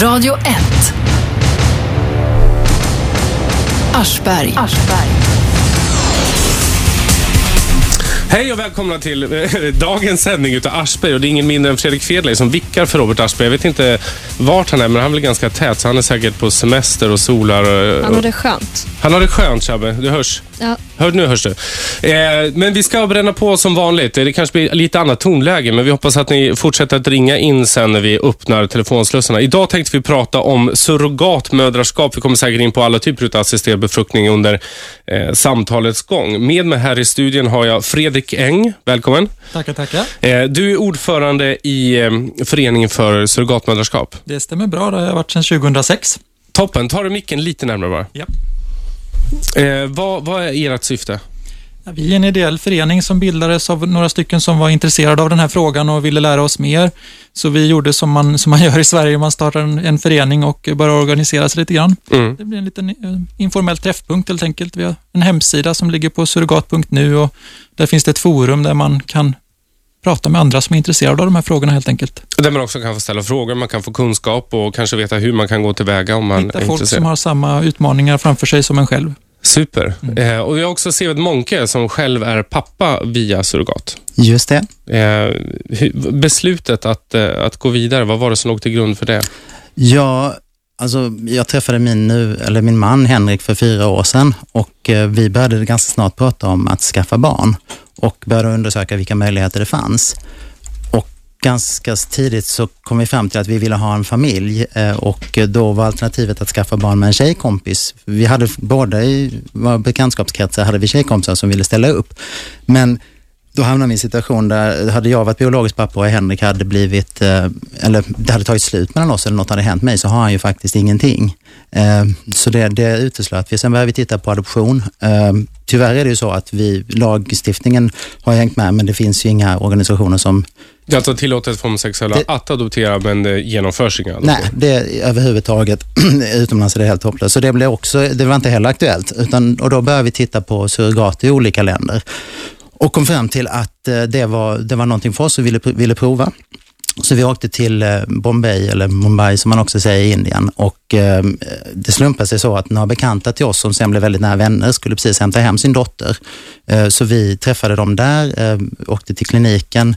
Radio 1. Aschberg. Hej och välkomna till eh, dagens sändning utav Aschberg och det är ingen mindre än Fredrik Fedley som vickar för Robert Aschberg. Jag vet inte vart han är men han är väl ganska tät så han är säkert på semester och solar. Och, Han har det skönt. han har det skönt Shabbe, du hörs. Ja. Hör, nu hörs du. Eh, men vi ska bränna på som vanligt. Det kanske blir lite annat tonläge, men vi hoppas att ni fortsätter att ringa in sen när vi öppnar telefonslussarna. Idag tänkte vi prata om surrogatmödraskap. Vi kommer säkert in på alla typer av assisterad befruktning under eh, samtalets gång. Med mig här i studion har jag Fredrik Eng. Välkommen. Tackar, tackar. Eh, du är ordförande i eh, Föreningen för surrogatmödraskap. Det stämmer bra. Det har jag varit sedan 2006. Toppen. Tar du micken lite närmare bara? Ja. Eh, vad, vad är ert syfte? Vi är en ideell förening som bildades av några stycken som var intresserade av den här frågan och ville lära oss mer. Så vi gjorde som man, som man gör i Sverige, man startar en, en förening och börjar organisera sig lite grann. Mm. Det blir en liten eh, informell träffpunkt helt enkelt. Vi har en hemsida som ligger på surrogat.nu och där finns det ett forum där man kan prata med andra som är intresserade av de här frågorna helt enkelt. Där man också kan få ställa frågor, man kan få kunskap och kanske veta hur man kan gå tillväga om man Hitta är folk som har samma utmaningar framför sig som en själv. Super. Eh, och jag har också Seved Monke som själv är pappa via surrogat. Just det. Eh, beslutet att, eh, att gå vidare, vad var det som låg till grund för det? Ja, alltså, jag träffade min, nu, eller min man Henrik för fyra år sedan och eh, vi började ganska snart prata om att skaffa barn och började undersöka vilka möjligheter det fanns. Och ganska tidigt så kom vi fram till att vi ville ha en familj eh, och då var alternativet att skaffa barn med en tjejkompis. Vi hade båda i våra bekantskapskretsar hade vi tjejkompisar som ville ställa upp. Men då hamnade vi i en situation där hade jag varit biologisk pappa och Henrik hade blivit, eh, eller det hade tagit slut mellan oss eller något hade hänt mig så har han ju faktiskt ingenting. Eh, Så det, det uteslöt vi. Sen började vi titta på adoption. Eh, Tyvärr är det ju så att vi, lagstiftningen har hängt med men det finns ju inga organisationer som, Det är alltså tillåtet för homosexuella Det- att adoptera men det genomförs inga adoptioner. nej, det är överhuvudtaget utomlands är det helt hopplöst. Så det blev också, det var inte heller aktuellt. Utan, och då började vi titta på surrogat i olika länder och kom fram till att eh, det var, det var någonting för oss och ville, ville prova. Så vi åkte till eh, Bombay, eller Mumbai som man också säger i Indien och eh, det slumpade sig så att några bekanta till oss som sen blev väldigt nära vänner skulle precis hämta hem sin dotter. Eh, Så vi träffade dem där, eh, åkte till kliniken,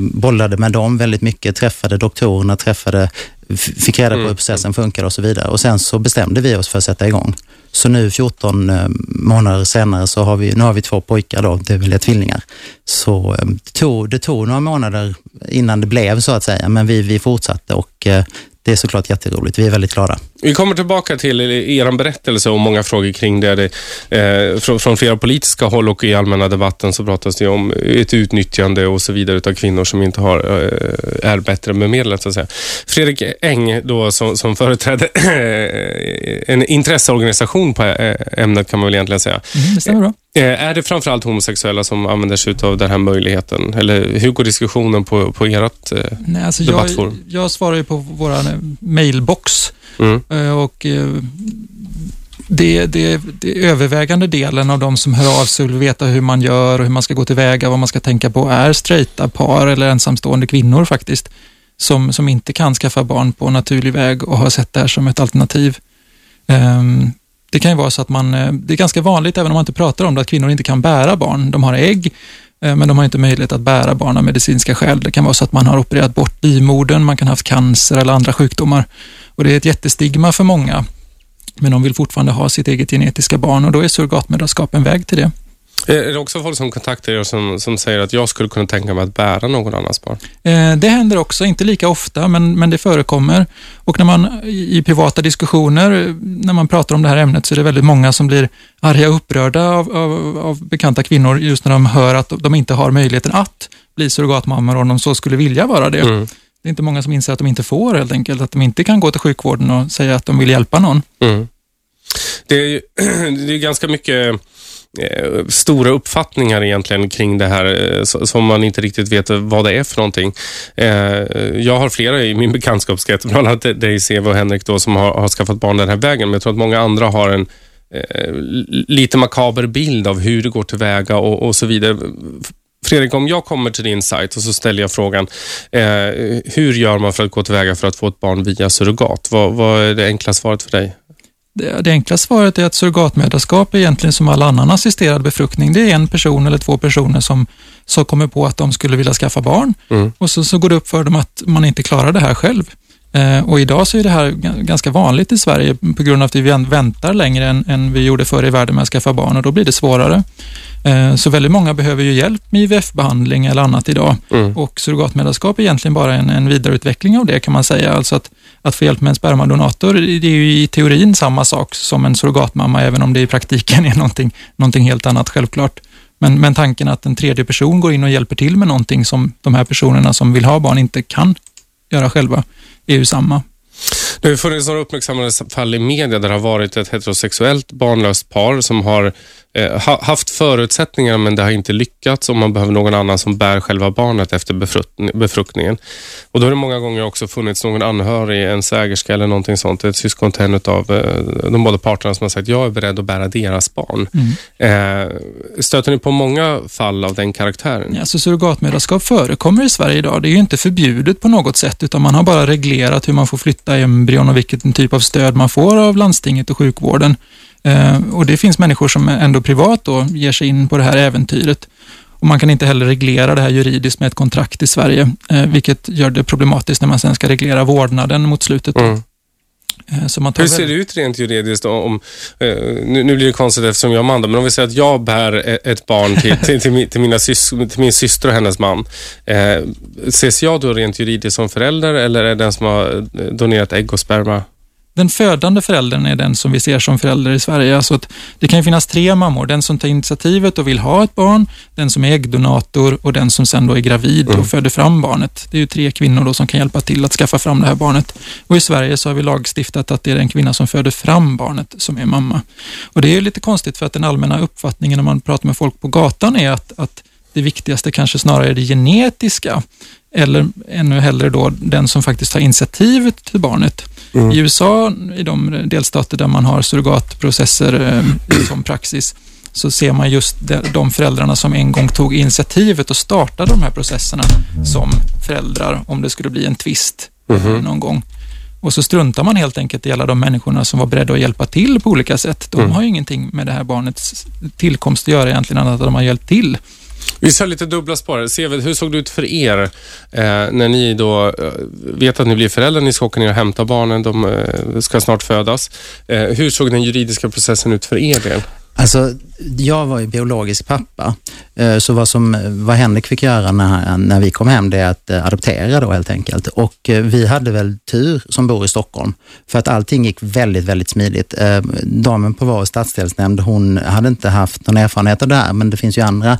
bollade med dem väldigt mycket, träffade doktorerna, träffade, fick reda på hur processen funkar och så vidare. Och sen så bestämde vi oss för att sätta igång. Så nu 14 eh, månader senare så har vi, nu har vi två pojkar då, det vill säga tvillingar. Så eh, det tog, det tog några månader innan det blev så att säga, men vi, vi fortsatte och eh, det är såklart jätteroligt. Vi är väldigt glada. Vi kommer tillbaka till er berättelse och många frågor kring det. det eh, från, från flera politiska håll och i allmänna debatten så pratas det om ett utnyttjande och så vidare utav kvinnor som inte har, eh, är bättre bemedlade. Så att säga. Fredrik Eng då, som, som företräder en intresseorganisation på eh, ämnet kan man väl egentligen säga. Mm, det stämmer bra. Eh, Är det framförallt homosexuella som använder sig av den här möjligheten? Eller hur går diskussionen på, på ert... Eh, Nej, alltså jag, Debattforum. jag svarar ju på vår mailbox mm, eh, och eh, det, det, det övervägande delen av de som hör av sig och vill veta hur man gör och hur man ska gå tillväga, vad man ska tänka på, är straighta par eller ensamstående kvinnor faktiskt, som, som inte kan skaffa barn på naturlig väg och har sett det här som ett alternativ. Ehm, det kan ju vara så att man, eh, det är ganska vanligt, även om man inte pratar om det, att kvinnor inte kan bära barn. De har ägg, Eh, men de har inte möjlighet att bära barn av medicinska skäl. Det kan vara så att man har opererat bort livmodern, man kan ha haft cancer eller andra sjukdomar. Och Det är ett jättestigma för många, men de vill fortfarande ha sitt eget genetiska barn och då är surrogatmödraskap en väg till det. Är det också folk som kontaktar er som, som säger att jag skulle kunna tänka mig att bära någon annans barn? Eh, Det händer också, inte lika ofta, men, men det förekommer. Och när man i privata diskussioner, eh, när man pratar om det här ämnet, så är det väldigt många som blir arga och upprörda av, av, av bekanta kvinnor just när de hör att de inte har möjligheten att bli surrogatmammor om de så skulle vilja vara det. Mm. Det är inte många som inser att de inte får helt enkelt, att de inte kan gå till sjukvården och säga att de vill hjälpa någon. Mm. Det är, ju- det är ganska mycket eh, Eh, stora uppfattningar egentligen kring det här eh, som man inte riktigt vet vad det är för någonting. Eh, jag har flera i min bekantskapskrets, bland annat dig, Seve och Henrik, då, som har, har skaffat barn den här vägen. Men jag tror att många andra har en lite makaber bild av hur det går tillväga och, och så vidare. Fredrik, om jag kommer till din sajt och så ställer jag frågan, eh, hur gör man för att gå tillväga för att få ett barn via surrogat? Vad, vad är det enkla svaret för dig? Det, enkla svaret är att surrogatmödraskap är egentligen som all annan assisterad befruktning. Det är en person eller två personer som, som kommer på att de skulle vilja skaffa barn Mm. och så, så går det upp för dem att man inte klarar det här själv. Eh, och idag så är det här ga- ganska vanligt i Sverige på grund av att vi vän- väntar längre än, än vi gjorde förr i världen med att skaffa barn och då blir det svårare. Eh, så väldigt många behöver ju hjälp med IVF-behandling eller annat idag Mm. och surrogatmödraskap är egentligen bara en, en vidareutveckling av det kan man säga. Alltså att, att få hjälp med en spermadonator, det är ju i teorin samma sak som en surrogatmamma, även om det i praktiken är någonting, någonting helt annat självklart. Men, men tanken att en tredje person går in och hjälper till med någonting som de här personerna som vill ha barn inte kan göra själva, är ju samma. Det har funnits några uppmärksammade fall i media där det har varit ett heterosexuellt barnlöst par som har eh, ha, haft förutsättningar men det har inte lyckats och man behöver någon annan som bär själva barnet efter befrukt- befruktningen. Och då har det många gånger också funnits någon anhörig, en svägerska eller någonting sånt, ett syskon till en av eh, de båda parterna som har sagt jag är beredd att bära deras barn. Eh, stöter ni på många fall av den karaktären? Ja, Alltså surrogatmödraskap förekommer i Sverige idag. Det är ju inte förbjudet på något sätt, utan man har bara reglerat hur man får flytta embryon och vilken typ av stöd man får av landstinget och sjukvården. Eh, och Det finns människor som ändå privat då ger sig in på det här äventyret. Och Man kan inte heller reglera det här juridiskt med ett kontrakt i Sverige, eh, vilket gör det problematiskt när man sen ska reglera vårdnaden mot slutet. Mm. Eh, så man tar hur ser det ut rent juridiskt? Om, om, eh, nu, nu blir det konstigt eftersom jag är man, då, men om vi säger att jag bär e- ett barn till, till, till, min, till, mina sys, till min syster och hennes man. Eh, ses jag då rent juridiskt som förälder eller är det den som har eh, donerat ägg och sperma? Den födande föräldern är den som vi ser som förälder i Sverige. Alltså att det kan finnas tre mammor. Den som tar initiativet och vill ha ett barn, den som är äggdonator och den som sen då är gravid och föder fram barnet. Det är ju tre kvinnor då som kan hjälpa till att skaffa fram det här barnet. Och I Sverige så har vi lagstiftat att det är den kvinna som föder fram barnet som är mamma. Och Det är ju lite konstigt för att den allmänna uppfattningen när man pratar med folk på gatan är att, att det viktigaste kanske snarare är det genetiska. Eller ännu hellre då den som faktiskt tar initiativet till barnet. I USA, i de delstater där man har surrogatprocesser eh, som praxis, så ser man just de, föräldrarna som en gång tog initiativet och startade de här processerna som föräldrar om det skulle bli en tvist eh, någon gång. Och så struntar man helt enkelt i alla de människorna som var beredda att hjälpa till på olika sätt. De har ju ingenting med det här barnets tillkomst att göra egentligen, annat än att de har hjälpt till. Vi sa lite dubbla spår. Seved, hur såg det ut för er eh, när ni då eh, vet att ni blir föräldrar, ni ska åka ner och hämta barnen, de eh, ska snart födas. Eh, hur såg den juridiska processen ut för er del? Alltså, jag var ju biologisk pappa, eh, så vad, som, vad Henrik fick göra när, när vi kom hem, det är att eh, adoptera då helt enkelt. Och eh, vi hade väl tur som bor i Stockholm, för att allting gick väldigt, väldigt smidigt. Damen på vår stadsdelsnämnd, hon hade inte haft någon erfarenhet av det här, men det finns ju andra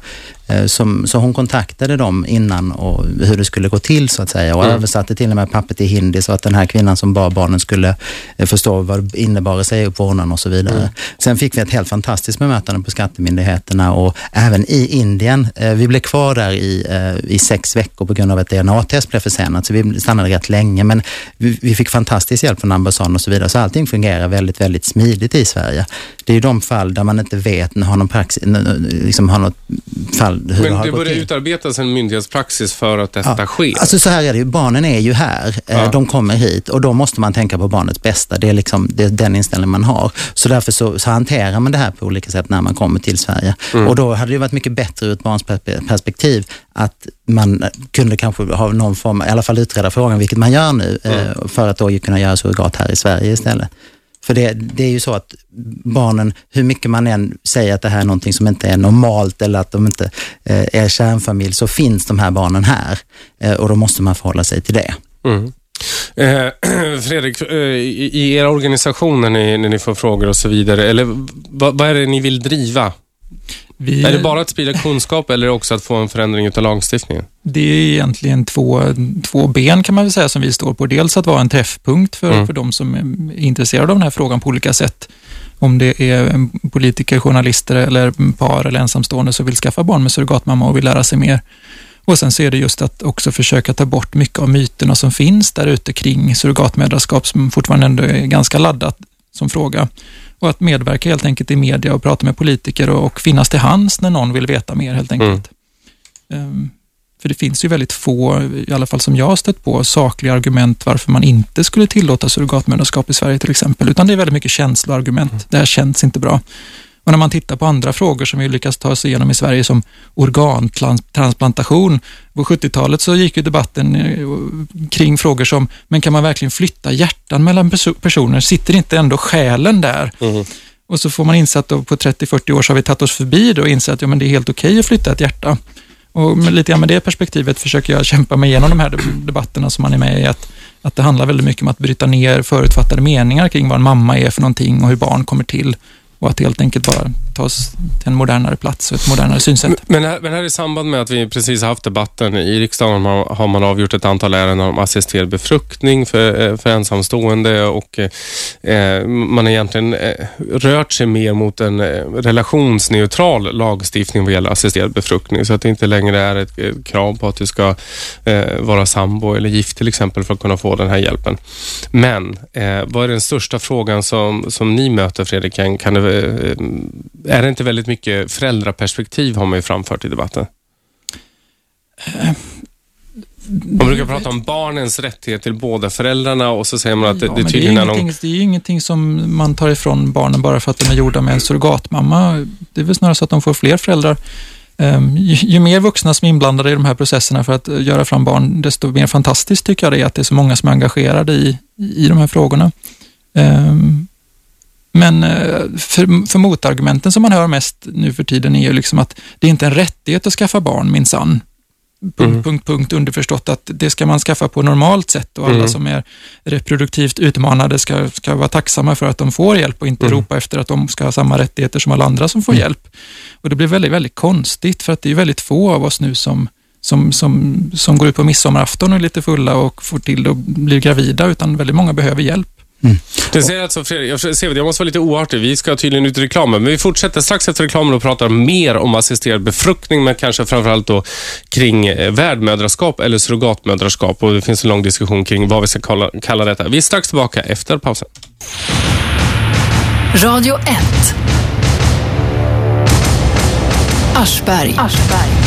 som, så hon kontaktade dem innan och hur det skulle gå till så att säga och Mm. översatte till och med pappret till hindi så att den här kvinnan som bar barnen skulle förstå vad det innebar att säga upp vårdnaden och så vidare. Mm. Sen fick vi ett helt fantastiskt bemötande på skattemyndigheterna och även i Indien. Eh, Vi blev kvar där i, eh, i sex veckor på grund av att DNA-test blev försenat, så vi stannade rätt länge. Men vi, vi fick fantastisk hjälp från ambassaden och så vidare, så allting fungerar väldigt, väldigt smidigt i Sverige. Det är ju de fall där man inte vet, har någon praxis, liksom har något fall hur det Men har det börjar utarbetas en myndighetspraxis för att detta Ja. sker. Alltså så här är det ju, barnen är ju här. Eh, Ja. De kommer hit och då måste man tänka på barnets bästa. Det är, liksom, det är den inställning man har. Så därför så, så hanterar man det här på olika sätt när man kommer till Sverige. Mm. Och då hade det varit mycket bättre ur ett barns perspe- perspektiv att man kunde kanske ha någon form, i alla fall utreda frågan, vilket man gör nu, Mm. eh, för att då kunna göra surrogat här i Sverige istället. För det, det är ju så att barnen, hur mycket man än säger att det här är någonting som inte är normalt eller att de inte eh, är kärnfamilj, så finns de här barnen här eh, och då måste man förhålla sig till det. Mm. Eh, Fredrik, eh, i, i era organisationer när ni, när ni får frågor och så vidare, eller vad, vad är det ni vill driva? Vi, Är det bara att sprida kunskap eller också att få en förändring av lagstiftningen? Det är egentligen två, två ben kan man väl säga som vi står på. Dels att vara en träffpunkt för, Mm. för de som är intresserade av den här frågan på olika sätt. Om det är politiker, journalister eller par eller ensamstående som vill skaffa barn med surrogatmamma och vill lära sig mer. Och sen så är det just att också försöka ta bort mycket av myterna som finns där ute kring surrogatmödraskap som fortfarande ändå är ganska laddat som fråga. Och att medverka helt enkelt i media och prata med politiker och, och finnas till hands när någon vill veta mer helt enkelt. Ehm, för det finns ju väldigt få, i alla fall som jag har stött på, sakliga argument varför man inte skulle tillåta surrogatmödraskap i Sverige till exempel, utan det är väldigt mycket känsloargument. Mm. Det här känns inte bra. Och när man tittar på andra frågor som vi lyckas ta oss igenom i Sverige som organtransplantation. På 70-talet så gick ju debatten eh, kring frågor som, men kan man verkligen flytta hjärtan mellan personer? Sitter inte ändå själen där? Mm. Och så får man inse att på 30-40 år så har vi tagit oss förbi det och insett att ja, men det är helt okej okay att flytta ett hjärta. Och lite grann med det perspektivet försöker jag kämpa mig igenom de här debatterna som man är med i. Att, att det handlar väldigt mycket om att bryta ner förutfattade meningar kring vad en mamma är för någonting och hur barn kommer till och att helt enkelt bara ta oss till en modernare plats och ett modernare synsätt. Men här, men här i samband med att vi precis haft debatten i riksdagen har man avgjort ett antal ärenden om assisterad befruktning för, eh, för ensamstående och eh, eh, man har egentligen eh, rört sig mer mot en eh, relationsneutral lagstiftning vad gäller assisterad befruktning så att det inte längre är ett, ett krav på att du ska eh, vara sambo eller gift till exempel för att kunna få den här hjälpen. Men eh, vad är den största frågan som, som ni möter Fredrik? Kan det Eh, är det inte väldigt mycket föräldraperspektiv har man ju framfört i debatten? Man brukar prata om barnens rättighet till båda föräldrarna och så säger man att ja, det, det tydligen det är, någon... det är ju ingenting som man tar ifrån barnen bara för att de är gjorda med en surrogatmamma. Det är väl snarare så att de får fler föräldrar. Um, ju, ju, mer vuxna som är inblandade i de här processerna för att göra fram barn, desto mer fantastiskt tycker jag det är att det är så många som är engagerade i, i de här frågorna. Um, men eh, för, för motargumenten som man hör mest nu för tiden är ju liksom att det är inte en rättighet att skaffa barn minsann. Punkt, mm. punkt, punkt, underförstått att det ska man skaffa på normalt sätt och alla mm. som är reproduktivt utmanade ska, ska vara tacksamma för att de får hjälp och inte mm. ropa efter att de ska ha samma rättigheter som alla andra som får mm. hjälp. Och Det blir väldigt, väldigt konstigt för att det är väldigt få av oss nu som, som, som, som går ut på midsommarafton och är lite fulla och får till att bli gravida, utan väldigt många behöver hjälp. Mm. Det säger alltså, Fredrik, jag, ser, jag måste vara lite oartig. Vi ska tydligen ut i reklamen, men vi fortsätter strax efter reklamen och pratar mer om assisterad befruktning, men kanske framförallt då kring eh, värdmödraskap eller surrogatmödraskap. Och det finns en lång diskussion kring vad vi ska kalla, kalla detta. Vi är strax tillbaka efter pausen. Radio 1 Aschberg. Aschberg.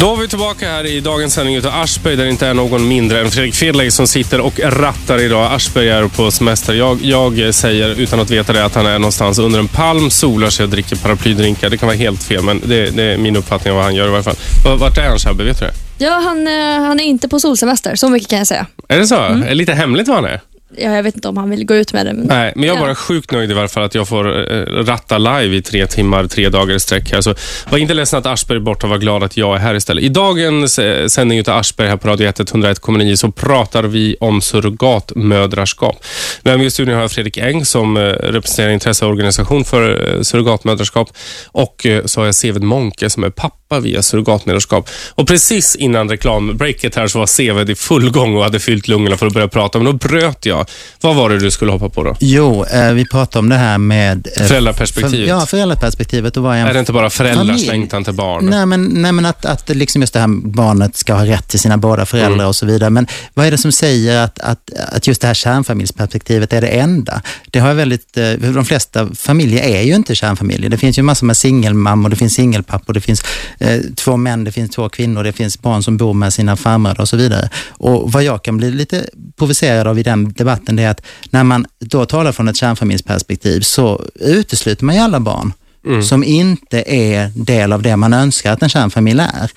Då är vi tillbaka här i dagens sändning utav Aschberg där det inte är någon mindre än Fredrik Fedley som sitter och rattar idag. Aschberg är på semester. Jag, jag säger utan att veta det att han är någonstans under en palm, solar sig och dricker paraplydrinkar. Det kan vara helt fel men det, det är min uppfattning av vad han gör i varje fall. Vart är han Shabbe? Vet du det? Ja, han, eh, han är inte på solsemester. Så mycket kan jag säga. Är det så? Mm. Är det lite hemligt vad han är? Ja, jag vet inte om han vill gå ut med det. Men, Nej, men jag är ja. bara sjukt nöjd i varje fall att jag får eh, ratta live i tre timmar, tre dagar i sträck här. Så var inte ledsen att Aschberg är borta, var glad att jag är här istället. I dagens eh, sändning av Aschberg här på Radio 101,9 så pratar vi om surrogatmödraskap. Med mig i studion har jag Fredrik Eng som eh, representerar intresseorganisation för surrogatmödraskap och så har jag Seved Monke som är pappa via surrogatmödraskap. Och precis innan reklambreaket här så var Seved i full gång och hade fyllt lungorna för att börja prata, men då bröt jag vad var det du skulle hoppa på då? Jo, eh, vi pratade om det här med... Eh, föräldraperspektivet. För, ja, föräldraperspektivet. Och vad är, är det inte bara föräldrars längtan till barn? Nej, men, nej, men att, att liksom just det här barnet ska ha rätt till sina båda föräldrar mm. och så vidare. Men vad är det som säger att, att, att just det här kärnfamiljsperspektivet är det enda? Det har väldigt, eh, de flesta familjer är ju inte kärnfamiljer. Det finns ju massor med singelmammor, det finns singelpappor, det finns eh, två män, det finns två kvinnor, det finns barn som bor med sina farmödrar och så vidare. Och vad jag kan bli lite provocerad av i den debatten, det är att när man då talar från ett kärnfamiljsperspektiv så utesluter man ju alla barn mm. som inte är del av det man önskar att en kärnfamilj är.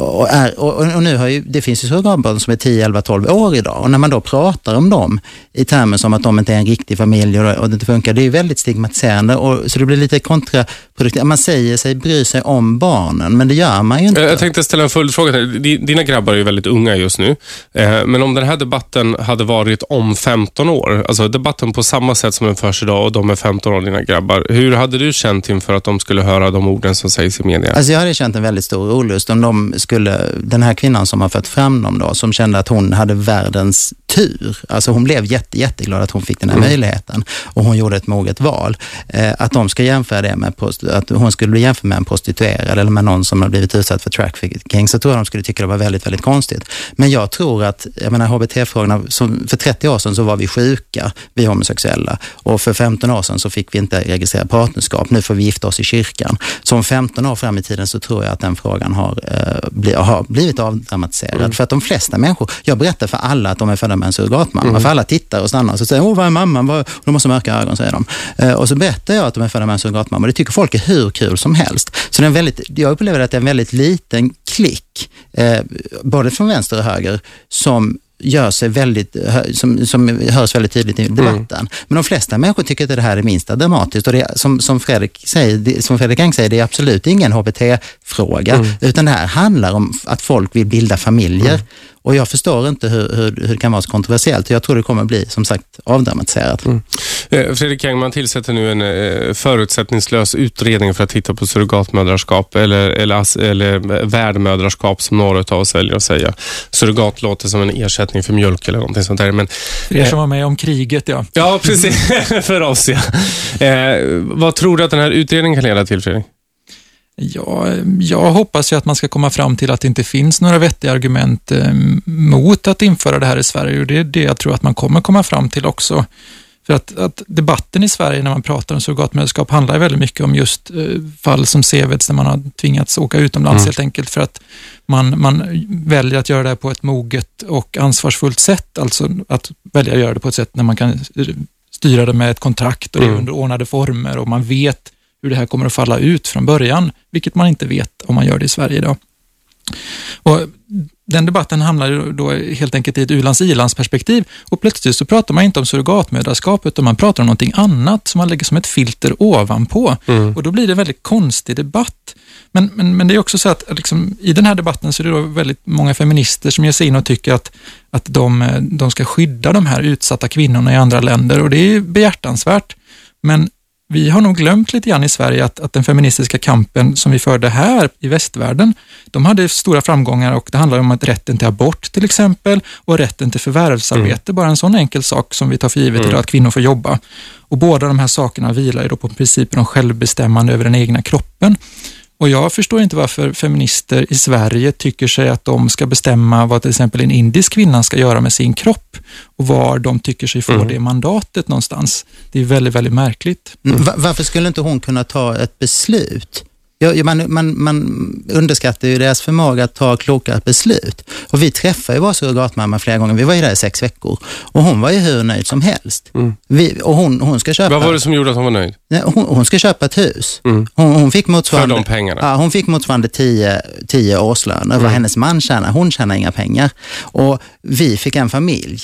Och, är, och, och, nu har ju, det finns ju surrogatbarn som är 10, 11, 12 år idag och när man då pratar om dem i termer som att de inte är en riktig familj och, och det inte funkar, det är ju väldigt stigmatiserande och, så det blir lite kontraproduktivt. Man säger sig bry sig om barnen, men det gör man ju inte. Jag tänkte ställa en följdfråga. Dina grabbar är ju väldigt unga just nu, eh, men om den här debatten hade varit om 15 år, alltså debatten på samma sätt som den förs idag och de är 15 år, dina grabbar, hur hade du känt inför att de skulle höra de orden som sägs i media? Alltså jag hade känt en väldigt stor olust om de skulle, den här kvinnan som har fött fram dem då, som kände att hon hade världens tur. Alltså hon blev jätte, jätteglad att hon fick den här möjligheten och hon gjorde ett moget val. Eh, att de ska jämföra det med, att hon skulle bli jämförd med en prostituerad eller med någon som har blivit utsatt för trafficking, så tror jag de skulle tycka det var väldigt, väldigt konstigt. Men jag tror att, jag menar HBT-frågorna, för 30 år sedan så var vi sjuka, vi homosexuella, och för 15 år sedan så fick vi inte registrera partnerskap. Nu får vi gifta oss i kyrkan. Så om 15 år fram i tiden så tror jag att den frågan har, eh, bli, har blivit avdramatiserad. För att de flesta människor, jag berättar för alla att de är födda med en surrogatmamma, för alla tittar och stannar och så säger åh vad är mamman? Vad? De har så mörka ögon, säger de. Eh, och så berättar jag att de är födda med en surrogatmamma och det tycker folk är hur kul som helst. Så det är en väldigt, jag upplever att det är en väldigt liten klick, eh, både från vänster och höger, som gör sig väldigt, som, som hörs väldigt tydligt i debatten. Men de flesta människor tycker att det här är minsta dramatiskt och det som, som, Fredrik säger, det, som Fredrik Eng säger, det är absolut ingen HBT-fråga, utan det här handlar om att folk vill bilda familjer. Och jag förstår inte hur, hur, hur det kan vara så kontroversiellt. Jag tror det kommer bli, som sagt, avdramatiserat. Eh, Fredrik Engman tillsätter nu en eh, förutsättningslös utredning för att titta på surrogatmödraskap eller, eller, eller värdmödraskap som några av oss väljer att säga. Surrogat låter som en ersättning för mjölk eller någonting sånt där. Men, För er som var med om kriget, ja. ja, precis. för oss ja. Eh, vad tror du att den här utredningen kan leda till Fredrik? Ja, jag hoppas ju att man ska komma fram till att det inte finns några vettiga argument eh, mot att införa det här i Sverige och det är det jag tror att man kommer komma fram till också. För att, att debatten i Sverige när man pratar om surrogatmödraskap handlar väldigt mycket om just eh, fall som Seveds där man har tvingats åka utomlands helt enkelt för att man, man väljer att göra det här på ett moget och ansvarsfullt sätt. Alltså att välja att göra det på ett sätt när man kan styra det med ett kontrakt och det är under ordnade former och man vet hur det här kommer att falla ut från början, vilket man inte vet om man gör det i Sverige idag. Och den debatten hamnar då helt enkelt i ett u-lands i perspektiv och plötsligt så pratar man inte om surrogatmödraskap utan man pratar om någonting annat som man lägger som ett filter ovanpå och då blir det en väldigt konstig debatt. Men, men, men det är också så att liksom, i den här debatten så är det då väldigt många feminister som ger sig in och tycker att, att de, de ska skydda de här utsatta kvinnorna i andra länder och det är behjärtansvärt. Men vi har nog glömt lite grann i Sverige att, att den feministiska kampen som vi förde här i västvärlden, de hade stora framgångar och det handlar om att rätten till abort till exempel och rätten till förvärvsarbete, bara en sån enkel sak som vi tar för givet idag, att kvinnor får jobba. Och båda de här sakerna vilar ju då på principen om självbestämmande över den egna kroppen. Och jag förstår inte varför feminister i Sverige tycker sig att de ska bestämma vad till exempel en indisk kvinna ska göra med sin kropp och var de tycker sig få det mandatet någonstans. Det är väldigt, väldigt märkligt. Mm. Va- Varför skulle inte hon kunna ta ett beslut? Ja, man, man, man underskattar ju deras förmåga att ta kloka beslut. Och vi träffade ju vår surrogatmamma flera gånger. Vi var ju där i sex veckor. Och hon var ju hur nöjd som helst. Vi, och hon, hon ska köpa... Vad var det som gjorde att hon var nöjd? Nej, hon, hon ska köpa ett hus. Mm. Hon, hon fick motsvarande... För de pengarna? Ja, hon fick motsvarande 10 10 årslöner. Mm. Vad hennes man tjänar. Hon tjänar inga pengar. Och vi fick en familj.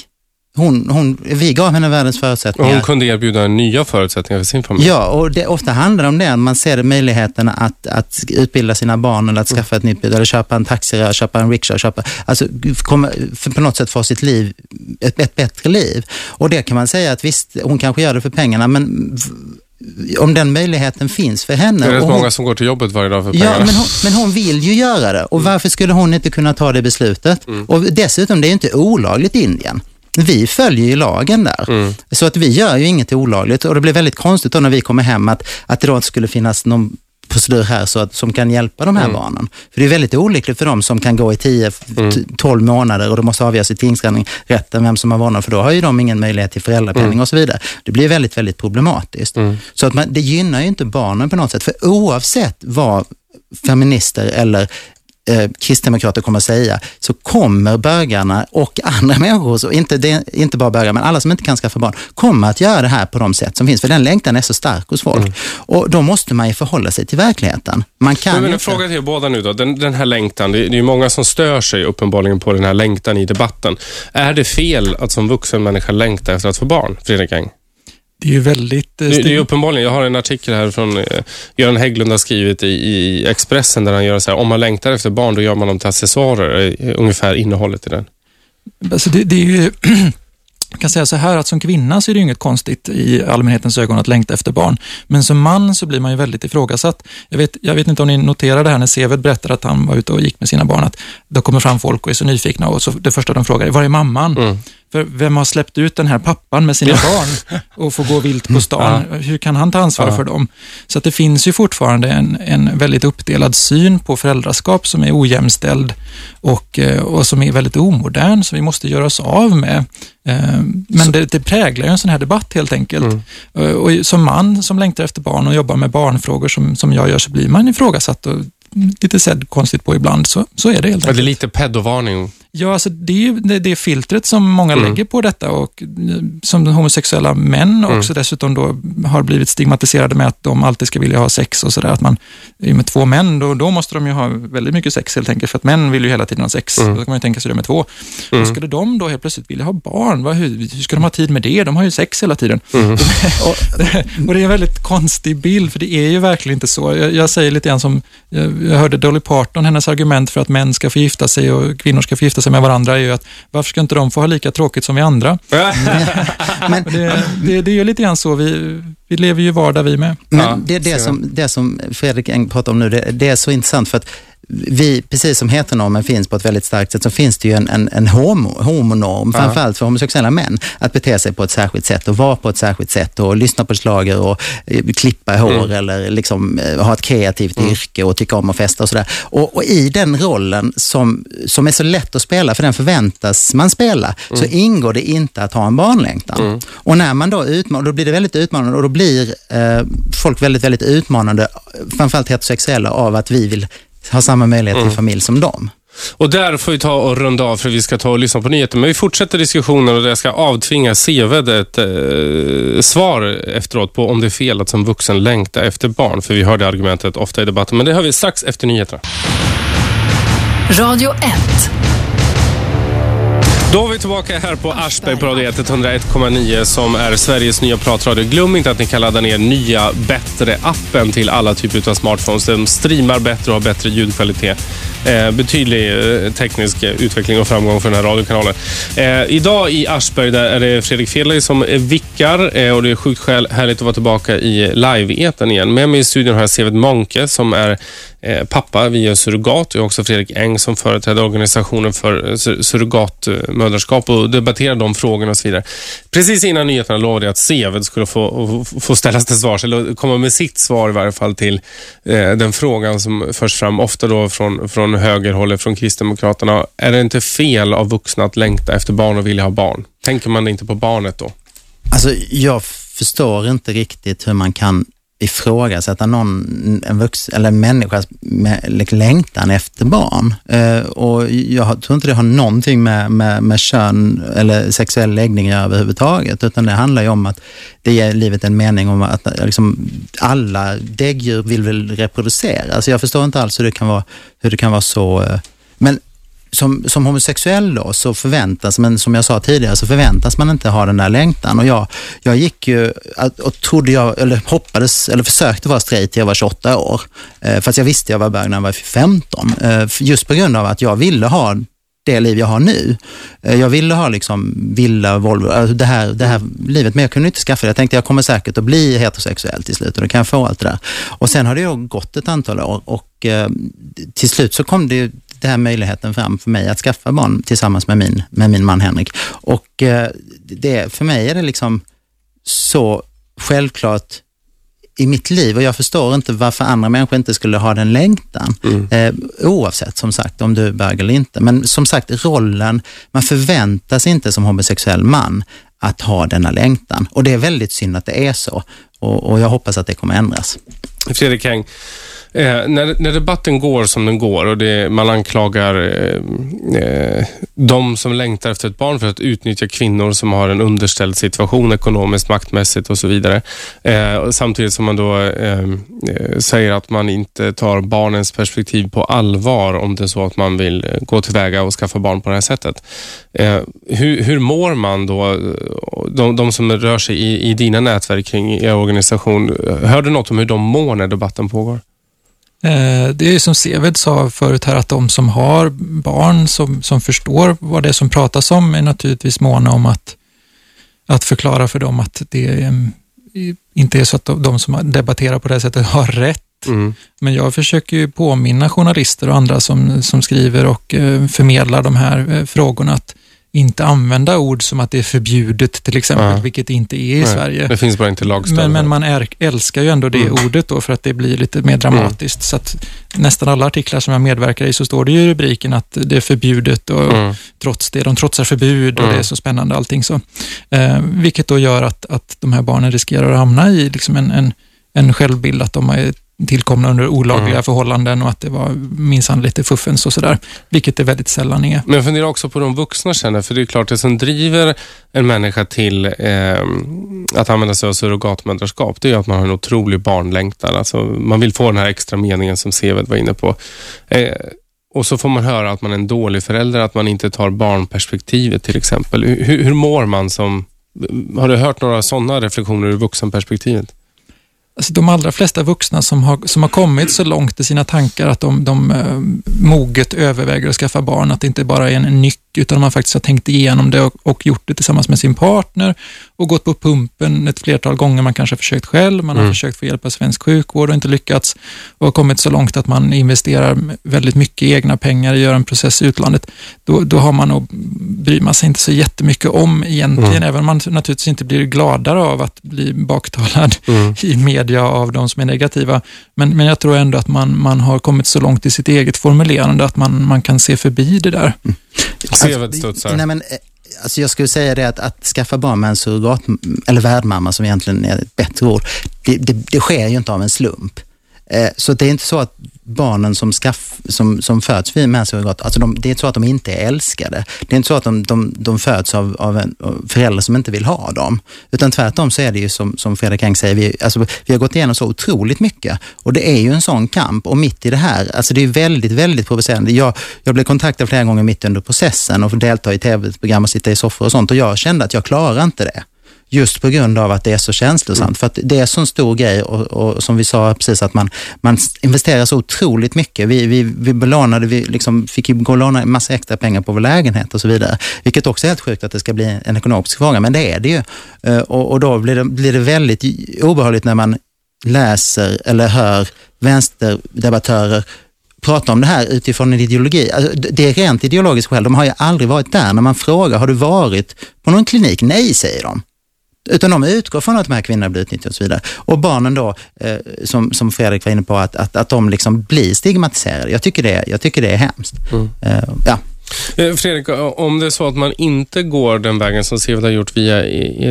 Hon, hon, vi gav henne världens Och förutsättningar. hon kunde erbjuda nya förutsättningar för sin familj. Ja, och det, ofta handlar om det. Man ser möjligheterna att, att utbilda sina barn eller att Mm. skaffa ett nytt bil, eller köpa en taxirör, köpa en rickshaw, köpa, alltså komma, på något sätt få sitt liv, ett, ett bättre liv. Och det kan man säga att visst, hon kanske gör det för pengarna, men om den möjligheten finns för henne. Det är rätt hon- många som går till jobbet varje dag för Ja, pengarna. men hon, men hon vill ju göra det. Och varför skulle hon inte kunna ta det beslutet? Mm. Och dessutom, det är ju inte olagligt i Indien. Vi följer ju lagen där. Mm. Så att vi gör ju inget olagligt. Och det blir väldigt konstigt då när vi kommer hem att, att det då inte skulle finnas någon procedur här så att, som kan hjälpa de här Mm. barnen. För det är väldigt olyckligt för dem som kan gå i 10-12 månader och det måste avgöras i tingsrätten vem som har vårdnad, för då har ju de ingen möjlighet till föräldrapenning Mm. och så vidare. Det blir väldigt, väldigt problematiskt. Så att man, det gynnar ju inte barnen på något sätt, för oavsett vad feminister eller eh, kristdemokrater kommer att säga, så kommer bögarna och andra människor, så inte, det, inte bara bögar, men alla som inte kan skaffa barn, kommer att göra det här på de sätt som finns, för den längtan är så stark hos folk. Och då måste man ju förhålla sig till verkligheten. Man kan Men, men en inte... fråga till er båda nu då. Den, den här längtan, det, det är många som stör sig uppenbarligen på den här längtan i debatten. Är det fel att som vuxen människa längta efter att få barn, Fredrik Eng? Det är ju väldigt... eh, Det, är uppenbarligen, jag har en artikel här från eh, Göran Hägglund har skrivit i, i Expressen där han gör så här, om man längtar efter barn då gör man dem till accessoarer, eh, ungefär innehållet i den. Alltså det, det är ju, jag kan säga så här att som kvinna så är det ju inget konstigt i allmänhetens ögon att längta efter barn. Men som man så blir man ju väldigt ifrågasatt. Jag vet, jag vet inte om ni noterade det här när Seved berättade att han var ute och gick med sina barn, att då kommer fram folk och är så nyfikna och så det första de frågar är, var är mamman? För vem har släppt ut den här pappan med sina barn och får gå vilt på stan? Hur kan han ta ansvar Ja. för dem? Så att det finns ju fortfarande en, en väldigt uppdelad syn på föräldraskap som är ojämställd och, eh, och som är väldigt omodern, som vi måste göra oss av med. Eh, Men det, det präglar ju en sån här debatt helt enkelt. Eh, Och som man som längtar efter barn och jobbar med barnfrågor som, som jag gör så blir man ifrågasatt och lite sedd konstigt på ibland. Så, så är det helt Ja, enkelt. det är lite pedovarning. Ja, alltså det är det, filtret som många Mm. lägger på detta och eh, som homosexuella män Mm. också dessutom då har blivit stigmatiserade med att de alltid ska vilja ha sex och sådär. Att man är med två män, då, då måste de ju ha väldigt mycket sex helt enkelt, för att män vill ju hela tiden ha sex. Mm. Då kan man ju tänka sig det med två. Och skulle de då helt plötsligt vilja ha barn, vad, hur, hur ska de ha tid med det? De har ju sex hela tiden. Mm. och, och det är en väldigt konstig bild, för det är ju verkligen inte så. Jag, jag säger lite grann som, jag, jag hörde Dolly Parton, hennes argument för att män ska få gifta sig och kvinnor ska få gifta sig med varandra är ju att varför ska inte de få ha lika tråkigt som vi andra? Men, det, det, det är ju lite grann så, vi, vi lever ju vardag vi med. Men det, det, som, det som Fredrik Eng pratar om nu, det, det är så intressant för att vi, precis som heteronormen finns på ett väldigt starkt sätt, så finns det ju en, en, en homo, homonorm, Ja. framförallt för homosexuella män, att bete sig på ett särskilt sätt och vara på ett särskilt sätt och lyssna på slager och eh, klippa hår Mm. eller liksom, eh, ha ett kreativt yrke och tycka om att festa och sådär. Och, och i den rollen som, som är så lätt att spela, för den förväntas man spela, så Mm. ingår det inte att ha en barnlängtan. Och när man då utmanar, då blir det väldigt utmanande och då blir eh, folk väldigt, väldigt utmanande, framförallt heterosexuella, av att vi vill ha samma möjlighet Mm. till familj som dem. Och där får vi ta och runda av för vi ska ta och lyssna på nyheter. Men vi fortsätter diskussionen och det ska avtvinga Seved ett eh, svar efteråt på om det är fel att som vuxen längta efter barn. För vi hörde argumentet ofta i debatten. Men det hör vi strax efter nyheterna. Radio 1. Då är vi tillbaka här på Aschberg på Radio 1, 101,9 som är Sveriges nya pratradio. Glöm inte att ni kan ladda ner nya, bättre appen till alla typer av smartphones. De streamar bättre och har bättre ljudkvalitet. Eh, betydlig eh, teknisk eh, utveckling och framgång för den här radiokanalen. Eh, idag i Aschberg där är det Fredrik Fedley som eh, vickar eh, och det är sjukt skäl, härligt att vara tillbaka i live-eten igen. Med mig i studion har jag Seved Monke som är Eh, pappa via surrogat. Vi har också Fredrik Eng som företräder organisationen för eh, surrogatmödraskap och debatterar de frågorna och så vidare. Precis innan nyheterna lovade jag att Seved skulle få, få ställas till svars, eller komma med sitt svar i varje fall till eh, den frågan som förs fram ofta då från, från högerhållet, från Kristdemokraterna. Är det inte fel av vuxna att längta efter barn och vilja ha barn? Tänker man inte på barnet då? Alltså, jag förstår inte riktigt hur man kan ifrågasätta någon, en, vux, eller en människas med, liksom, längtan efter barn. Eh, och jag tror inte det har någonting med, med, med kön eller sexuell läggning överhuvudtaget, utan det handlar ju om att det ger livet en mening om att liksom, alla däggdjur vill väl reproducera. Alltså jag förstår inte alls hur det kan vara, hur det kan vara så. Eh, men som, som homosexuell då så förväntas, men som jag sa tidigare, så förväntas man inte ha den där längtan. Och jag, jag gick ju och trodde jag, eller hoppades, eller försökte vara straight till jag var 28 år. Eh, fast jag visste jag var bög när jag var 15. Eh, just på grund av att jag ville ha det liv jag har nu. Eh, jag ville ha liksom villa, Volvo, alltså det här, det här livet, men jag kunde inte skaffa det. Jag tänkte jag kommer säkert att bli heterosexuell till slut och då kan jag få allt det där. Och sen har det ju gått ett antal år och eh, till slut så kom det ju den här möjligheten fram för mig att skaffa barn tillsammans med min, med min man Henrik. Och eh, det, för mig är det liksom så självklart i mitt liv och jag förstår inte varför andra människor inte skulle ha den längtan. Eh, oavsett som sagt om du är bög eller inte. Men som sagt rollen, man förväntas inte som homosexuell man att ha denna längtan. Och det är väldigt synd att det är så. Och, och jag hoppas att det kommer ändras. Fredrik Heng, eh, när, när debatten går som den går och det, man anklagar eh, eh, de som längtar efter ett barn för att utnyttja kvinnor som har en underställd situation ekonomiskt, maktmässigt och så vidare. Eh, och samtidigt som man då ehm, eh, säger att man inte tar barnens perspektiv på allvar om det är så att man vill eh, gå tillväga och skaffa barn på det här sättet. Eh, hur, hur mår man då, eh, de, de som rör sig i, i dina nätverk kring er organisation? Hör du något om hur de mår när debatten pågår? Eh, Det är som Seved sa förut här, att de som har barn som, som förstår vad det är som pratas om är naturligtvis måna om att, att förklara för dem att det inte är så att de, de som debatterar på det här sättet har rätt. Mm. Men jag försöker ju påminna journalister och andra som, som skriver och eh, förmedlar de här eh, frågorna att inte använda ord som att det är förbjudet till exempel, Ja. vilket det inte är i Nej, Sverige. Det finns bara inte lagstöd. Men, men man är, älskar ju ändå det Mm. ordet då för att det blir lite mer dramatiskt. Så att nästan alla artiklar som jag medverkar i så står det ju i rubriken att det är förbjudet och Mm. trots det, de trotsar förbud och Mm. det är så spännande allting. Så. Eh, vilket då gör att, att de här barnen riskerar att hamna i liksom en, en, en självbild att de är tillkomna under olagliga Mm. förhållanden och att det var minsann lite fuffens och sådär. Vilket det väldigt sällan är. Men jag funderar också på de vuxna känner, för det är klart det som driver en människa till eh, att använda sig av surrogatmödraskap, det är att man har en otrolig barnlängtan. Alltså, man vill få den här extra meningen som Seved var inne på. Eh, och så får man höra att man är en dålig förälder, att man inte tar barnperspektivet till exempel. Hur, hur mår man som... Har du hört några sådana reflektioner ur vuxenperspektivet? Alltså de allra flesta vuxna som har, som har kommit så långt i sina tankar att de, de eh, moget överväger att skaffa barn, att det inte bara är en nyck, utan man faktiskt har tänkt igenom det och, och gjort det tillsammans med sin partner och gått på pumpen ett flertal gånger. Man kanske har försökt själv, man har Mm. försökt få hjälp av svensk sjukvård och inte lyckats och har kommit så långt att man investerar väldigt mycket egna pengar i att göra en process i utlandet. Då, då har man och bryr man sig inte så jättemycket om egentligen, Mm. även om man naturligtvis inte blir gladare av att bli baktalad Mm. i media av de som är negativa. Men, men jag tror ändå att man, man har kommit så långt i sitt eget formulerande att man, man kan se förbi det där. Seved studsar. Nej, men, eh, alltså jag skulle säga det att, att skaffa barn med en surrogat, eller värdmamma som egentligen är ett bättre ord, det, det, det sker ju inte av en slump. Eh, Så det är inte så att barnen som, skaff, som, som föds vid med surrogat, alltså de, det är inte så att de inte är älskade. Det är inte så att de, de, de föds av, av en förälder som inte vill ha dem. Utan tvärtom så är det ju som, som Fredrik Eng säger, vi, alltså, vi har gått igenom så otroligt mycket och det är ju en sån kamp och mitt i det här, alltså det är väldigt, väldigt provocerande. Jag, jag blev kontaktad flera gånger mitt under processen och får delta i tv-program och sitta i soffor och sånt och jag kände att jag klarar inte det. Just på grund av att det är så känslosamt. För att det är så en stor grej och, och som vi sa precis att man, man investerar så otroligt mycket. Vi, vi, vi belånade, vi liksom fick ju gå och låna en massa extra pengar på vår lägenhet och så vidare. Vilket också är helt sjukt att det ska bli en ekonomisk fråga, men det är det ju. Eh, Och, och då blir det, blir det väldigt obehagligt när man läser eller hör vänsterdebattörer prata om det här utifrån en ideologi. Alltså, det är rent ideologiskt skäl. De har ju aldrig varit där. När man frågar, har du varit på någon klinik? Nej, säger de. Utan de utgår från att de här kvinnorna blir utnyttjade och så vidare. Och barnen då, eh, som, som Fredrik var inne på, att, att, att de liksom blir stigmatiserade. Jag tycker det, jag tycker det är hemskt. Mm. Eh, ja. Eh, Fredrik, om det är så att man inte går den vägen som Seved har gjort via,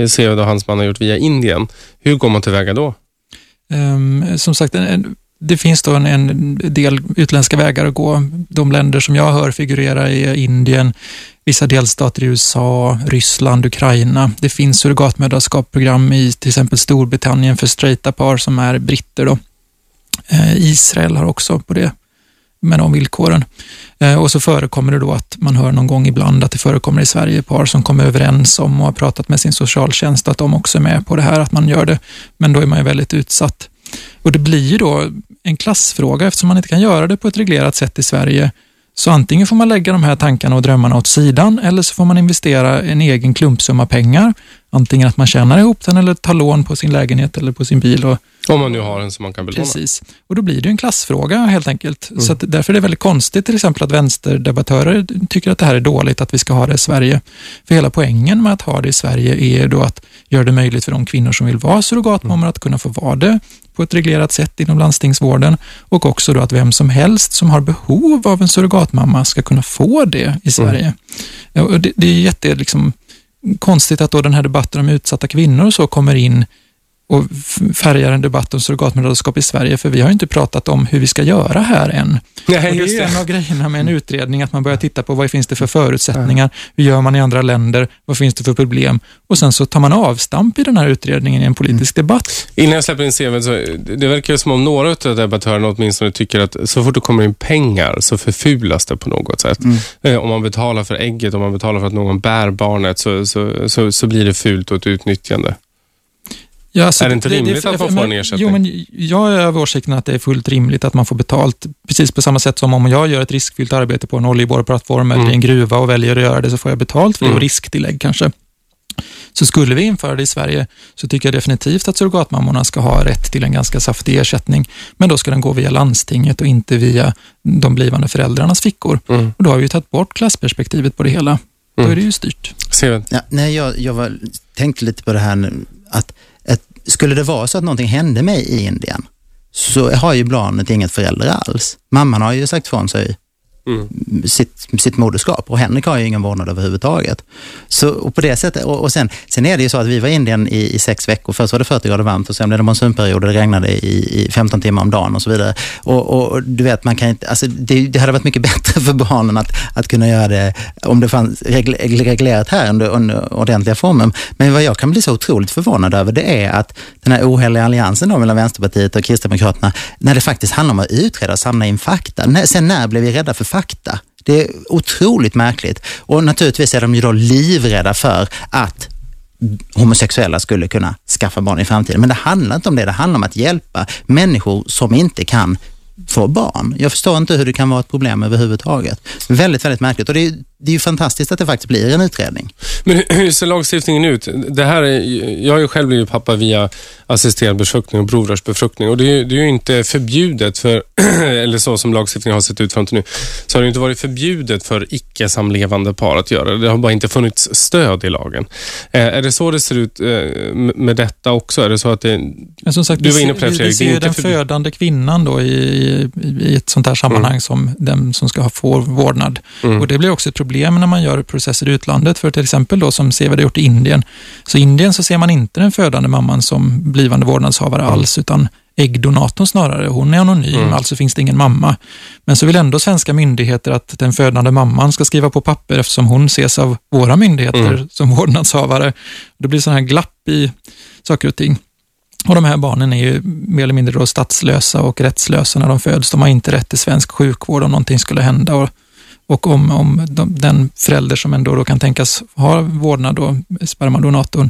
Seved och hans man har gjort via Indien, hur går man tillväga då? Ehm, som sagt, en, en, det finns då en, en del utländska vägar att gå. De länder som jag hör figurera är Indien, vissa delstater i USA, Ryssland, Ukraina. Det finns surrogatmödraskapsprogram i till exempel Storbritannien för straighta par som är britter. Då. Eh, Israel har också på det med de villkoren. Eh, och så förekommer det då att man hör någon gång ibland att det förekommer i Sverige par som kommer överens om och har pratat med sin socialtjänst att de också är med på det här, att man gör det. Men då är man ju väldigt utsatt. Och det blir ju då en klassfråga eftersom man inte kan göra det på ett reglerat sätt i Sverige. Så antingen får man lägga de här tankarna och drömmarna åt sidan eller så får man investera en egen klumpsumma pengar. Antingen att man tjänar ihop den eller tar lån på sin lägenhet eller på sin bil och om man nu har en som man kan belåna. Precis. Och då blir det en klassfråga helt enkelt. Så att därför är det väldigt konstigt till exempel att vänsterdebattörer tycker att det här är dåligt, att vi ska ha det i Sverige. För hela poängen med att ha det i Sverige är då att göra det möjligt för de kvinnor som vill vara surrogatmammor att kunna få vara det på ett reglerat sätt inom landstingsvården och också då att vem som helst som har behov av en surrogatmamma ska kunna få det i Sverige. Ja, Och det, det är jätte, liksom, konstigt att då den här debatten om utsatta kvinnor och så kommer in och färgar en debatt om surrogatmödraskap i Sverige, för vi har inte pratat om hur vi ska göra här än. Nej, Och just en av grejerna med en utredning, att man börjar titta på vad finns det för förutsättningar, hur gör man i andra länder, vad finns det för problem? Och sen så tar man avstamp i den här utredningen i en politisk debatt. Innan jag släpper in Seved, så det verkar som om några av debattörerna åtminstone tycker att så fort det kommer in pengar så förfulas det på något sätt. Eh, Om man betalar för ägget, om man betalar för att någon bär barnet så, så, så, så blir det fult och ett utnyttjande. Ja, alltså, Är det inte rimligt att man får en men- ersättning? Jo, men jag är av åsikten att det är fullt rimligt att man får betalt, precis på samma sätt som om jag gör ett riskfyllt arbete på en oljeborrplattform eller i en gruva och väljer att göra det, så får jag betalt för det Mm. och risktillägg kanske. Så skulle vi införa det i Sverige så tycker jag definitivt att surrogatmammorna ska ha rätt till en ganska saftig ersättning, men då ska den gå via landstinget och inte via de blivande föräldrarnas fickor. Mm. Och då har vi ju tagit bort klassperspektivet på det hela. Då Mm. är det ju styrt. Ja, nej, jag, jag var, tänkte lite på det här nu, att skulle det vara så att någonting hände mig i Indien så har ju barnet inget förälder alls. Mamman har ju sagt från sig Mm. sitt, sitt moderskap och Henrik har ju ingen vårdnad överhuvudtaget. Så, och på det sättet, och, och sen, sen är det ju så att vi var i Indien i, i sex veckor. Först var det 40 grader varmt och sen blev det monsunperiod och det regnade i, i 15 timmar om dagen och så vidare. Och, och, du vet, man kan inte, alltså det, det hade varit mycket bättre för barnen att, att kunna göra det om det fanns reglerat här under, under ordentliga former. Men vad jag kan bli så otroligt förvånad över det är att den här oheliga alliansen då mellan Vänsterpartiet och Kristdemokraterna, när det faktiskt handlar om att utreda och samla in fakta. Sen när blev vi rädda för fakta? Det är otroligt märkligt. Och naturligtvis är de ju då livrädda för att homosexuella skulle kunna skaffa barn i framtiden. Men det handlar inte om det, det handlar om att hjälpa människor som inte kan få barn. Jag förstår inte hur det kan vara ett problem överhuvudtaget. Väldigt, väldigt märkligt. Och det är, det är ju fantastiskt att det faktiskt blir en utredning. Men hur- ser lagstiftningen ut? Det här är, jag har ju själv blivit pappa via assisterad befruktning och provrörsbefruktning och det är, ju- det är ju inte förbjudet för, eller så som lagstiftningen har sett ut fram till nu, så har det inte varit förbjudet för icke-samlevande par att göra det. Det har bara inte funnits stöd i lagen. Eh, är det så det ser ut eh, med detta också? Är det så att det, Men som sagt, Du var inne ser- på det, vi, vi ser Det är ju den födande kvinnan då i, i, i ett sånt här sammanhang Mm. som den som ska ha få vårdnad. Mm. Och Det blir också ett problem när man gör processer i utlandet. För till exempel då som har gjort i Indien. Så i Indien så ser man inte den födande mamman som blivande vårdnadshavare alls, utan äggdonatorn snarare. Hon är anonym, Mm. alltså finns det ingen mamma. Men så vill ändå svenska myndigheter att den födande mamman ska skriva på papper eftersom hon ses av våra myndigheter Mm. som vårdnadshavare. Det blir sådana här glapp i saker och ting. Och de här barnen är ju mer eller mindre då statslösa och rättslösa när de föds. De har inte rätt till svensk sjukvård om någonting skulle hända. Och, och om, om de, den förälder som ändå då kan tänkas ha vårdnad, då, spermadonatorn,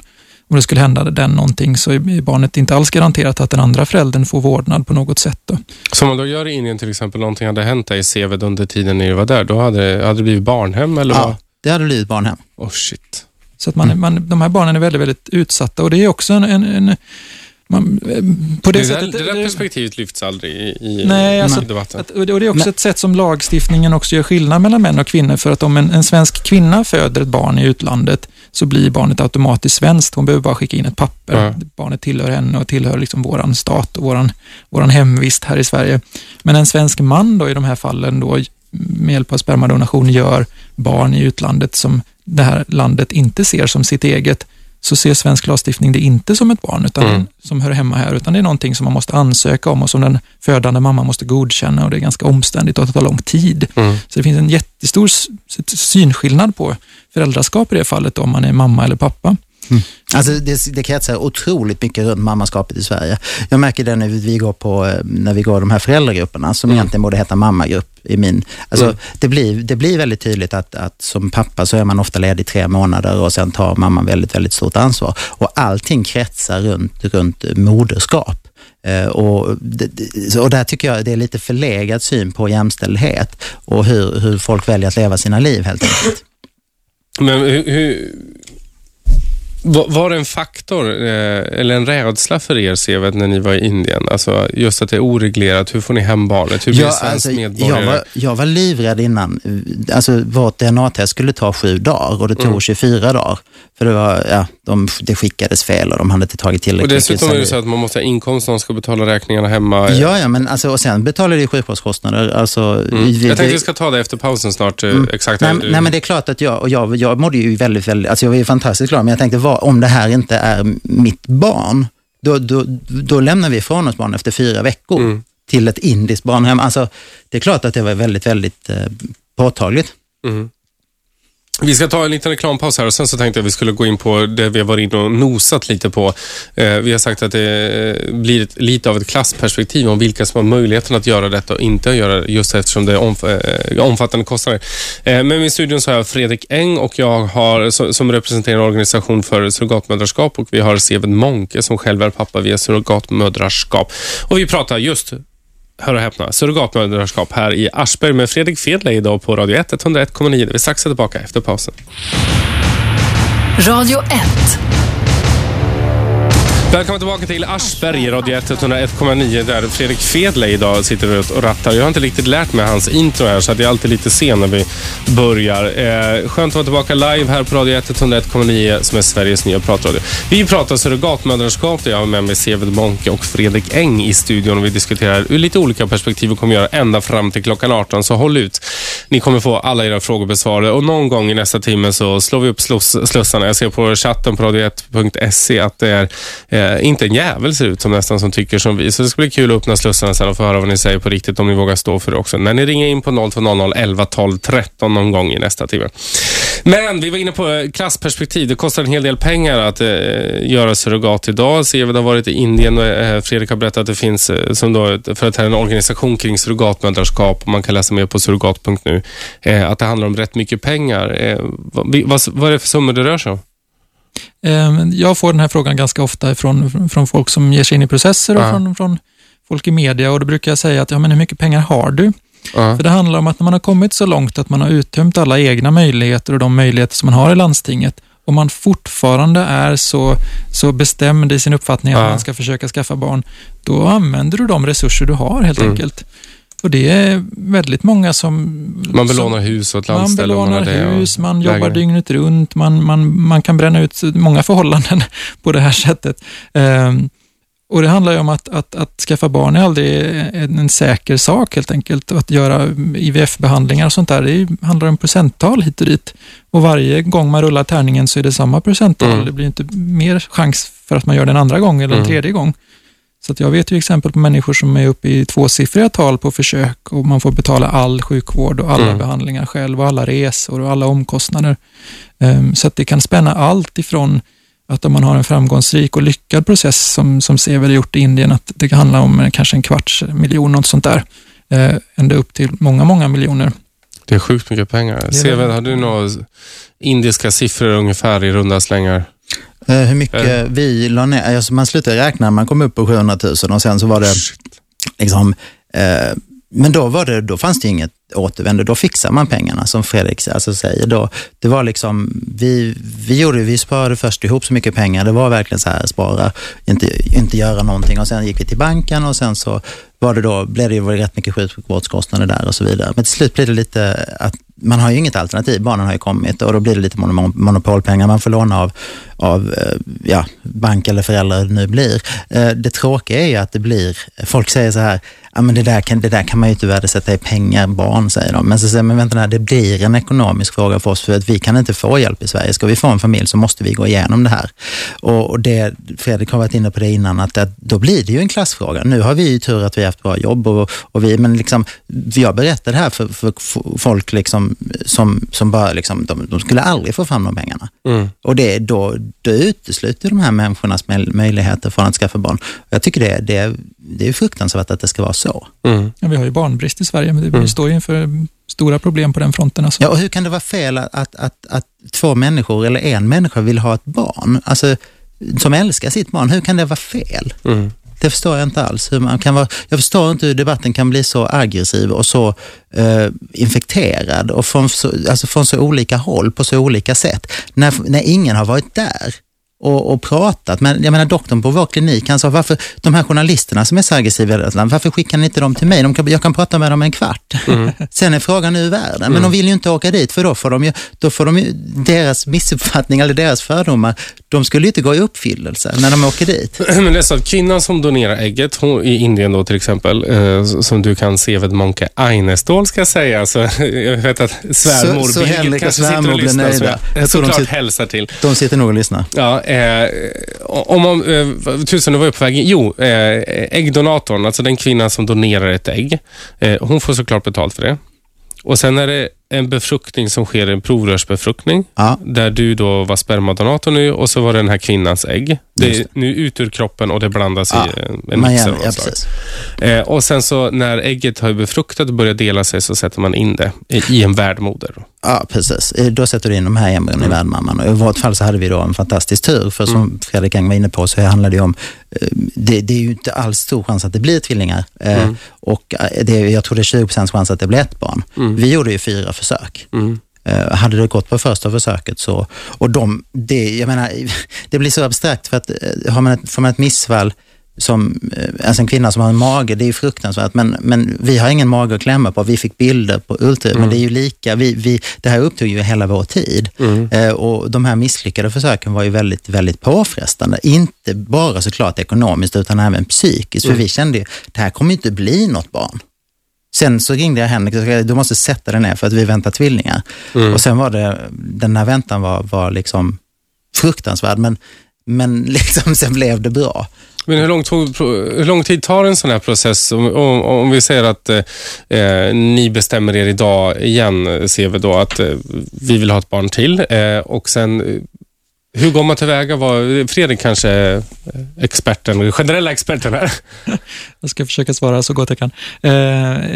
om det skulle hända den någonting så är barnet inte alls garanterat att den andra föräldern får vårdnad på något sätt. Då. som man då gör i Indien till exempel, någonting hade hänt dig i Seved under tiden ni var där, då hade, det- hade det blivit barnhem eller vad? Ja, det hade blivit barnhem. Oh shit. Så att man, Mm. man, de här barnen är väldigt, väldigt utsatta och det är också en... en, en man, eh, på det, Det, där, sättet, det där det- perspektivet lyfts aldrig i, i, Nej, alltså- i debatten. Att, och det är också Men- ett sätt som lagstiftningen också gör skillnad mellan män och kvinnor. För att om en, en svensk kvinna föder ett barn i utlandet så blir barnet automatiskt svenskt. Hon behöver bara skicka in ett papper. Ja. Barnet tillhör henne och tillhör liksom våran stat och våran, våran hemvist här i Sverige. Men en svensk man då i de här fallen då med hjälp av spermadonation gör barn i utlandet som det här landet inte ser som sitt eget så ser svensk lagstiftning det inte som ett barn utan Mm. som hör hemma här, utan det är någonting som man måste ansöka om och som den födande mamman måste godkänna och det är ganska omständigt och det tar lång tid. Mm. Så det finns en jättestor synskillnad på föräldraskap i det fallet om man är mamma eller pappa. Alltså det, det kretsar otroligt mycket runt mammaskapet i Sverige. Jag märker det när vi går på, eh, när vi går de här föräldragrupperna som Mm. egentligen borde heta mammagrupp i min. Alltså Mm. det, blir, det blir väldigt tydligt att, att som pappa så är man ofta ledig tre månader och sen tar mamman väldigt, väldigt stort ansvar. Och allting kretsar runt, runt moderskap. Eh, Och, och där tycker jag det är lite förlegad syn på jämställdhet och hur, hur folk väljer att leva sina liv helt enkelt. Men hur, hur, var, var det en faktor eh, eller en rädsla för er, Seved, när ni var i Indien? Alltså just att det är oreglerat. Hur får ni hem barnet? Hur blir Ja, svensk alltså, medborgare? jag, var, jag var livrädd innan. Alltså, vårt DNA-test skulle ta sju dagar och det tog Mm. 24 dagar. För det, var, ja, de, det skickades fel och de hade inte tagit Och tillräckligt dessutom är det så att man måste ha inkomst om man ska betala räkningarna hemma. Ja, ja, men alltså, och sen betalar du sjukvårdskostnader. Alltså, Mm. vi- Jag tänkte vi- vi ska ta det efter pausen snart. eh, Mm. Exakt. Nej, nej, men det är klart att jag, och jag, jag mådde ju väldigt, väldigt, alltså jag var ju fantastiskt glad, men jag tänkte, om det här inte är mitt barn, då, då, då lämnar vi ifrån oss barn efter fyra veckor Mm. till ett indiskt barnhem. Alltså, det är klart att det var väldigt, väldigt eh, påtagligt. Mm. Vi ska ta en liten reklampaus här och sen så tänkte jag att vi skulle gå in på det vi har varit inne och nosat lite på. Eh, vi har sagt att det eh, blir lite av ett klassperspektiv om vilka som har möjligheten att göra detta och inte göra det just eftersom det är eh, omfattande kostnader. Men i studion så har jag Fredrik Eng och jag har som, som representerar en organisation för surrogatmödraskap och vi har Seved Monke som själv är pappa via surrogatmödraskap. Och vi pratar just hör och häpna, surrogatmödraskap här i Aschberg med Fredrik Fedley idag på Radio 1, 101,9. Vi är strax tillbaka efter pausen. Radio 1. Välkommen tillbaka till Aschberg, Radio 101,9 där Fredrik Fedley idag sitter och rattar. Jag har inte riktigt lärt mig hans intro här så att jag är alltid lite sen när vi börjar. Eh, skönt att vara tillbaka live här på Radio 101,9 som är Sveriges nya pratradio. Vi pratar surrogatmödraskap där jag har med mig Seved Monke och Fredrik Eng i studion och vi diskuterar ur lite olika perspektiv och kommer göra ända fram till klockan 18 så håll ut. Ni kommer få alla era frågor besvarade och någon gång i nästa timme så slår vi upp sluss, slussarna. Jag ser på chatten på radio1.se att det är eh, inte en jävel ser ut som nästan som tycker som vi. Så det ska bli kul att öppna slussarna sen och få höra vad ni säger på riktigt om ni vågar stå för det också. När ni ringer in på 0200 11 12 13 någon gång i nästa timme. Men vi var inne på eh, klassperspektiv. Det kostar en hel del pengar att eh, göra surrogat idag. Seved har varit i Indien och eh, Fredrik har berättat att det finns eh, som då, för att det här är en organisation kring surrogatmödraskap och man kan läsa mer på surrogat.nu. Eh, att det handlar om rätt mycket pengar. Eh, vad, vad, vad är det för summor det rör sig om? Eh, Jag får den här frågan ganska ofta från, från folk som ger sig in i processer och Ja. från, från folk i media och då brukar jag säga att ja, men hur mycket pengar har du? Ja. För det handlar om att när man har kommit så långt att man har uttömt alla egna möjligheter och de möjligheter som man har i landstinget och man fortfarande är så, så bestämd i sin uppfattning att Ja. man ska försöka skaffa barn, då använder du de resurser du har helt Mm. enkelt. Och det är väldigt många som... Man som, belånar hus och ett man landställe. och belånar och hus, man jobbar lägenhet. dygnet runt, man, man, man kan bränna ut många förhållanden på det här sättet. Ehm, och Det handlar ju om att, att, att skaffa barn är aldrig en, en säker sak helt enkelt. Att göra IVF-behandlingar och sånt där, det handlar om procenttal hit och dit. Och varje gång man rullar tärningen så är det samma procenttal. Mm. Det blir inte mer chans för att man gör det en andra gång eller en Mm. tredje gång. Så jag vet ju exempel på människor som är uppe i tvåsiffriga tal på försök och man får betala all sjukvård och alla Mm. behandlingar själv och alla resor och alla omkostnader. Ehm, Så att det kan spänna allt ifrån att om man har en framgångsrik och lyckad process som, som Sever har gjort i Indien, att det kan handla om eh, kanske en kvarts miljon, något sånt där, eh, ända upp till många, många miljoner. Det är sjukt mycket pengar. det. har du några indiska siffror ungefär i runda slängar? Eh, hur mycket Eh. vi la ner, alltså man slutade räkna, man kom upp på 700 000 och sen så var det liksom, eh, men då, var det, då fanns det inget återvändo, då fixar man pengarna som Fredrik alltså säger. Då, det var liksom, vi, vi, gjorde, vi sparade först ihop så mycket pengar, det var verkligen så här, spara, inte, inte göra någonting och sen gick vi till banken och sen så var det då, blev det ju rätt mycket sjukvårdskostnader där och så vidare. Men till slut blir det lite att man har ju inget alternativ, barnen har ju kommit och då blir det lite monopolpengar man får låna av, av eh, ja, bank eller föräldrar det nu blir. Eh, det tråkiga är ju att det blir, folk säger så här, ja men det där kan, det där kan man ju inte värdesätta i pengar, barn säger de. Men så säger man, vänta, nej, det blir en ekonomisk fråga för oss för att vi kan inte få hjälp i Sverige. Ska vi få en familj så måste vi gå igenom det här. Och, och det, Fredrik har varit inne på det innan, att, att då blir det ju en klassfråga. Nu har vi ju tur att vi har haft bra jobb och, och vi, men liksom, jag berättar det här för, för folk liksom, som, som bara, liksom, de, de skulle aldrig få fram de pengarna. Mm. Och det, då, då utesluter de här människornas möj- möjligheter från att skaffa barn. Jag tycker det, det, det är fruktansvärt att det ska vara så. Mm. Ja, vi har ju barnbrist i Sverige, men det, Mm. vi står ju inför stora problem på den fronten. Alltså. Ja, och hur kan det vara fel att, att, att, att två människor eller en människa vill ha ett barn? Alltså, som älskar sitt barn, hur kan det vara fel? Mm. Det förstår jag inte alls. Hur man kan vara, jag förstår inte hur debatten kan bli så aggressiv och så eh, infekterad och från så, alltså från så olika håll på så olika sätt. När, när ingen har varit där och, och pratat. Men jag menar doktorn på vår klinik, han sa varför de här journalisterna som är så aggressiva varför skickar ni inte dem till mig? De kan, jag kan prata med dem en kvart. Sen är frågan nu i världen, men de vill ju inte åka dit för då får de ju, då får de ju deras missuppfattning eller deras fördomar, de skulle ju inte gå i uppfyllelse när de åker dit. Men det är så att kvinnan som donerar ägget hon, i Indien då till exempel, eh, som du kan se vid Monke Einestål ska jag säga. Så, jag vet att svärmor Så- så Birgit kanske sitter och lyssnar. Nöjda. jag, Jag tror de sitter- hälsar till. De sitter nog och lyssnar. Ja, eh, om man, eh, tusen, nu var på väg. Jo, eh, äggdonatorn, alltså den kvinnan som donerar ett ägg, eh, hon får såklart betalt för det. Och sen är det en befruktning som sker, en provrörsbefruktning, Ja, där du då var spermadonator nu och så var det den här kvinnans ägg. Det är nu ut ur kroppen och det blandas Ja, i eh, en mixer av ja. Eh, och sen så när ägget har befruktat och börjar dela sig så sätter man in det i, i en värdmoder. Ja, precis. Eh, Då sätter du in de här embryon Mm. i värdmamman. Och I vårt fall så hade vi då en fantastisk tur, för som Fredrik Eng var inne på så handlar det om, eh, det, det är ju inte alls stor chans att det blir tvillingar. Eh, Mm. Och eh, det, är- jag tror det är 20 chans att det blir ett barn. Mm. Vi gjorde ju fyra försök. Mm. Eh, hade det gått på första försöket så, och de, det, jag menar, det blir så abstrakt för att eh, har man ett, får man ett missfall som, eh, alltså en kvinna som har en mage, det är ju fruktansvärt, men, men vi har ingen mage att klämma på. Vi fick bilder på ultraljud, men det är ju lika. Vi, vi, det här upptog ju hela vår tid. Eh, och de här misslyckade försöken var ju väldigt, väldigt påfrestande. Inte bara såklart ekonomiskt, utan även psykiskt. För vi kände ju, det här kommer inte bli något barn. Sen så ringde jag Henrik och sa, du måste sätta dig ner för att vi väntar tvillingar. Och sen var det, den här väntan var, var liksom fruktansvärd, men, men liksom sen blev det bra. Men hur lång, tog, hur lång tid tar en sån här process? Om, om, om vi säger att eh, ni bestämmer er idag igen, ser vi då att eh, vi vill ha ett barn till eh, och sen eh, hur går man tillväga? Var, Fredrik kanske är experten, generella experten här. Jag ska försöka svara så gott jag kan. Eh,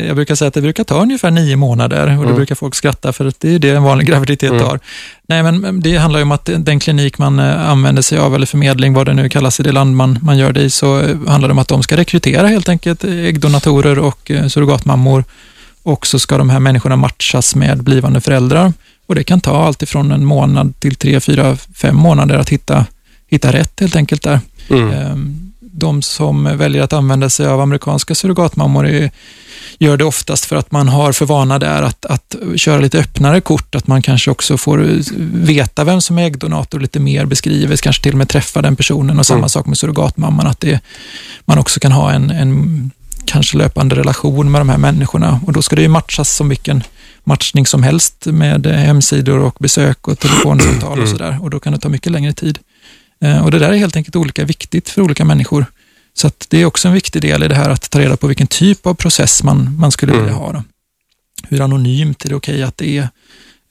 jag brukar säga att det brukar ta ungefär nio månader och då brukar folk skratta för att det är det en vanlig graviditet Mm. tar. Nej, men det handlar ju om att den klinik man eh, använder sig av, eller förmedling, vad det nu kallas i det land man, man gör det i, så eh, handlar det om att de ska rekrytera helt enkelt äggdonatorer och surrogatmammor och så ska de här människorna matchas med blivande föräldrar. Och det kan ta allt ifrån en månad till tre, fyra, fem månader att hitta, hitta rätt helt enkelt där. Mm. Ehm, De som väljer att använda sig av amerikanska surrogatmammor är, gör det oftast för att man har för vana där att, att köra lite öppnare kort, att man kanske också får veta vem som är äggdonator lite mer beskrivet, kanske till och med träffa den personen och samma Mm. sak med surrogatmamman, att det, man också kan ha en, en kanske löpande relation med de här människorna och då ska det ju matchas som vilken matchning som helst med eh, hemsidor och besök och telefonsamtal och Mm. sådär och då kan det ta mycket längre tid. Eh, Och Det där är helt enkelt olika viktigt för olika människor. Så att det är också en viktig del i det här att ta reda på vilken typ av process man, man skulle Mm. vilja ha. Då. Hur anonymt är det okej att det är?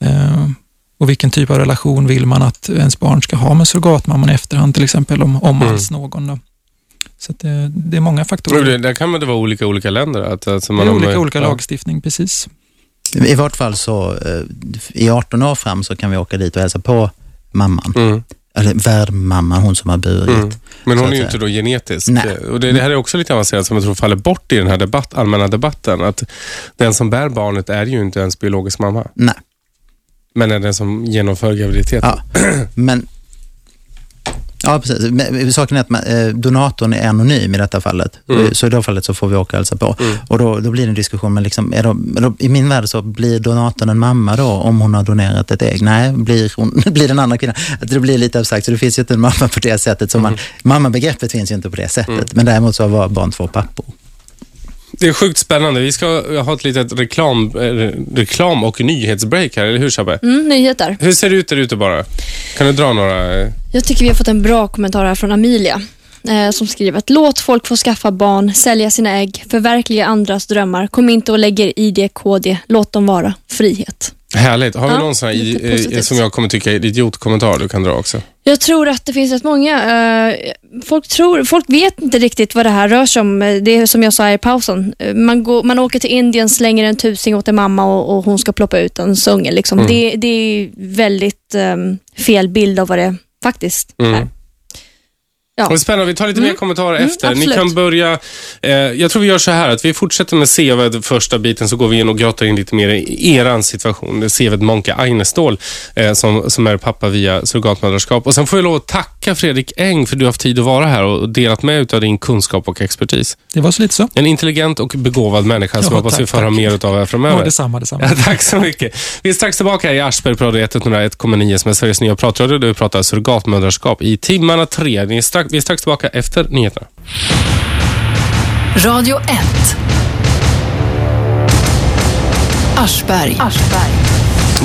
Eh, och vilken typ av relation vill man att ens barn ska ha med surrogatmamman i efterhand, till exempel om, om Mm. alls någon. Då. Så det, det är många faktorer. Det, där kan det vara olika olika länder. Att, alltså Det man är har- olika, olika ja. lagstiftning, precis. I vart fall så, eh, i 18 år fram så kan vi åka dit och hälsa på mamman. Mm. Eller värdmamman, hon som har burit. Mm. Men hon är ju inte då genetisk. Nej. Och det, det här är också lite avancerat som jag tror faller bort i den här debatt, allmänna debatten. Att den som bär barnet är ju inte ens biologisk mamma. Nej. Men är den som genomför graviditeten. Ja, men Ja, precis. Men saken är att man, eh, donatorn är anonym i detta fallet. Mm. Så i det fallet så får vi åka och hälsa på. Mm. Och då, då blir det en diskussion, men liksom, är de, de, i min värld så blir donatorn en mamma då om hon har donerat ett ägg? Nej, blir, hon, blir den andra kvinnan. Att Det blir lite abstrakt, så det finns ju inte en mamma på det sättet. Som man, Mm. mammabegreppet finns ju inte på det sättet, men däremot så var barn två pappor. Det är sjukt spännande. Vi ska ha ett litet reklam, eh, reklam och nyhetsbreak här, eller hur Shabbe? Mm, nyheter. Hur ser det ut där ute bara? Kan du dra några? Jag tycker vi har fått en bra kommentar här från Amelia. Eh, som skriver att låt folk få skaffa barn, sälja sina ägg, förverkliga andras drömmar. Kom inte och lägger ID, KD. Låt dem vara. Frihet. Härligt. Har vi Ja, någon sån här, eh, som jag kommer tycka är idiotkommentar du kan dra också? Jag tror att det finns rätt många. eh, folk, tror, folk vet inte riktigt vad det här rör sig om. Det är som jag sa i pausen. Eh, Man, går, man åker till Indien, slänger en tusing åt en mamma och, och hon ska ploppa ut en unge. Liksom. Mm. Det, det är väldigt um, fel bild av vad det faktiskt Mm. Ja. Vad spännande, vi tar lite mer kommentarer Mm, efter. Ni absolut. kan börja, eh, jag tror vi gör så här att vi fortsätter med CV första biten så går vi in och grottar in lite mer i eran situation. CV Monke Einestål eh, som, som är pappa via surrogatmödraskap. Och sen får jag lov att tacka Fredrik Eng för att du har haft tid att vara här och delat med ut av din kunskap och expertis. Det var så lite så. En intelligent och begåvad människa som Ja, jag hoppas vi får höra mer här framöver. Ja, detsamma, detsamma. Ja, tack så mycket. Vi är strax tillbaka här i Aschberg på Radio 101,9 som är Sveriges nya pratradio där vi pratar surrogatmödraskap i timmarna tre. Ni är strax, vi är strax tillbaka efter nyheterna. Radio 1. Aschberg.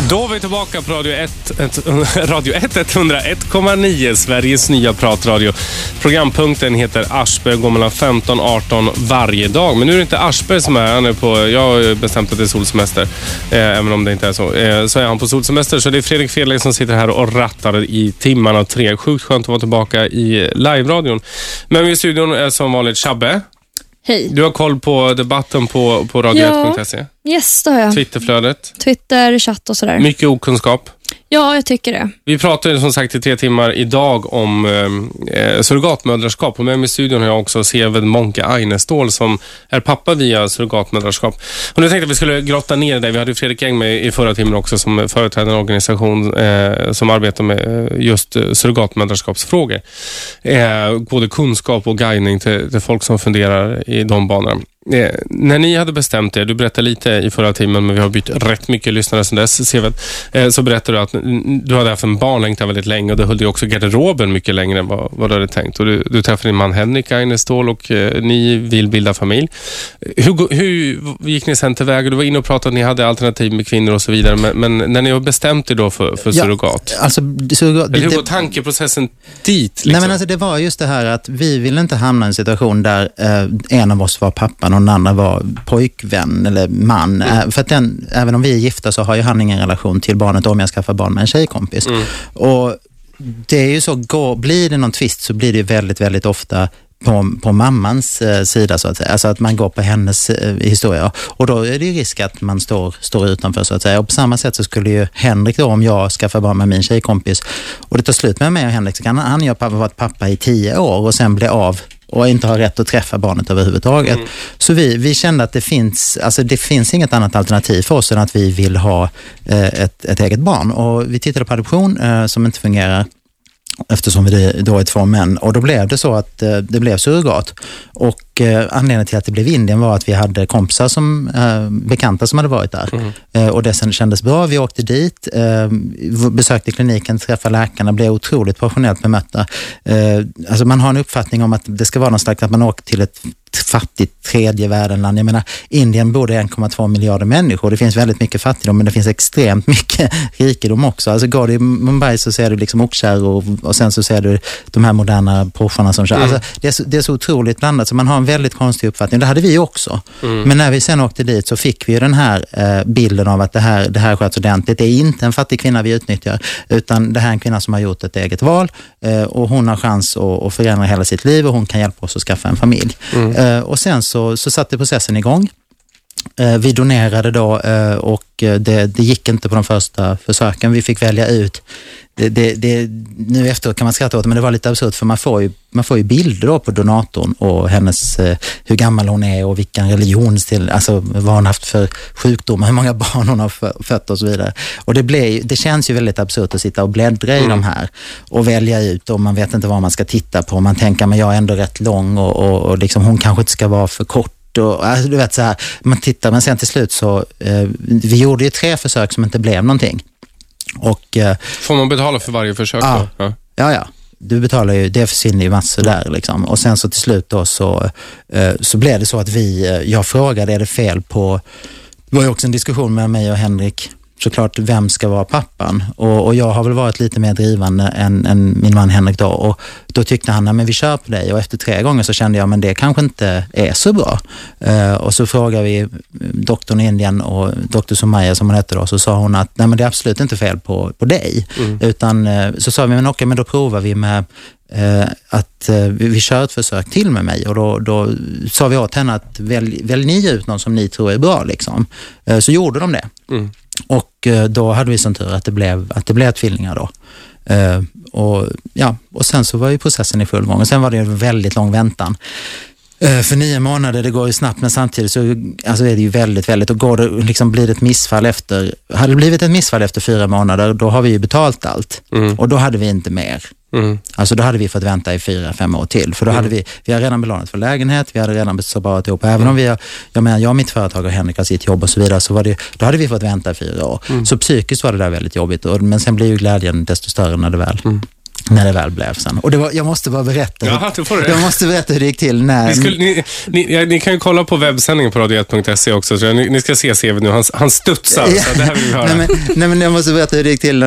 Då är vi tillbaka på Radio 1, ett, Radio 1 101,9, Sveriges nya pratradio. Programpunkten heter Aschberg och går mellan 15 och 18 varje dag. Men nu är det inte Aschberg som är, han är på, jag har bestämt att det är solsemester, eh, även om det inte är så. Eh, så är han på solsemester, så det är Fredrik Fredrik som sitter här och rattar i timmarna tre. Sjukt skönt att vara tillbaka i live-radion. Men i studion är som vanligt Chabbe. Hej. Du har koll på debatten på, på radio1.se, Yes, det har jag. Twitterflödet. Twitter, chatt och sådär. Mycket okunskap. Ja, jag tycker det. Vi pratade som sagt i tre timmar idag om eh, eh, surrogatmödraskap och med mig i studion har jag också Seved Monke Einestål som är pappa via surrogatmödraskap. Och nu tänkte jag att vi skulle grotta ner det. Vi hade Fredrik Eng med i förra timmen också som företräder en organisation eh, som arbetar med eh, just eh, surrogatmödraskapsfrågor. Eh, både kunskap och guidning till, till folk som funderar i de banorna. Eh, när ni hade bestämt er, du berättade lite i förra timmen, men vi har bytt rätt mycket lyssnare sedan dess, Seved, eh, så berättade du att du hade haft en barnlängtan väldigt länge och det höll dig också garderoben mycket längre än vad, vad du hade tänkt. Och du, du träffade din man Henrik Einestål och eh, ni vill bilda familj. Hur, hur gick ni sen tillväga? Du var inne och pratade att ni hade alternativ med kvinnor och så vidare, men, men när ni har bestämt er då för, för surrogat, Alltså, surrogat eller hur det- går tankeprocessen dit? Liksom? Nej, men alltså, det var just det här att vi ville inte hamna i en situation där eh, en av oss var pappan den andra var pojkvän eller man. Eh, för att den, även om vi är gifta så har ju han ingen relation till barnet om jag skaffar barn med en tjejkompis. Och det är ju så, går, blir det någon tvist så blir det väldigt, väldigt ofta på, på mammans eh, sida så att säga. Alltså att man går på hennes eh, historia. Och då är det ju risk att man står, står utanför så att säga. Och på samma sätt så skulle ju Henrik då, om jag skaffar barn med min tjejkompis och det tar slut med mig och Henrik så kan han, han ju ha varit pappa i tio år och sen bli av och inte ha rätt att träffa barnet överhuvudtaget. Så vi, vi kände att det finns, alltså det finns inget annat alternativ för oss än att vi vill ha eh, ett, ett eget barn. Och vi tittade på adoption eh, som inte fungerar eftersom vi då är två män. Och då blev det så att eh, det blev surrogat. Och eh, anledningen till att det blev Indien var att vi hade kompisar som, eh, bekanta som hade varit där. Eh, och det sen kändes bra. Vi åkte dit, besökte kliniken, träffade läkarna, blev otroligt professionellt bemötta. Alltså man har en uppfattning om att det ska vara någon slags, att man åker till ett fattigt tredje världenland. Jag menar, Indien bor det 1,2 miljarder människor. Det finns väldigt mycket fattigdom, men det finns extremt mycket rikedom också. Alltså går du i Mumbai så ser du liksom oxkärror och, och sen så ser du de här moderna Porscharna som kör. Alltså, det, är så, det är så otroligt blandat, så man har en väldigt konstig uppfattning. Det hade vi också. Men när vi sen åkte dit så fick vi den här eh, bilden av att det här, det här sköts ordentligt. Det är inte en fattig kvinna vi utnyttjar, utan det här är en kvinna som har gjort ett eget val eh, och hon har chans att, att förändra hela sitt liv och hon kan hjälpa oss att skaffa en familj. Eh, Eh, och sen så, så satte processen igång. Eh, Vi donerade då eh, och eh, det, det gick inte på de första försöken. Vi fick välja ut. Det, det, det, nu efteråt kan man skratta åt det, men det var lite absurt för man får ju, man får ju bilder på donatorn och hennes, hur gammal hon är och vilken religion, till, alltså vad hon haft för sjukdomar, hur många barn hon har fö- fött och så vidare. Och det, ju- det känns ju väldigt absurt att sitta och bläddra i de här och välja ut och man vet inte vad man ska titta på. Man tänker, men jag är ändå rätt lång och, och, och liksom, hon kanske inte ska vara för kort och, alltså, du vet så här, man tittar, men sen till slut så, eh, vi gjorde ju tre försök som inte blev någonting. Och eh, Får man betala för varje försök? Ja. då? Ja. ja, ja, du betalar ju, det försvinner ju massor där liksom. Och sen så till slut då så, eh, så blev det så att vi, eh, jag frågade, är det fel på, det var ju också en diskussion med mig och Henrik, såklart, vem ska vara pappan? Och, och jag har väl varit lite mer drivande än, än min man Henrik då. Och då tyckte han, "Nej, men vi kör på dig. Och efter tre gånger så kände jag, men det kanske inte är så bra. Eh, och så frågade vi eh, doktorn i Indien och doktor Somaya som hon hette då, så sa hon att, nej men det är absolut inte fel på, på dig. Utan eh, så sa vi, men okej, men då provar vi med eh, att vi, vi kör ett försök till med mig och då, då sa vi åt henne att välj, välj ni ut någon som ni tror är bra. Liksom. Så gjorde de det. Mm. Och eh, då hade vi sån tur att det blev, att det blev tvillingar då. Eh, och, ja, och sen så var ju processen i full gång och sen var det en väldigt lång väntan. Eh, För nio månader, det går ju snabbt men samtidigt så alltså är det ju väldigt, väldigt, och går det, liksom blir det ett missfall efter, hade det blivit ett missfall efter fyra månader, då har vi ju betalt allt Mm. och då hade vi inte mer. Mm. Alltså då hade vi fått vänta i fyra, fem år till. För då hade vi, vi har redan belånat för lägenhet, vi hade redan sparat ihop. Även om vi har, jag menar, jag och mitt företag och Henrik har sitt jobb och så vidare, så var det, då hade vi fått vänta i fyra år. Så psykiskt var det där väldigt jobbigt. Och, men sen blir ju glädjen desto större när det väl, när det väl blev sen. Och det var, jag måste bara berätta, Jaha, får det. jag måste berätta hur det gick till när... Ni, skulle, ni, ni, ja, ni kan ju kolla på webbsändningen på radio1.se också. Så ni, ni ska se CV nu. Han, han studsar. Så det här vill vi höra. nej, men, nej, men jag måste berätta hur det gick till.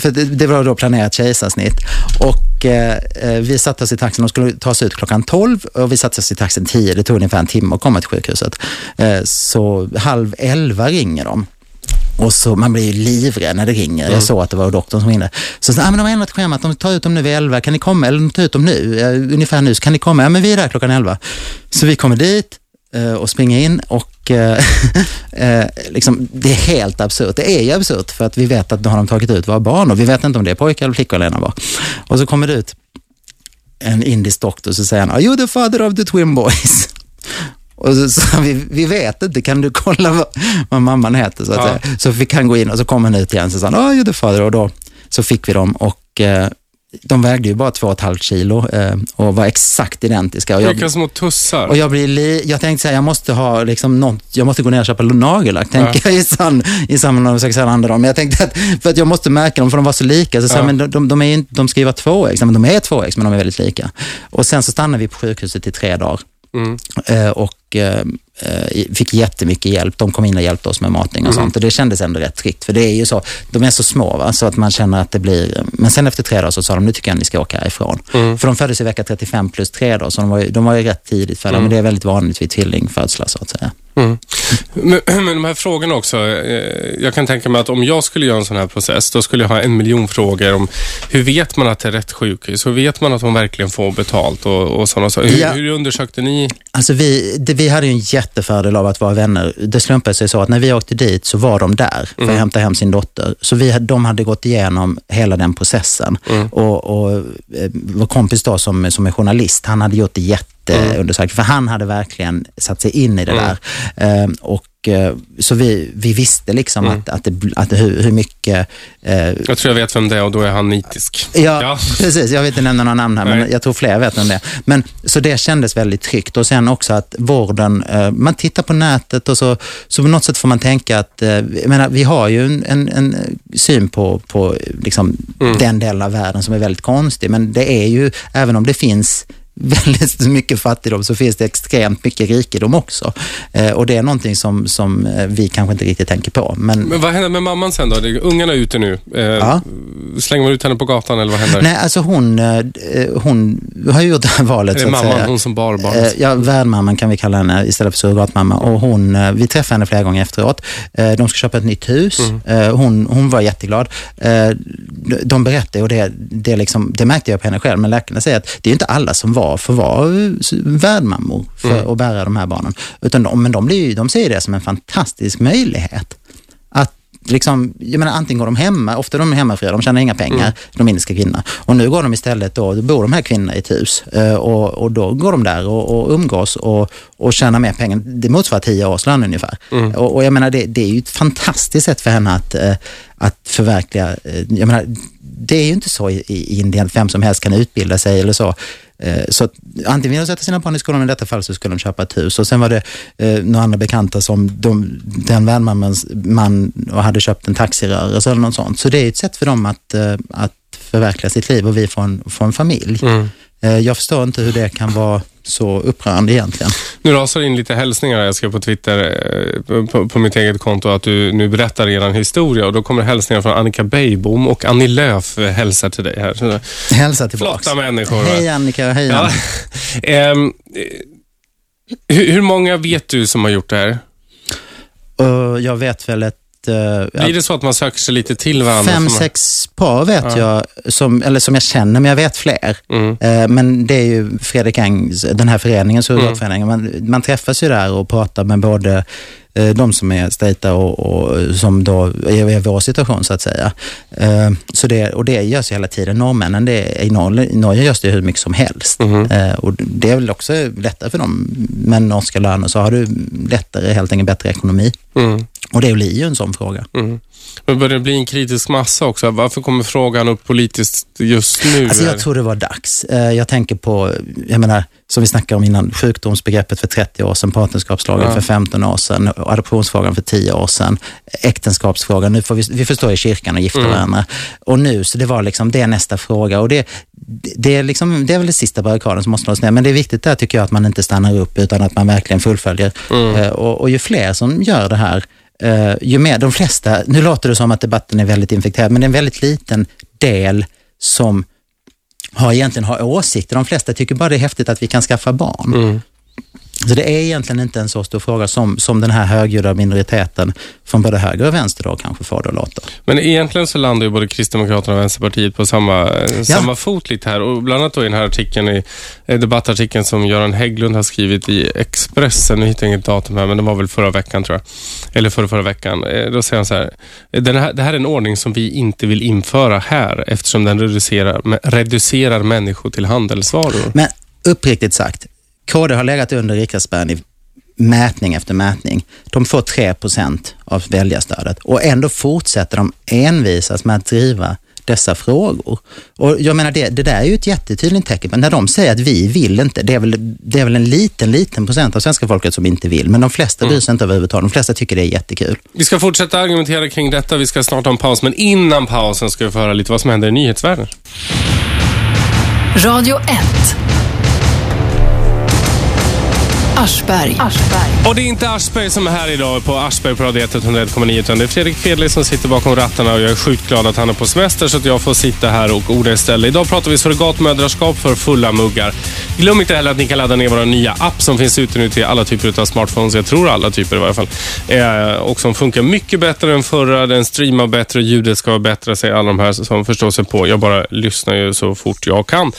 För det, det var då planerat kejsarsnitt. Och eh, eh, vi satte oss i taxin, de skulle ta oss ut klockan 12 och vi satte oss i taxin 10. Det tog ungefär en timme att komma till sjukhuset. Eh, så halv 11 ringer de. Och så, man blir ju livrädd när det ringer. Jag såg att det var doktorn som ringde. Så sa ah, men de har ändrat schemat, de tar ut dem nu vid 11, kan ni komma? Eller de tar ut dem nu, eh, ungefär nu, så kan ni komma? Ja, men vi är där klockan 11. Så vi kommer dit eh, och springer in och eh, liksom, det är helt absurt. Det är ju absurt för att vi vet att då har de tagit ut våra barn och vi vet inte om det är pojkar eller flickor Lena var. Och så kommer det ut en indisk doktor så säger han, Are you the father of the twin boys? Och så sa vi, vi vet inte, kan du kolla vad, vad mamman heter? Så, att Ja. säga. så fick han gå in och så kom han ut igen och så sa oh, you're the father. Och då så fick vi dem och eh, de vägde ju bara två och ett halvt kilo eh, och var exakt identiska. Och jag, Vilka små tussar. och jag, blir li, jag tänkte säga, jag måste ha liksom något, jag måste gå ner och köpa nagellack, tänker jag i, sann, i samband med att försöka sälja andra dem. Men jag tänkte att, för att jag måste märka dem, för de var så lika. Så jag, Ja. men de, de, de, är, de ska ju vara tvåex, men de är tvåex, men de är väldigt lika. Och sen så stannade vi på sjukhuset i tre dagar Mm. eh, och eh, fick jättemycket hjälp. De kom in och hjälpte oss med matning och sånt och det kändes ändå rätt tryggt. För det är ju så, de är så små va? så att man känner att det blir, men sen efter tre dagar så sa de, nu tycker jag ni ska åka härifrån. För de föddes i vecka 35 plus tre dagar, så de var ju, de var ju rätt tidigt födda, men det är väldigt vanligt vid tvillingfödslar så att säga. Mm. Men, men de här frågorna också. Eh, jag kan tänka mig att om jag skulle göra en sån här process, då skulle jag ha en miljon frågor om hur vet man att det är rätt sjukhus? Hur vet man att de verkligen får betalt och, och sådana saker? Hur, Ja. hur undersökte ni? Alltså vi, det, vi hade ju en jättefördel av att vara vänner. Det slumpade sig så att när vi åkte dit så var de där för att hämta hem sin dotter. Så vi, de hade gått igenom hela den processen. Och, och eh, vår kompis då som, som är journalist, han hade gjort det jätteundersökt, för han hade verkligen satt sig in i det där. Eh, och eh, så vi, vi visste liksom att, att, det, att hur, hur mycket eh, Jag tror jag vet vem det är och då är han nitisk. Ja, precis. Jag vill inte nämna några namn här, men Nej. jag tror fler vet om det. Men, så det kändes väldigt tryggt. Och sen också att vården, eh, man tittar på nätet och så, så på något sätt får man tänka att, eh, jag menar, vi har ju en, en, en syn på, på liksom, den delen av världen som är väldigt konstig, men det är ju, även om det finns väldigt mycket fattigdom så finns det extremt mycket rikedom också. Eh, och det är någonting som, som eh, vi kanske inte riktigt tänker på. Men, Men vad händer med mamman sen då? Ungarna är ute nu. Eh, Ja. Slänger man ut henne på gatan eller vad händer? nej, alltså hon, eh, hon har ju gjort det här valet är det mamman, säga. hon som bar Eh, barnet? Ja, värdmamman kan vi kalla henne istället för surrogatmamma. Och hon, eh, vi träffade henne flera gånger efteråt. Eh, De ska köpa ett nytt hus. Eh, Hon, hon var jätteglad. Eh, De berättade, och det, det, liksom, det märkte jag på henne själv, men läkarna säger att det är inte alla som var, vara eh, värdmammor för att bära de här barnen. Utan de, men de, blir, ju- de ser det som en fantastisk möjlighet. Att liksom, jag menar, antingen går de hemma, ofta är de hemmafruar, de tjänar inga pengar, de indiska kvinnorna. Och nu går de istället då, då bor de här kvinnorna i ett hus eh, och, och då går de där och, och umgås och, och tjänar mer pengar. Det motsvarar tio års lön ungefär. Och, och jag menar, det, det är ju ett fantastiskt sätt för henne att, eh, att förverkliga, eh, jag menar, det är ju inte så i, i Indien vem som helst kan utbilda sig eller så. Eh, Så att antingen vill de sätta sina barn i skolan, i detta fall så skulle de köpa ett hus. Och sen var det eh, några andra bekanta som de, den värdmammans man och hade köpt en taxirörelse eller något sånt. Så det är ett sätt för dem att, eh, att förverkliga sitt liv och vi får en, får en familj. Mm. Eh, Jag förstår inte hur det kan vara så upprörande egentligen. Nu rasar in lite hälsningar jag skrev på Twitter eh, på, på mitt eget konto att du nu berättar er historia och då kommer hälsningar från Annika Beijbom och Annie Lööf eh, hälsar till dig här. Hälsa tillbaks. flotta människor. Hej Annika, hej. Annika. Ehm, eh, hur, hur många vet du som har gjort det här? Jag vet väl ett... eh, Blir det så att man söker sig lite till varandra? Fem, sex par vet Ja. jag, som, eller som jag känner, men jag vet fler. Mm. Eh, Men det är ju Fredrik Engs, den här föreningen, surrogatföreningen. Man, man träffas ju där och pratar med både eh, de som är straighta och, och som då är i vår situation så att säga. Eh, Så det, och det görs ju hela tiden. Norrmännen, det i, Norge, i Norge görs det hur mycket som helst. Mhm. Eh, Och det är väl också lättare för dem med norska löner, så har du lättare, helt enkelt bättre ekonomi. Mm. Och det blir ju en sån fråga. Mm. Men börjar det bli en kritisk massa också? Varför kommer frågan upp politiskt just nu? Alltså jag tror det var dags. Eh, Jag tänker på, jag menar, som vi snackade om innan, sjukdomsbegreppet för 30 år sedan, partnerskapslagen Ja. för 15 år sedan, adoptionsfrågan för 10 år sedan, äktenskapsfrågan, nu får vi, vi förstår i kyrkan och gifta Mm. varandra. Och nu, så det var liksom, det är nästa fråga. Och det, det, är liksom, det är väl det sista barrikaden som måste slås ner, men det är viktigt där tycker jag att man inte stannar upp, utan att man verkligen fullföljer. Mm. Eh, Och, och ju fler som gör det här, eh, ju mer, de flesta, nu låter det som att debatten är väldigt infekterad, men det är en väldigt liten del som har egentligen har åsikter. De flesta tycker bara det är häftigt att vi kan skaffa barn. Mm. Så det är egentligen inte en så stor fråga som, som den här högljudda minoriteten från både höger och vänster då kanske får det att låta. Men egentligen så landar ju både Kristdemokraterna och Vänsterpartiet på samma, ja. samma fot lite här. Och bland annat då i den här artikeln, i debattartikeln som Göran Hägglund har skrivit i Expressen. Nu hittar jag inget datum här, men det var väl förra veckan tror jag. Eller förra, förra veckan. Eh, då säger han så här, den här, det här är en ordning som vi inte vill införa här eftersom den reducerar, reducerar människor till handelsvaror. Men uppriktigt sagt, KD har legat under riksdagsspärren i mätning efter mätning. De får 3% av väljarstödet och ändå fortsätter de envisas med att driva dessa frågor. Och jag menar, det, det där är ju ett jättetydligt tecken. Men när de säger att vi vill inte, det är, väl, det är väl en liten, liten procent av svenska folket som inte vill. Men de flesta bryr sig inte överhuvudtaget. De flesta tycker det är jättekul. Vi ska fortsätta argumentera kring detta. Vi ska snart ha en paus. Men innan pausen ska vi få höra lite vad som händer i nyhetsvärlden. Radio 1. Aschberg. Aschberg. Och det är inte Aschberg som är här idag på Aschberg på Radio 101,9 utan det är Fredrik Fedli som sitter bakom rattarna och jag är sjukt glad att han är på semester så att jag får sitta här och orda istället. Idag pratar vi surrogatmödraskap för fulla muggar. Glöm inte heller att ni kan ladda ner vår nya app som finns ute nu till alla typer av smartphones. Jag tror alla typer i varje fall. Eh, och som funkar mycket bättre än förra. Den streamar bättre, ljudet ska vara bättre, säger alla de här som förstår sig på. Jag bara lyssnar ju så fort jag kan.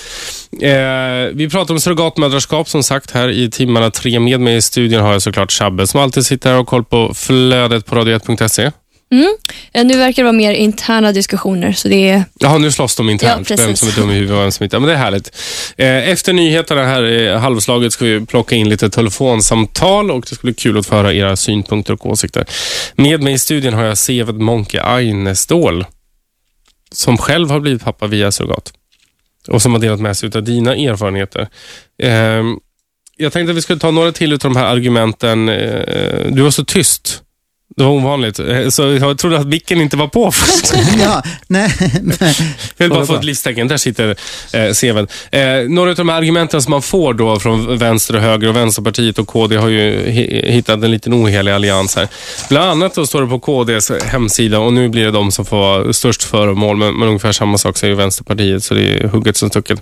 Eh, vi pratar om surrogatmödraskap som sagt här i timmarna tre. Med mig i studion har jag såklart Shabbe som alltid sitter här och har koll på flödet på radio1.se. Mm. Eh, nu verkar det vara mer interna diskussioner. Så det är... Jaha, nu slåss de internt. Ja, vem som är dum i huvudet och vem som inte Men det är härligt. Eh, efter nyheterna här i halvslaget ska vi plocka in lite telefonsamtal och det skulle bli kul att få höra era synpunkter och åsikter. Med mig i studion har jag Seved Monke Einestål som själv har blivit pappa via surrogat och som har delat med sig av dina erfarenheter. Eh, jag tänkte att vi skulle ta några till av de här argumenten. Eh, du var så tyst. Det var ovanligt. Eh, så jag trodde att micken inte var på först. ja, nej. jag vill bara få ett livstecken. Där sitter eh, Seven. Eh, några av de här argumenten som man får då från vänster och höger och Vänsterpartiet och KD har ju hittat en liten ohelig allians här. Bland annat då står det på KDs hemsida och nu blir det de som får vara störst föremål, men, men ungefär samma sak säger Vänsterpartiet, så det är hugget som stucket.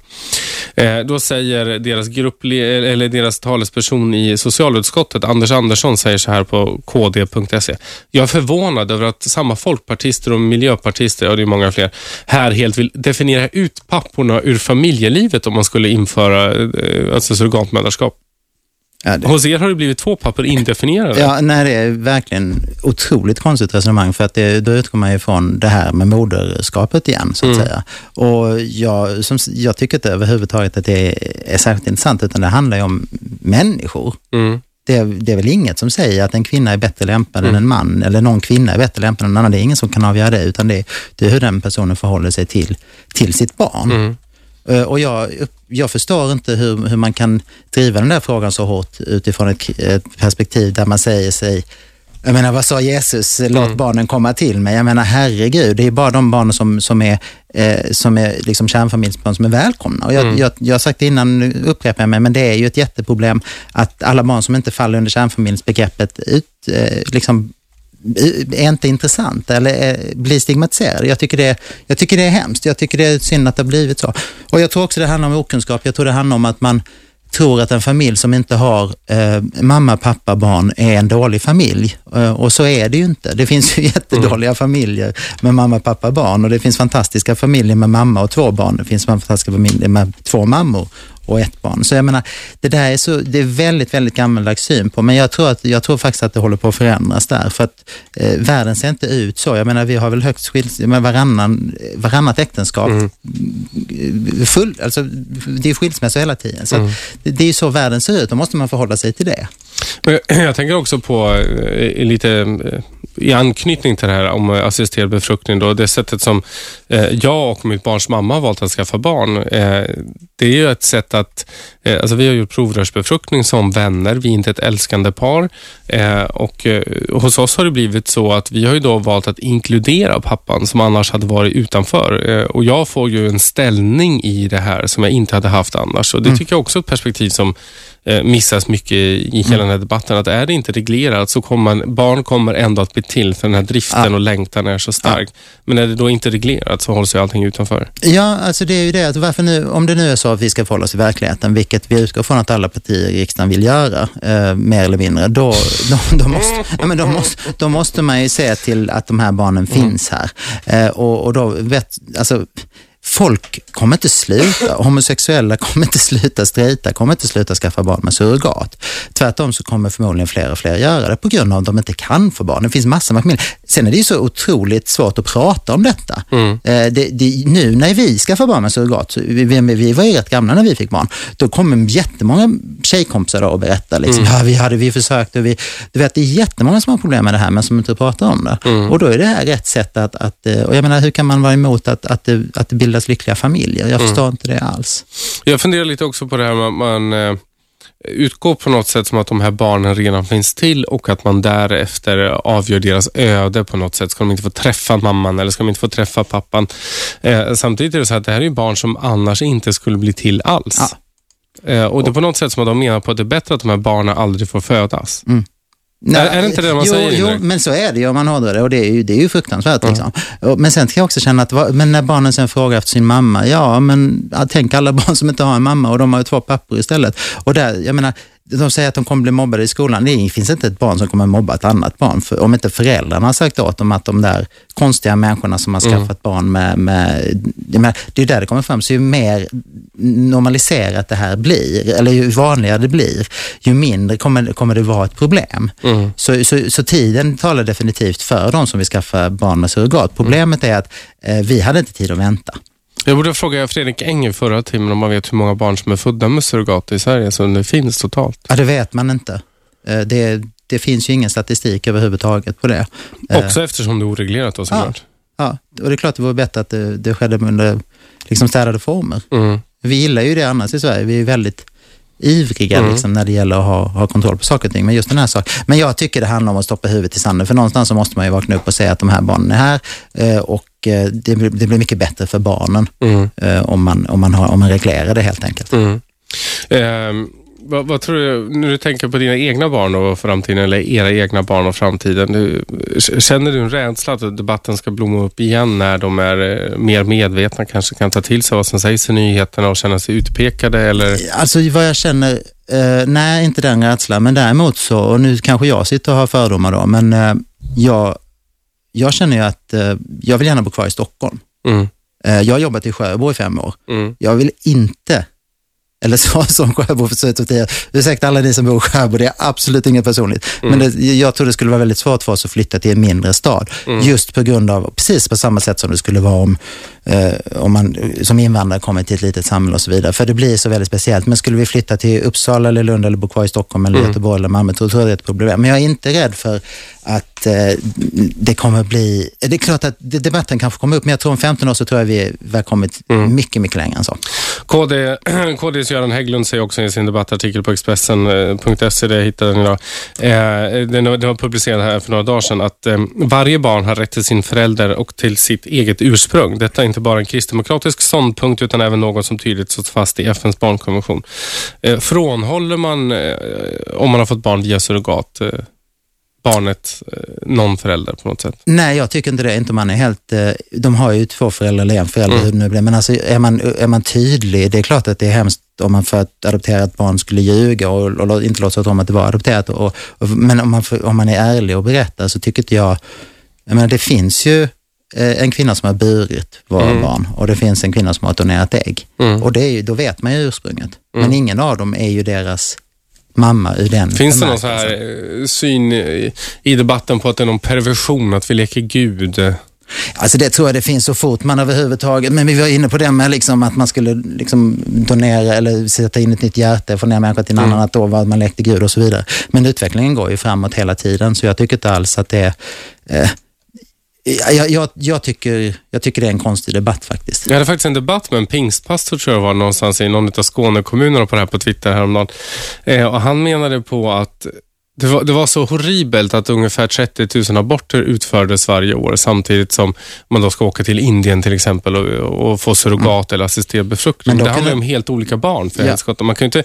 Eh, då säger deras, grupp, eller deras talesperson i socialutskottet, Anders Andersson, säger så här på kd.se. Jag är förvånad över att samma folkpartister och miljöpartister, och det är många fler, här helt vill definiera ut papporna ur familjelivet om man skulle införa eh, alltså surrogatmödraskap. Ja, det... Hos er har det blivit två pappor indefinierade. Ja, nej, det är verkligen otroligt konstigt resonemang för att det, då utgår man ifrån det här med moderskapet igen, så att mm. säga. Och jag, som, jag tycker inte överhuvudtaget att det är, är särskilt intressant, utan det handlar ju om människor. Mm det, det är väl inget som säger att en kvinna är bättre lämpad mm. än en man, eller någon kvinna är bättre lämpad än en annan. Det är ingen som kan avgöra det, utan det, det är hur den personen förhåller sig till, till sitt barn. Mm. Eh, och jag, jag förstår inte hur, hur man kan driva den där frågan så hårt utifrån ett, ett perspektiv där man säger sig jag menar, vad sa Jesus? Låt mm. barnen komma till mig. Jag menar, herregud, det är bara de barnen som, som är, eh, som är liksom kärnfamiljsbarn som är välkomna. Och jag, mm. jag, jag har sagt det innan, nu upprepar jag mig, men det är ju ett jätteproblem att alla barn som inte faller under kärnfamiljsbegreppet ut, eh, liksom, är inte intressanta eller blir stigmatiserade. Jag tycker, det, jag tycker det är hemskt. Jag tycker det är synd att det har blivit så. Och jag tror också det handlar om okunskap. Jag tror det handlar om att man tror att en familj som inte har eh, mamma, pappa, barn är en dålig familj. Eh, och så är det ju inte. Det finns ju jättedåliga mm. familjer med mamma, pappa, barn och det finns fantastiska familjer med mamma och två barn. Det finns fantastiska familjer med två mammor och ett barn. Så jag menar, det där är, så, det är väldigt, väldigt gammaldags syn på, men jag tror, att, jag tror faktiskt att det håller på att förändras där, för att eh, världen ser inte ut så. Jag menar, vi har väl högst skils, med varannan, varannat äktenskap, mm. full, alltså, det är skilsmässa hela tiden. Så mm. det, det är så världen ser ut, då måste man förhålla sig till det. Men jag tänker också på eh, lite eh, i anknytning till det här om assisterad befruktning, då, det sättet som eh, jag och mitt barns mamma har valt att skaffa barn, eh, det är ju ett sätt att, eh, alltså vi har gjort provrörsbefruktning som vänner, vi är inte ett älskande par eh, och eh, hos oss har det blivit så att vi har ju då valt att inkludera pappan som annars hade varit utanför eh, och jag får ju en ställning i det här som jag inte hade haft annars och det mm. tycker jag också är ett perspektiv som eh, missas mycket i hela Mm. den här debatten. Att är det inte reglerat så kommer man, barn kommer ändå att bli till för den här driften Ja. och längtan är så stark. Men är det då inte reglerat så hålls ju allting utanför. Ja, alltså det är ju det att varför nu, om det nu är så att vi ska förhålla oss till verkligheten, vilket vi utgår från att alla partier i riksdagen vill göra, eh, mer eller mindre, då, då, då, måste, ja, men då, måste, då måste man ju se till att de här barnen finns här. Eh, och, och då vet, alltså, folk kommer inte sluta, homosexuella kommer inte sluta, strejta, kommer inte sluta skaffa barn med surrogat. Tvärtom så kommer förmodligen fler och fler göra det på grund av att de inte kan få barn. Det finns massor med familjer. Sen är det ju så otroligt svårt att prata om detta. Mm. Eh, det, det, nu när vi skaffar barn med surrogat, vi, vi, var ju rätt gamla när vi fick barn, då kommer jättemånga tjejkompisar och berättar liksom, ja vi hade vi försökt och vi, du vet det är jättemånga som har problem med det här men som inte pratar om det. Och då är det här rätt sätt att, att, eh, och jag menar hur kan man vara emot att, att, det, att det bildas lyckliga familjer? Jag förstår inte det alls. Jag funderar lite också på det här med att man utgår på något sätt som att de här barnen redan finns till och att man därefter avgör deras öde på något sätt. Ska de inte få träffa mamman eller ska de inte få träffa pappan? Eh, samtidigt är det så att det här är barn som annars inte skulle bli till alls. Ja. Eh, och det är på något sätt som att de menar på att det är bättre att de här barnen aldrig får födas. Nej, är det inte det man jo, säger Jo, men så är det ju om man hårdrar det och det är ju, det är ju fruktansvärt. Liksom. Och- Men sen kan jag också känna att, men när barnen sen frågar efter sin mamma, ja men tänk alla barn som inte har en mamma och de har ju två pappor istället. Och där, jag menar, de säger att de kommer bli mobbade i skolan. Det finns inte ett barn som kommer mobba ett annat barn. För, om inte föräldrarna har sagt åt dem att de där konstiga människorna som har skaffat barn med, med menar, det är där det kommer fram. Så ju mer normaliserat det här blir, eller ju vanligare det blir, ju mindre kommer, kommer det vara ett problem. Mm. Så, så, så tiden talar definitivt för de som vill skaffa barn med surrogat. Problemet är att eh, vi hade inte tid att vänta. Jag borde fråga Fredrik Eng i förra timmen om man vet hur många barn som är födda med surrogat i Sverige, så det finns totalt. Ja, det vet man inte. Eh, det, det finns ju ingen statistik överhuvudtaget på det. Eh, Också eftersom det är oreglerat då såklart. Ja, och det är klart det vore bättre att det, det skedde under liksom städade former. Mm. Vi gillar ju det annars i Sverige. Vi är väldigt ivriga Mm. liksom, när det gäller att ha, ha kontroll på saker och ting. Men just den här saken. Men jag tycker det handlar om att stoppa huvudet i sanden. För någonstans så måste man ju vakna upp och säga att de här barnen är här. eh, Och eh, det, blir- det blir mycket bättre för barnen Mm. eh, om, man, om, man har, om man reglerar det helt enkelt. Mm. Ehm, vad, vad tror du, när du tänker på dina egna barn och framtiden, eller era egna barn och framtiden, du, känner du en rädsla att debatten ska blomma upp igen när de är eh, mer medvetna, kanske kan ta till sig vad som sägs i nyheterna och känna sig utpekade? Eller? Alltså vad jag känner, eh, nej inte den rädslan, men däremot så, och nu kanske jag sitter och har fördomar då, men eh, jag, jag känner ju att eh, jag vill gärna bo kvar i Stockholm. Mm. Eh, jag har jobbat i Sjöbo i fem år. Mm. Jag vill inte, eller så som Sjöbo för söt och tio. Ursäkta alla ni som bor i Sjöbo, det är absolut inget personligt. Men det, jag tror det skulle vara väldigt svårt för oss att flytta till en mindre stad. Just på grund av, precis på samma sätt som det skulle vara om, eh, om man som invandrare kommer till ett litet samhälle och så vidare. För det blir så väldigt speciellt. Men skulle vi flytta till Uppsala eller Lund eller bo kvar i Stockholm eller Göteborg eller Malmö, så tror jag det är ett problem. Men jag är inte rädd för att eh, det kommer bli, det är klart att debatten kanske kommer upp, men jag tror om 15 år så tror jag vi har kommit mycket, mycket längre än så. KD, KDs Göran Hägglund säger också i sin debattartikel på Expressen.se, det jag hittade den idag, eh, den, var- den var publicerad här för några dagar sedan, att eh, varje barn har rätt till sin förälder och till sitt eget ursprung. Detta är inte bara en kristdemokratisk ståndpunkt utan även något som tydligt slås fast i FNs barnkonvention. Eh, frånhåller man, eh, om man har fått barn via surrogat, eh, barnet eh, någon förälder på något sätt? Nej, jag tycker inte det. Inte man är helt, eh, de har ju två föräldrar eller en förälder, hur det nu blir. Men alltså, är, man, är man tydlig, det är klart att det är hemskt om man för att adoptera ett barn skulle ljuga och, och inte låtsas om att det var adopterat. Och, och, men om man, om man är ärlig och berättar så tycker inte jag, jag menar, det finns ju eh, en kvinna som har burit våra barn och det finns en kvinna som har donerat ägg. Mm. Och det är ju, då vet man ju ursprunget. Men ingen av dem är ju deras mamma ur den Finns det någon så här eh, syn i, debatten på att det är någon perversion, att vi leker Gud? Alltså det tror jag det finns så fort man överhuvudtaget, men vi var inne på det med liksom att man skulle liksom donera eller sätta in ett nytt hjärta från en människa till en annan, att då var man lekte Gud och så vidare. Men utvecklingen går ju framåt hela tiden, så jag tycker inte alls att det är... Eh, jag, jag, jag, tycker, jag tycker det är en konstig debatt faktiskt. Jag hade faktiskt en debatt med en pingstpastor tror jag var någonstans i någon av Skånekommunerna på det här på Twitter häromdagen. Eh, och han menade på att det var, det var så horribelt att ungefär 30 000 aborter utfördes varje år samtidigt som man då ska åka till Indien till exempel och, och få surrogat eller assisterad befruktning. Det handlar det- om helt olika barn för Ja. helskotta. Man kan ju inte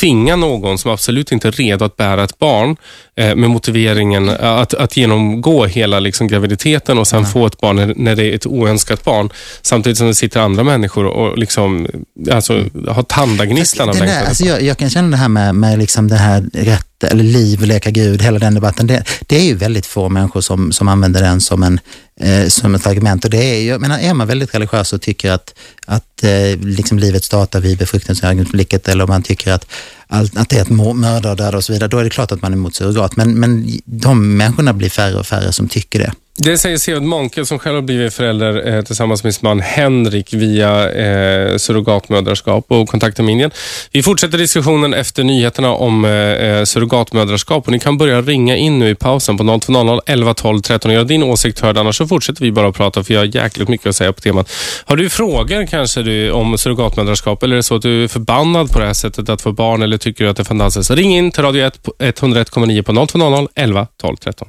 tvinga någon som absolut inte är redo att bära ett barn eh, med motiveringen att, att genomgå hela liksom, graviditeten och sen få ett barn när, när det är ett oönskat barn. Samtidigt som det sitter andra människor och liksom, alltså, har tandagnisslan av där, alltså jag, jag kan känna det här med, med liksom det här rätt eller liv, leka Gud, hela den debatten. Det, det är ju väldigt få människor som, som använder den som, en, eh, som ett argument. Och det är, ju- jag menar, är man väldigt religiös och tycker att, att eh, liksom livet startar vid befruktningsögonblicket eller om man tycker att, att det är ett och döda och så vidare, då är det klart att man är emot surrogat. Men, men de människorna blir färre och färre som tycker det. Det säger Seved Monke som själv har blivit förälder eh, tillsammans med sin man Henrik via eh, surrogatmödraskap och kontakta med Indien. Vi fortsätter diskussionen efter nyheterna om eh, eh surrogatmödraskap och ni kan börja ringa in nu i pausen på 02.00, 11 12 13 och göra din åsikt hörd. Annars så fortsätter vi bara att prata för jag har jäkligt mycket att säga på temat. Har du frågor kanske du, om surrogatmödraskap eller är det så att du är förbannad på det här sättet att få barn eller tycker du att det är fantastiskt? Ring in till Radio 1 på 101,9 på 0200 11 12 13.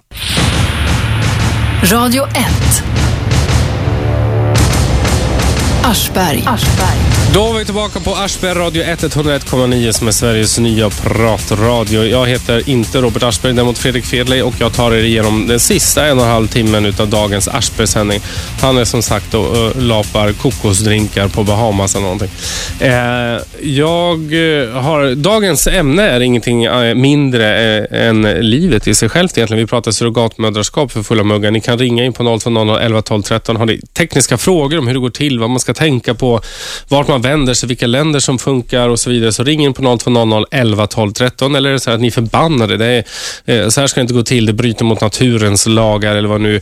Radio 1. Aschberg. Aschberg. Då var vi tillbaka på Aschberg Radio 101,9 som är Sveriges nya pratradio. Jag heter inte Robert Aschberg, däremot Fredrik Fedley och jag tar er igenom den sista en och en halv timmen utav dagens Aschberg-sändning. Han är som sagt och eh, lapar kokosdrinkar på Bahamas eller någonting. Eh, jag eh, har, dagens ämne är ingenting mindre än livet i sig självt egentligen. Vi pratar surrogatmödraskap för fulla muggar. Ni kan ringa in på 0200 11 12 13. Har ni tekniska frågor om hur det går till, vad man ska tänka på, vart man vänder sig, vilka länder som funkar och så vidare. Så ring in på 0200 11 12 13 eller är det så här att ni är förbannade? Det är, eh, så här ska det inte gå till. Det bryter mot naturens lagar eller vad nu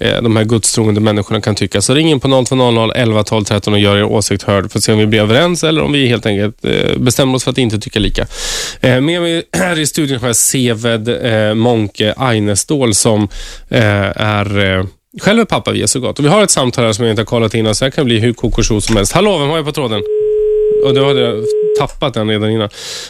eh, de här gudstroende människorna kan tycka. Så ring in på 0200 11 12 13 och gör er åsikt hörd för att se om vi blir överens eller om vi helt enkelt eh, bestämmer oss för att inte tycka lika. Eh, med mig här i studion har jag Seved eh, Monke Einestål som eh, är eh, själv är pappa via surrogat. Och vi har ett samtal här som jag inte har kollat innan så det kan bli hur kokosjo som helst. Hallå, vem har jag på tråden? Och då hade jag tappat den redan innan.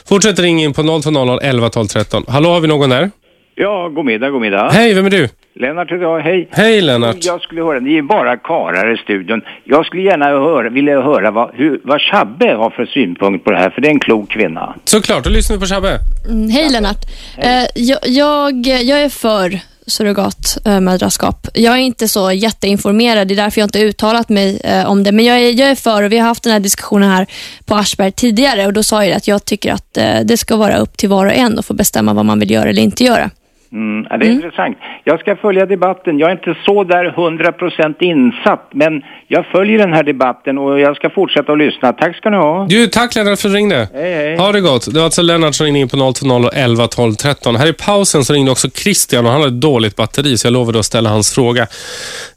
Fortsätt ringa in på 020 11 12 13. Hallå, har vi någon där? Ja, god middag, god middag. Hej, vem är du? Lennart heter jag, hej. Hej Lennart. Jag skulle höra, ni är bara karlar i studion. Jag skulle gärna höra, vilja höra vad, hur, vad Shabbe har för synpunkt på det här, för det är en klok kvinna. Såklart, då lyssnar vi på Shabbe. Mm, hej Lennart. Eh, jag, jag, jag är för surrogatmödraskap. Eh, jag är inte så jätteinformerad, det är därför jag inte uttalat mig eh, om det. Men jag är, jag är för och vi har haft den här diskussionen här på Aschberg tidigare och då sa jag att jag tycker att eh, det ska vara upp till var och en att få bestämma vad man vill göra eller inte göra. Mm, ja, det är intressant. Jag ska följa debatten. Jag är inte så där 100% insatt, men jag följer den här debatten och jag ska fortsätta att lyssna. Tack ska ni ha. Du, tack Lennart för att du ringde. Hej, hej. Ha det gott. Det var alltså Lennart som ringde in på 020 11 12 13. Här i pausen så ringde också Christian och han hade ett dåligt batteri så jag lovade att ställa hans fråga.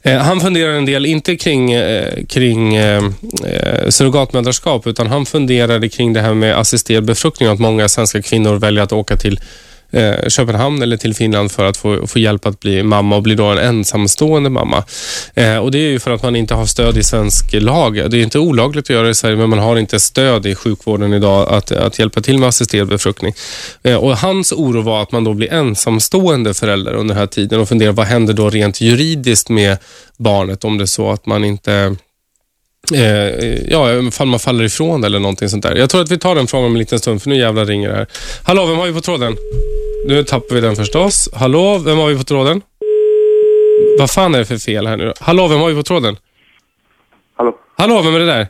Eh, han funderar en del, inte kring, eh, kring eh, eh, surrogatmödraskap utan han funderade kring det här med assisterad befruktning och att många svenska kvinnor väljer att åka till eh, Köpenhamn eller till Finland för att få, få hjälp att bli mamma och bli då en ensamstående mamma. Eh, och Det är ju för att man inte har stöd i svensk lag. Det är inte olagligt att göra det i Sverige, men man har inte stöd i sjukvården idag att, att hjälpa till med assisterad befruktning. Eh, och Hans oro var att man då blir ensamstående förälder under den här tiden och funderar vad händer då rent juridiskt med barnet om det är så att man inte Eh, ja, ifall man faller ifrån eller någonting sånt där. Jag tror att vi tar den frågan om en liten stund, för nu jävlar ringer det här. Hallå, vem har vi på tråden? Nu tappar vi den förstås. Hallå, vem har vi på tråden? Vad fan är det för fel här nu då? Hallå, vem har vi på tråden? Hallå? Hallå, vem är det där?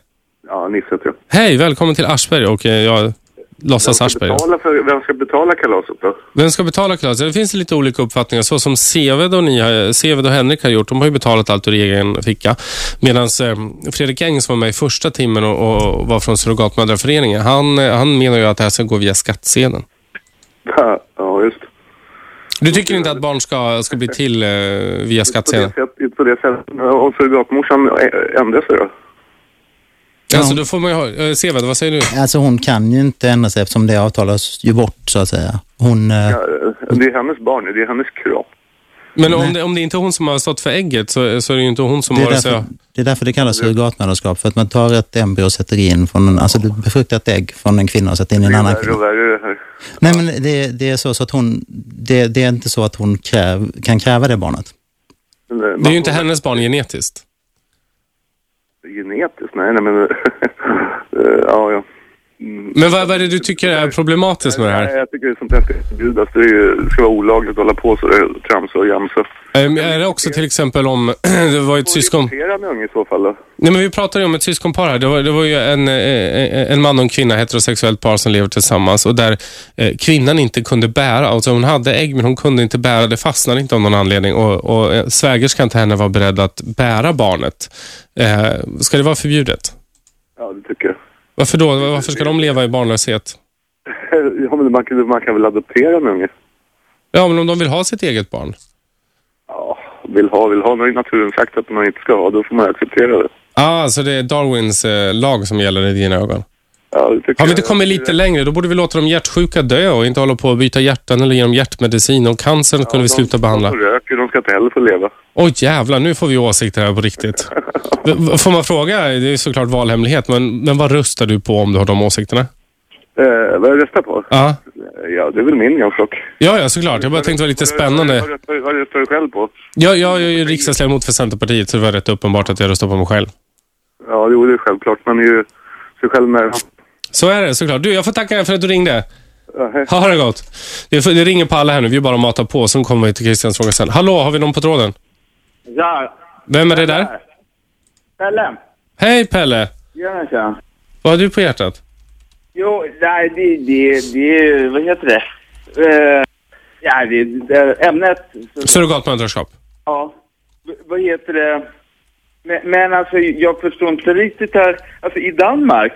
Ja, Nisse heter jag. Hej, välkommen till Aschberg och eh, jag låtsas Aschberg. betala för, vem ska betala kalaset då? Vem ska betala kalaset? Det finns lite olika uppfattningar. Så som Seved och, ni, har- Seved och Henrik har gjort, de har ju betalat allt ur egen ficka. Medan eh, Fredrik Eng som var med i första timmen och, och var från Surrogatmödraföreningen, han, eh, han menar ju att det här ska gå via skattsedeln. Ja. Du tycker inte att barn ska, ska bli till eh, via På skattsedeln? det, sätt, på det sättet. Om surrogatmorsan ändrar sig då? Alltså, då får man ju ha... eh, Seved, vad säger du? Alltså hon kan ju inte ändra sig eftersom det avtalas ju bort så att säga. Hon, eh, Ja, det är hennes barn, det är hennes kropp. Men om det, om det inte är hon som har stått för ägget så, så är det ju inte hon som det, är har... därför, det är därför det kallas surrogatmödraskap. För att man tar ett embryo och sätter in från en, alltså du befruktar ett ägg från en kvinna och sätter in en annan kvinna. Nej men det, det är så, så att hon, det, det är inte så att hon kräv, kan kräva det barnet. Men, Det är ju inte hennes barn genetiskt. Genetiskt? Nej, nej men... eh, ja, ja. Men vad, vad är det du tycker är problematiskt med det här? jag tycker sånt här ska förbjudas. Det, det ska vara olagligt att hålla på så där, tramsa och jamsa. Ehm, Är det också till exempel om, det var ju ett syskon... Med unge i så fall då. Nej, men vi pratade ju om ett syskonpar här. Det var, det var ju en, eh, en man och en kvinna, heterosexuellt par som lever tillsammans och där eh, kvinnan inte kunde bära, alltså hon hade ägg men hon kunde inte bära, det fastnade inte av någon anledning och, och eh, svägerskan till henne var beredd att bära barnet. Eh, ska det vara förbjudet? Ja, det tycker jag. Varför då? Varför ska de leva i barnlöshet? Ja, men man, kan, man kan väl adoptera en unge? Ja, men om de vill ha sitt eget barn. Ja, vill ha, vill ha. Nu har naturen sagt att man inte ska ha, då får man acceptera det. Ah, så det är Darwins eh, lag som gäller i dina ögon. Ja, Har vi inte kommit lite längre, då borde vi låta de hjärtsjuka dö och inte hålla på att byta hjärtan eller ge dem hjärtmedicin. Och cancern kunde vi sluta behandla. De röker, de ska inte heller få leva. Oj jävlar, nu får vi åsikter här på riktigt. Får man fråga, det är såklart valhemlighet, men, men vad röstar du på om du har de åsikterna? Eh, vad jag röstar på? Ja, Ja, det är väl min Jansson. ja, ja såklart. Jag bara tänkte det var lite spännande. Vad röstar, du själv på? Jag, jag är ju riksdagsledamot för Centerpartiet, så det var rätt uppenbart att jag röstar på mig själv. Ja, jo, det är självklart. Man är ju sig själv med. Så är det såklart. Du, jag får tacka för att du ringde. Ha det gott. Det, det ringer på alla här nu, vi bara matar på, så kommer vi till Christians fråga sen. Hallå, har vi någon på tråden? Ja, Vem är det där? Pelle. Hej Pelle! Tjena, tjena. Vad har du på hjärtat? Jo, nej, det, det, det, vad heter det? Uh, ja, det, det, ämnet, Surrogatmödraskap. ja, v- vad heter det? Men, men alltså, jag förstår inte riktigt här, alltså i Danmark,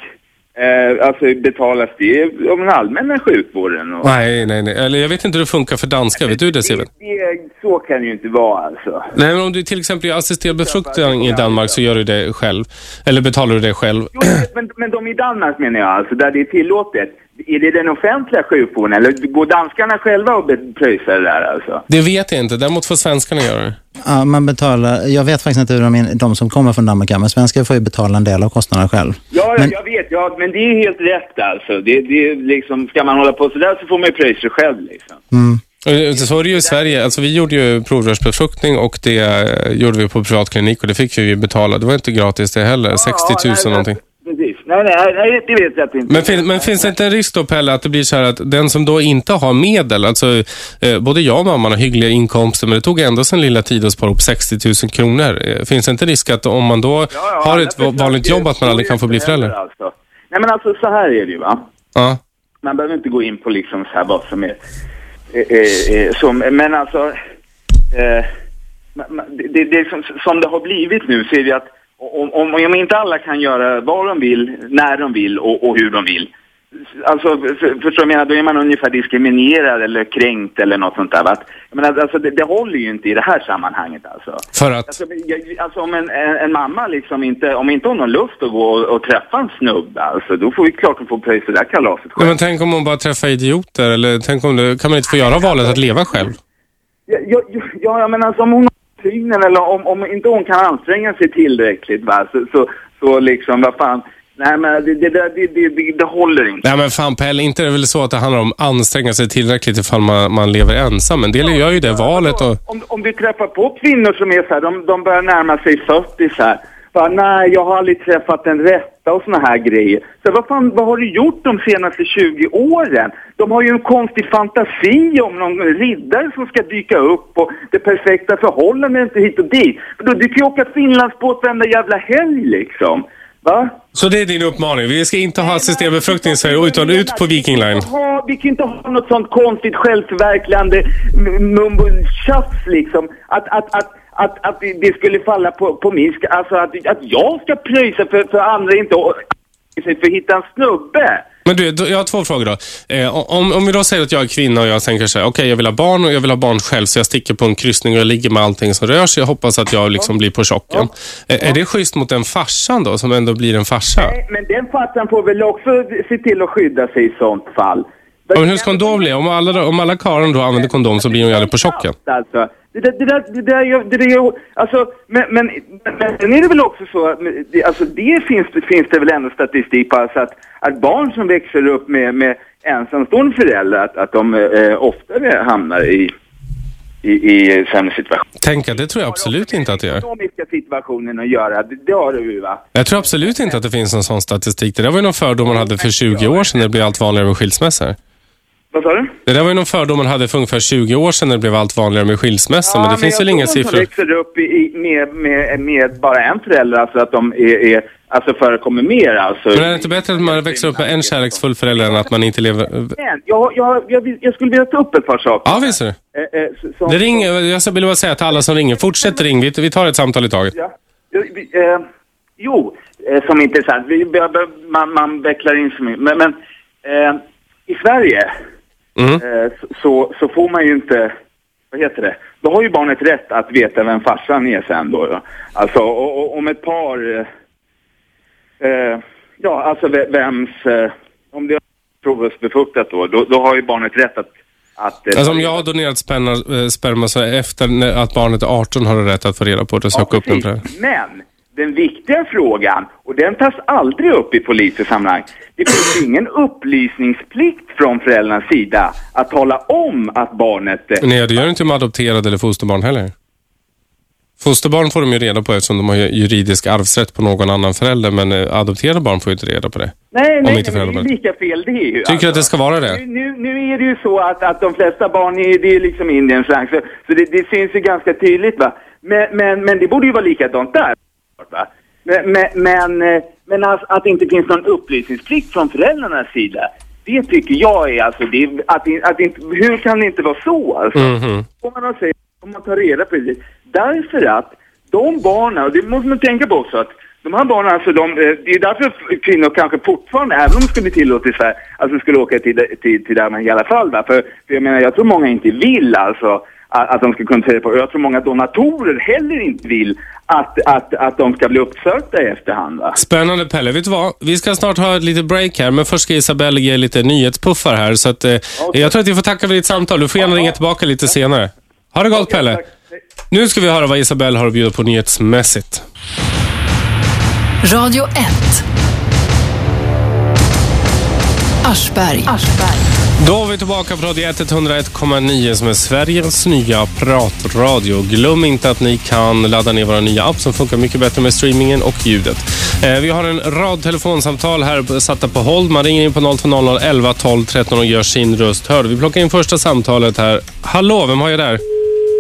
eh, alltså betalas det av den allmänna sjukvården? Och, Nej, nej, nej. Eller jag vet inte hur det funkar för danska. Vet du det, Steven? det, så kan det ju inte vara alltså. Nej, men om du till exempel gör assisterad befruktning i Danmark så gör du det själv. Eller betalar du det själv. Jo, men, men de i Danmark menar jag, alltså där det är tillåtet. Är det den offentliga sjukvården eller går danskarna själva och pröjsar det där alltså? Det vet jag inte. Däremot får svenskarna göra det. Ja, man betalar, jag vet faktiskt inte hur de, de som kommer från Danmark men svenskar får ju betala en del av kostnaderna själv. Ja, Men- jag vet. Ja, men det är helt rätt alltså. Det, det är liksom, ska man hålla på sådär så får man ju pröjsa sig själv liksom. Och Så är det ju i Sverige. Alltså, vi gjorde ju provrörsbefruktning och det eh, gjorde vi på privatklinik och det fick vi ju betala. Det var inte gratis det heller. 60 000 nej, någonting. Precis. Nej, nej, nej, det vet jag inte Men, fin, men finns det inte en risk då, Pelle, att det blir så här att den som då inte har medel, alltså eh, både jag och mamman har hyggliga inkomster, men det tog ändå sin lilla tid att spara upp 60 000 kronor. Eh, finns det inte risk att om man då Ja, ja, har ett vanligt jobb att man aldrig kan få bli förälder? Alltså. Nej, men alltså så här är det ju va. Ja. Man behöver inte gå in på liksom så här vad som är... Eh, som, men alltså... Eh, det, det, det som, som det har blivit nu så är det att om, om, om inte alla kan göra vad de vill, när de vill och, och hur de vill. Alltså, för, förstår du vad jag menar? Då är man ungefär diskriminerad eller kränkt eller något sånt där. Att, jag menar, alltså, det, det håller ju inte i det här sammanhanget alltså. För att? Alltså, jag, alltså om en, en, en mamma liksom inte, om inte hon har lust att gå och, och träffa en snubbe, alltså, då får vi klart hon får pröjsa det där kalaset själv. men tänk om hon bara träffar idioter, eller tänk om det, kan man inte få göra valet att leva själv? Ja, ja, ja, ja, men alltså om hon synen eller om, om inte hon kan anstränga sig tillräckligt, va, så, så, så liksom, vad fan. Nej, men det, det, det, det, det, håller inte. Nej men fan Pelle, inte är det väl så att det handlar om anstränga sig tillräckligt ifall man, man lever ensam. En del gör ju det valet och... Om, om du träffar på kvinnor som är så här, de, de börjar närma sig 40 så här. Bara, nej, jag har aldrig träffat den rätta och såna här grejer. Så vad fan, vad har du gjort de senaste 20 åren? De har ju en konstig fantasi om någon riddare som ska dyka upp och det perfekta förhållandet hit och dit. För då, du kan ju åka finlandsbåt varenda jävla helg liksom. Va? Så det är din uppmaning. Vi ska inte ha assisterad befruktning i Sverige, utan ut på Viking Line. Ha, vi kan inte ha något sånt konstigt självförverkligande m- mumbo-tjafs liksom. Att, att, att, att, att det- skulle falla på, på min Alltså att, att jag ska pröjsa för, för andra inte för att hitta en snubbe. Men du, jag har två frågor då. Eh, om, om vi då säger att jag är kvinna och jag tänker så här, okej jag vill ha barn och jag vill ha barn själv så jag sticker på en kryssning och jag ligger med allting som rör sig. Jag hoppas att jag liksom blir på chocken. Eh, är det schysst mot den farsan då, som ändå blir en farsa? Nej, men den farsan får väl också se till att skydda sig i sånt fall. Ja, men hur ska kondom bli? Om alla, om alla karlar då använder kondom så blir hon ju aldrig på chocken. Alltså, det där, det där, det där, det där alltså, men, men, men sen är det väl också så att, det, alltså det finns, finns det väl ändå statistik på, alltså att, att barn som växer upp med, med ensamstående föräldrar, att, att de eh, oftare hamnar i, i, i sämre situation. Tänka, det tror jag absolut inte att det gör. Ekonomiska situationen att göra, det, det har du va? Jag tror absolut inte att det finns någon sån statistik. Det där var ju någon fördom man hade för 20 år sedan när det blev allt vanligare med skilsmässor. Vad sa du? Det där var ju någon fördom man hade för ungefär 20 år sedan när det blev allt vanligare med skilsmässor. men det finns väl jag inga siffror? växer upp i, i, med, med, med bara en förälder, alltså att de är, är alltså förekommer mer alltså. Men är det inte bättre att man växer upp med en kärleksfull förälder än att man inte lever... Men jag, jag, jag, jag skulle vilja ta upp ett par saker. Ja, visst är det. Eh, eh, som- Det ringer, jag vill bara säga till alla som ringer, fortsätt ring. Vi, vi tar ett samtal i taget. Ja. Ja, Eh, jo, eh, som intressant. Man, man vecklar in så mycket. Men, men eh, i Sverige Mm. eh, så- så, får man ju inte, vad heter det? Då har ju barnet rätt att veta vem farsan är sen då. Alltså och, och, om ett par, eh, eh, ja alltså ve- vems, eh, om det är provrörsbefruktat då, då, då har ju barnet rätt att, att eh, Alltså om jag har donerat sperma, sperma så efter att barnet är 18 har du rätt att få reda på det och söka upp den. Men den viktiga frågan, och den tas aldrig upp i polissammanhang, det finns ingen upplysningsplikt från föräldrarnas sida att tala om att barnet... eh, Nej, det gör inte med adopterade eller fosterbarn heller. Fosterbarn får de ju reda på eftersom de har ju juridisk arvsrätt på någon annan förälder, men eh, adopterade barn får ju inte reda på det. Nej, nej, inte nej, det är lika fel det är ju. alltså. Tycker att det ska vara det? Nu, nu, är det ju så att, att de flesta barn är, det är liksom Indiens rang, så, så det, det syns ju ganska tydligt va. Men, men, men det borde ju vara likadant där. Va? Men, men, men, men alltså, att det inte finns någon upplysningsplikt från föräldrarnas sida, det tycker jag är alltså, det, är- att, att inte, hur kan det inte vara så alltså? Mhm. Om man, har säger, om man tar reda på det. Därför att de barnen, och det måste man tänka på också, att de här barnen, alltså de, eh, det är därför kvinnor kanske fortfarande, även om det skulle i Sverige, alltså skulle åka till, till, till man i alla fall. Va? För, för jag menar, jag tror många inte vill alltså att, att de ska kunna reda på, och jag tror många donatorer heller inte vill att, att, att de ska bli uppsökta i efterhand. Va? Spännande Pelle. Vet du vad? Vi ska snart ha ett litet break här, men först ska Isabelle ge lite nyhetspuffar här. Så att, eh, Jag tror att vi får tacka för ditt samtal. Du får gärna ringa tillbaka lite senare. Ha det gott Pelle. tack. Nu ska vi höra vad Isabelle har att bjuda på nyhetsmässigt. Radio 1. Aschberg. Då är vi tillbaka på Radio 101,9 som är Sveriges nya pratradio. Glöm inte att ni kan ladda ner vår nya app som funkar mycket bättre med streamingen och ljudet. Eh, vi har en rad telefonsamtal här satta på hold. Man ringer in på 0200 11 12 13 och gör sin röst hörd. Vi plockar in första samtalet här. Hallå, vem har jag där?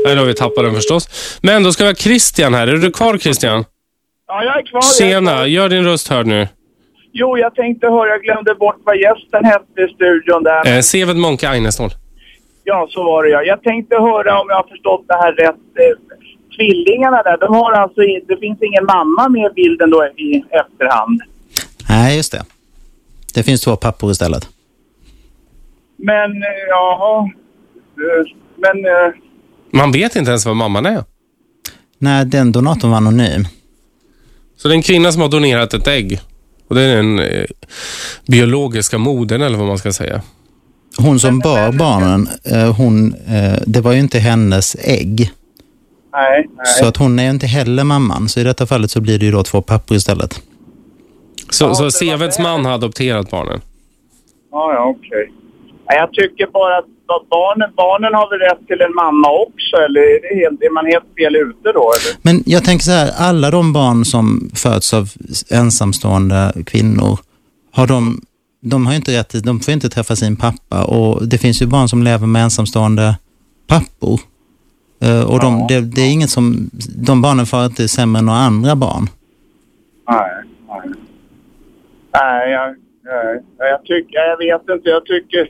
Nej, då har vi tappat den förstås. Men då ska vi ha Christian här. Är du kvar Christian? Ja, jag är kvar. Jag är kvar. Tjena, gör din röst hörd nu. Jo, jag tänkte höra, jag glömde bort vad gästen hette i studion där. Eh, Seved Monke Einestål. Ja, så var det ja. Jag tänkte höra om jag har förstått det här rätt. Eh, Tvillingarna där, de har alltså, det finns ingen mamma med i bilden då i efterhand. Nej, just det. Det finns två pappor istället. Men, eh, jaha. Eh, Men, eh, Man vet inte ens vad mamman är. Nej, den donatorn var anonym. Så det är en kvinna som har donerat ett ägg. Och det är den eh, biologiska modern eller vad man ska säga. Hon som bar barnen, eh, hon, eh, det var ju inte hennes ägg. nej, nej. Så att hon är ju inte heller mamman. Så i detta fallet så blir det ju då två pappor istället. Så, Ja, så Seveds man har adopterat barnen. Ja, ja, okej. Nej, Jag tycker bara att barnen, barnen har väl rätt till en mamma också, eller är, det helt, är man helt fel ute då? Eller? Men jag tänker så här, alla de barn som föds av ensamstående kvinnor, har de, de har inte rätt de får inte träffa sin pappa och det finns ju barn som lever med ensamstående pappor. Eh, Och de, det, det är inget som, de barnen får inte sämre än några andra barn. Nej, nej. Nej, jag, nej, jag tycker, jag vet inte, jag tycker,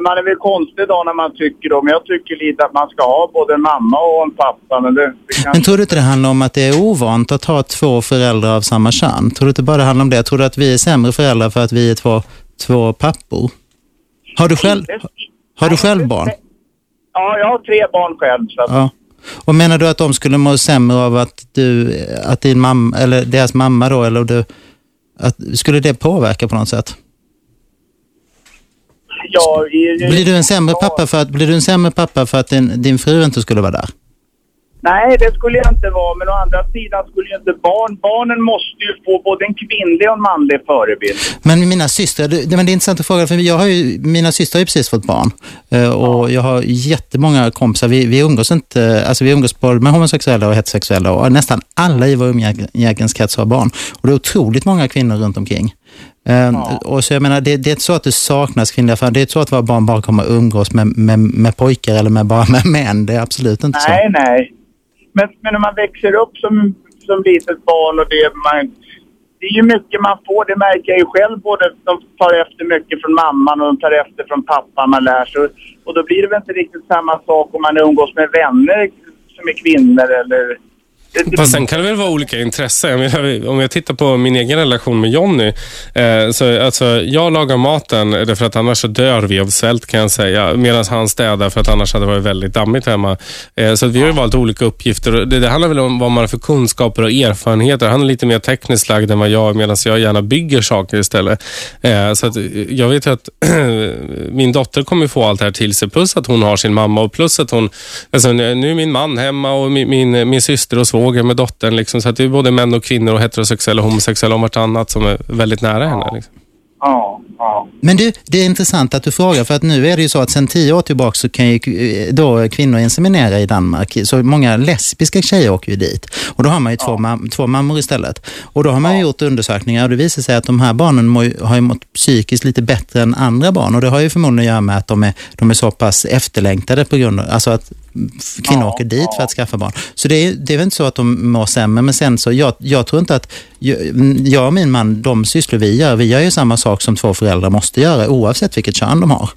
man är väl konstig då när man tycker då, men jag tycker lite att man ska ha både en mamma och en pappa, men det, det kan... Men tror du inte det handlar om att det är ovant att ha två föräldrar av samma kön? Tror du inte bara det handlar om det? Tror du att vi är sämre föräldrar för att vi är två, två pappor? Har du själv, har du själv barn? Ja, jag har tre barn själv, så att, Ja. Och menar du att de skulle må sämre av att du, att din mamma, eller deras mamma då, eller du, att, skulle det påverka på något sätt? Ja, i, Blir du en sämre pappa för att, blir du en sämre pappa för att din, din fru inte skulle vara där? Nej, det skulle jag inte vara. Men å andra sidan skulle ju inte barn... Barnen måste ju få både en kvinnlig och en manlig förebild. Men mina systrar, det, men det är intressant att fråga, för jag har ju, mina systrar har ju precis fått barn. Eh, och jag har jättemånga kompisar, vi, vi umgås inte, alltså vi umgås både med homosexuella och heterosexuella och nästan alla i vår umgängeskrets har barn. Och det är otroligt många kvinnor runt omkring. Eh, Och så jag menar, det, det är inte så att det saknas kvinnliga för det är inte så att våra barn bara kommer umgås med, med, med pojkar eller med, bara med män. Det är absolut inte Nej, så. nej. Men, men när man växer upp som, som litet barn och det man... Det är ju mycket man får, det märker jag ju själv. Både de tar efter mycket från mamman och de tar efter från pappan. Man lär sig. Och då blir det väl inte riktigt samma sak om man umgås med vänner som är kvinnor eller... Fast sen kan det väl vara olika intressen. Om jag tittar på min egen relation med Jonny. Eh, så, alltså, jag lagar maten för att annars så dör vi av svält kan jag säga. Medan han städar för att annars hade det varit väldigt dammigt hemma. Eh, så vi har ju valt olika uppgifter. Det, det handlar väl om vad man har för kunskaper och erfarenheter. Han är lite mer tekniskt lagd än vad jag är medan jag gärna bygger saker istället. Eh, så att, jag vet att min dotter kommer få allt det här till sig. Plus att hon har sin mamma och plus att hon... Alltså, nu är min man hemma och min, min, min syster och svåger med dottern. Liksom, så att det är både män och kvinnor och heterosexuella och homosexuella om vartannat som är väldigt nära henne. Liksom. Ja, ja. Men du, det är intressant att du frågar för att nu är det ju så att sedan tio år tillbaka så kan ju eh, då kvinnor inseminera i Danmark. Så många lesbiska tjejer åker ju dit. Och då har man ju två, mam två mammor istället. Och då har man ju gjort undersökningar och det visar sig att de här barnen har ju mått psykiskt lite bättre än andra barn. Och det har ju förmodligen att göra med att de är, de är så pass efterlängtade på grund av, alltså att kvinnor åker dit för att skaffa barn. Så det är, det är väl inte så att de mår sämre, men sen så, jag, jag tror inte att, jag, och min man, de sysslor vi gör, vi gör ju samma sak som två föräldrar måste göra oavsett vilket kön de har.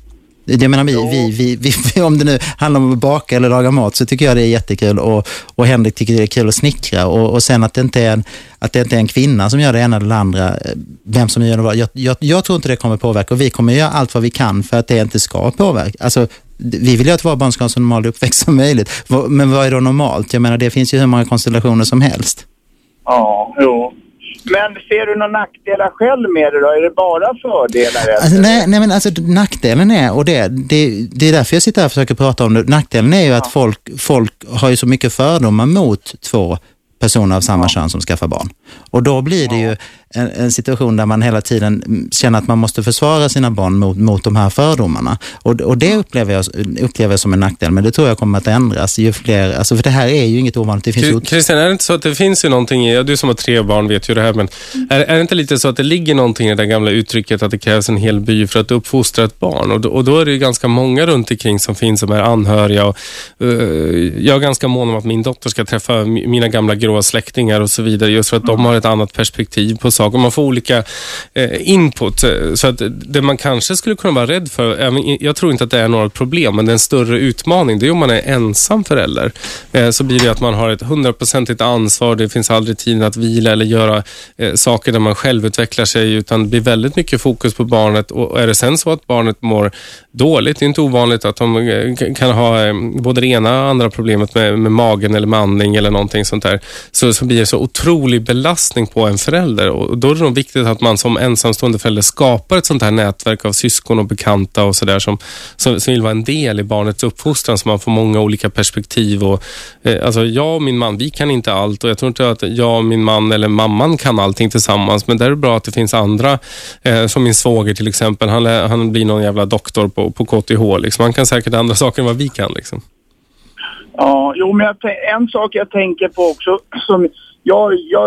Jag menar, vi, vi, vi, vi, om det nu handlar om att baka eller laga mat så tycker jag det är jättekul och, och Henrik tycker det är kul att snickra och, och sen att det, inte är en, att det inte är en kvinna som gör det ena eller det andra, vem som gör det vad. Jag, jag, jag tror inte det kommer påverka och vi kommer göra allt vad vi kan för att det inte ska påverka. Alltså, vi vill ju att våra barn ska ha en så normal uppväxt som möjligt. Men vad är då normalt? Jag menar, det finns ju hur många konstellationer som helst. Ja, jo. Men ser du några nackdelar själv med det då? Är det bara fördelar? Alltså, nej, nej, men alltså nackdelen är, och det, det, det är därför jag sitter här och försöker prata om det, nackdelen är ju att folk, folk har ju så mycket fördomar mot två personer av samma kön som skaffar barn. Och då blir det ju en, en situation där man hela tiden mm, känner att man måste försvara sina barn mot, mot de här fördomarna. Och, och det upplever jag, upplever jag som en nackdel, men det tror jag kommer att ändras ju fler, alltså för det här är ju inget ovanligt. Det finns ju Christian, är det inte så att det finns ju någonting i, ja, du som har tre barn vet ju det här, men är, är det inte lite så att det ligger någonting i det gamla uttrycket att det krävs en hel by för att uppfostra ett barn? Och då, och då är det ju ganska många runt omkring som finns som är anhöriga. Och, eh, jag är ganska mån om att min dotter ska träffa mi- mina gamla gråa släktingar och så vidare, just för att de har ett annat perspektiv på saker. Man får olika eh, input. Eh, så att det man kanske skulle kunna vara rädd för, jag tror inte att det är något problem, men det är en större utmaning. Det är om man är ensam förälder. Eh, så blir det att man har ett hundraprocentigt ansvar. Det finns aldrig tid att vila eller göra eh, saker där man själv utvecklar sig, utan det blir väldigt mycket fokus på barnet. Och är det sen så att barnet mår dåligt, det är inte ovanligt att de eh, kan ha eh, både det ena och andra problemet med, med magen eller med andning eller någonting sånt där, så, så blir det så otrolig belastning på en förälder. Och då är det nog viktigt att man som ensamstående förälder skapar ett sånt här nätverk av syskon och bekanta och sådär som, som, som vill vara en del i barnets uppfostran så man får många olika perspektiv. Och, eh, alltså jag och min man, vi kan inte allt och jag tror inte att jag och min man eller mamman kan allting tillsammans men där är det bra att det finns andra, eh, som min svåger till exempel. Han, han blir någon jävla doktor på, på KTH. Liksom. Han kan säkert andra saker än vad vi kan. Liksom. Ja, jo, men jag, en sak jag tänker på också som jag, jag,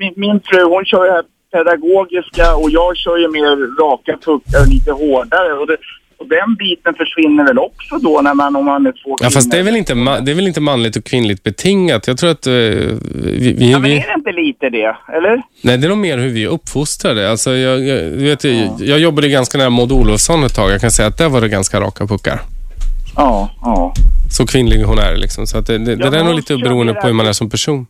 min, min fru hon kör ju här pedagogiska och jag kör ju mer raka puckar och lite hårdare. Och, det, och den biten försvinner väl också då när man, om man är två Ja, fast det är, väl kvinnor? inte, det är väl inte manligt och kvinnligt betingat. Jag tror att eh, vi, vi, Ja, men är det inte lite det, eller? Nej, det är nog mer hur vi är uppfostrade. Alltså, jag, jag, vet, jag, jag jobbade ganska nära Maud Olofsson ett tag. Jag kan säga att där var det ganska raka puckar. Ja, ja. Så kvinnlig hon är. Liksom. Så att det, det, det Ja, där är nog lite beroende på hur man är som person.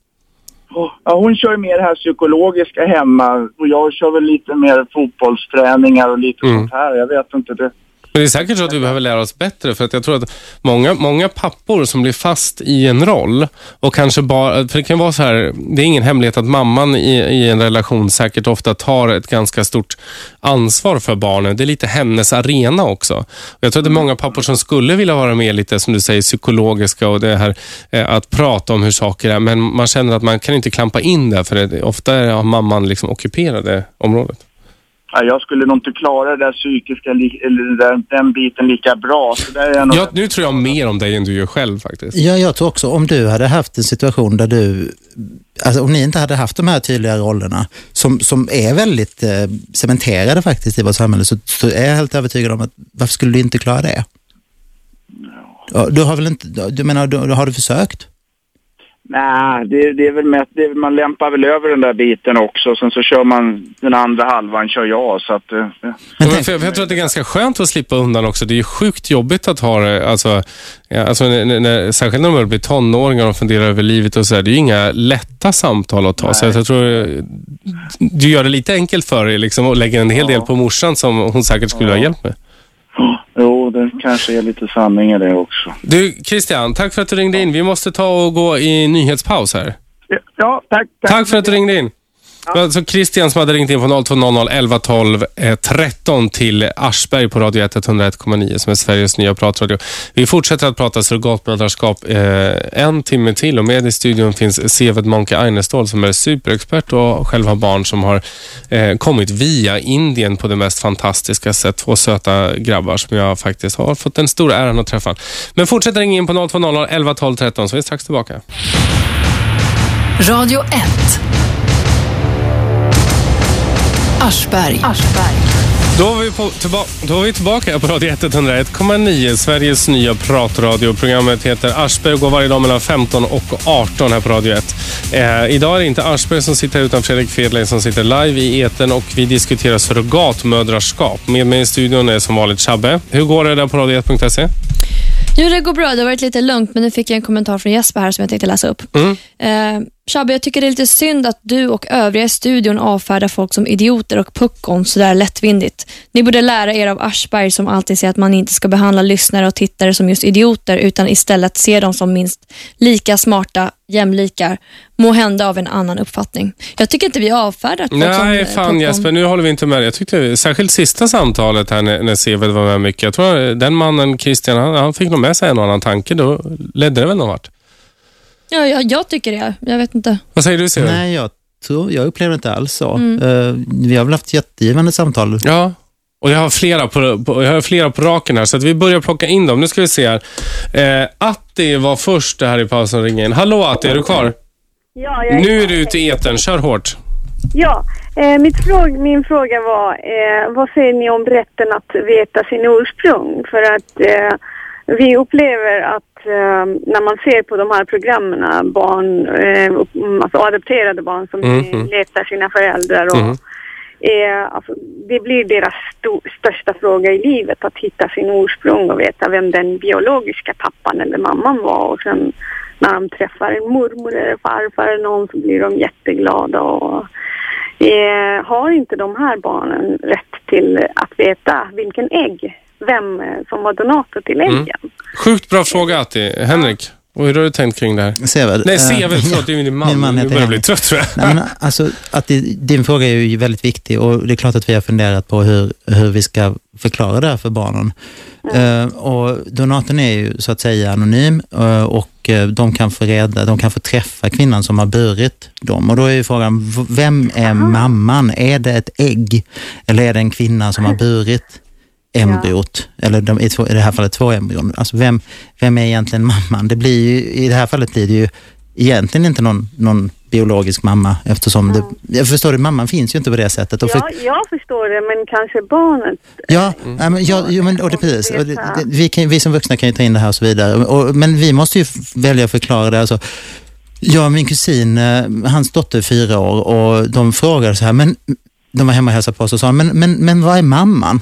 Ja, hon kör mer det här psykologiska hemma och jag kör väl lite mer fotbollsträningar och lite Mm. sånt här. Jag vet inte det. Men det är säkert så att vi behöver lära oss bättre för att jag tror att många, många pappor som blir fast i en roll och kanske bara, för det kan vara så här, det är ingen hemlighet att mamman i, i en relation säkert ofta tar ett ganska stort ansvar för barnen. Det är lite hennes arena också. Och jag tror att det är många pappor som skulle vilja vara med lite, som du säger, psykologiska och det här eh, att prata om hur saker är, men man känner att man kan inte klampa in där för det, ofta har mamman liksom ockuperat det området. Ja, jag skulle nog inte klara det där psykiska, eller där, den biten lika bra. Så där är jag nog... Jag, nu tror jag mer om dig än du gör själv faktiskt. Ja, jag tror också om du hade haft en situation där du, alltså om ni inte hade haft de här tydliga rollerna som, som är väldigt eh, cementerade faktiskt i vårt samhälle så, så är jag helt övertygad om att varför skulle du inte klara det? Ja, du har väl inte, du menar, du, har du försökt? Nej, det, det är väl mest, det man lämpar väl över den där biten också. Sen så kör man den andra halvan, kör jag. Så att, eh, Ja, för jag tror att det är ganska skönt att slippa undan också. Det är ju sjukt jobbigt att ha det, alltså, ja, alltså när, när, särskilt när de blir tonåringar och funderar över livet och så där. Det är ju inga lätta samtal att ta. Så att jag tror du gör det lite enkelt för dig liksom, och lägger en hel del på morsan som hon säkert skulle ha hjälp med. Jo, det kanske är lite sanning i det också. Du Christian, tack för att du ringde in. Vi måste ta och gå i nyhetspaus här. Ja, tack. Tack för att du ringde in. Var alltså Christian som hade ringt in på 0200 11 12 eh, 13 till Aschberg på Radio 1 101,9 som är Sveriges nya pratradio. Vi fortsätter att prata surrogatmödraskap eh, en timme till och med i studion finns Seved Monke Einestål som är superexpert och själv har barn som har eh, kommit via Indien på det mest fantastiska sätt. Två söta grabbar som jag faktiskt har fått den stora äran att träffa. Men fortsätt ringa in på 0200 11 12 13 så är vi strax tillbaka. Radio 1. Aschberg. Då var vi, på, tillba- då var vi tillbaka på Radio 101,9, Sveriges nya pratradio. Programmet heter Aschberg och går varje dag mellan 15 och 18 här på Radio 1. Eh, idag är det inte Aschberg som sitter här utan Fredrik Fedlein som sitter live i eten och vi diskuterar surrogatmödraskap. Med mig i studion är som vanligt Chabbe. Hur går det där på radio1.se? Jo, det går bra. Det har varit lite lugnt, men nu fick jag en kommentar från Jesper här som jag tänkte läsa upp. Mm. Eh, Shabbe, jag tycker det är lite synd att du och övriga i studion avfärdar folk som idioter och puckon sådär lättvindigt. Ni borde lära er av Aschberg som alltid säger att man inte ska behandla lyssnare och tittare som just idioter utan istället se dem som minst lika smarta jämlikar, må hända av en annan uppfattning. Jag tycker inte vi avfärdat folk som Nej, eh, fan. Jesper, nu håller vi inte med. Jag tyckte särskilt sista samtalet här när, när Seved var med mycket. Jag tror den mannen, Christian, han, han fick nog med sig en och annan tanke. Då ledde det väl någon vart. Ja, jag, jag tycker det. Jag vet inte. Vad säger du Seved? Nej, jag, tror, jag upplever inte alls så. Mm. Eh, vi har väl haft jättegivande samtal. Ja, och jag har flera på, på, jag har flera på raken här, så att vi börjar plocka in dem. Nu ska vi se här. Eh, Atti var först här i pausen ringa in. Hallå Atti, är du kvar? Ja, jag Nu är du ute i etern. Kör hårt. Ja, eh, mitt fråg, min fråga var eh, vad säger ni om rätten att veta sin ursprung? För att eh, vi upplever att eh, när man ser på de här programmen, barn, eh, upp- alltså adopterade barn som Mhm. letar sina föräldrar och Mhm. eh, alltså, det blir deras sto- största fråga i livet att hitta sin ursprung och veta vem den biologiska pappan eller mamman var och sen när de träffar en mormor eller farfar eller någon så blir de jätteglada och eh, har inte de här barnen rätt till att veta vilken ägg, vem eh, som var donator till äggen? Mm. Sjukt bra fråga Atti. Henrik, och hur har du tänkt kring det här? Seved. Nej, eh, Seved, förlåt, det är din man. Min man heter börjar jag bli trött tror jag. Nej, men alltså, att det, din fråga är ju väldigt viktig och det är klart att vi har funderat på hur, hur vi ska förklara det här för barnen. Eh, och donatorn är ju så att säga anonym eh, och eh, de kan, få reda, de kan få träffa kvinnan som har burit dem. Och då är ju frågan, vem är mamman? Är det ett ägg eller är det en kvinna som har burit embryot? Eller de, i, det här fallet två embryon. Alltså vem, vem är egentligen mamman? Det blir ju, I det här fallet blir det ju egentligen inte någon, någon biologisk mamma eftersom det, jag förstår det, mamman finns ju inte på det sättet. Och för, Ja, jag förstår det, men kanske barnet. Ja, ja, men, ja, jo, men, och det, precis. Och det, det, vi, kan, vi som vuxna kan ju ta in det här och så vidare. Och, men vi måste ju välja att förklara det. Alltså, jag och min kusin, eh, hans dotter är fyra år och de frågade så här, men de var hemma och hälsade på oss och sa, men, men, men vad är mamman?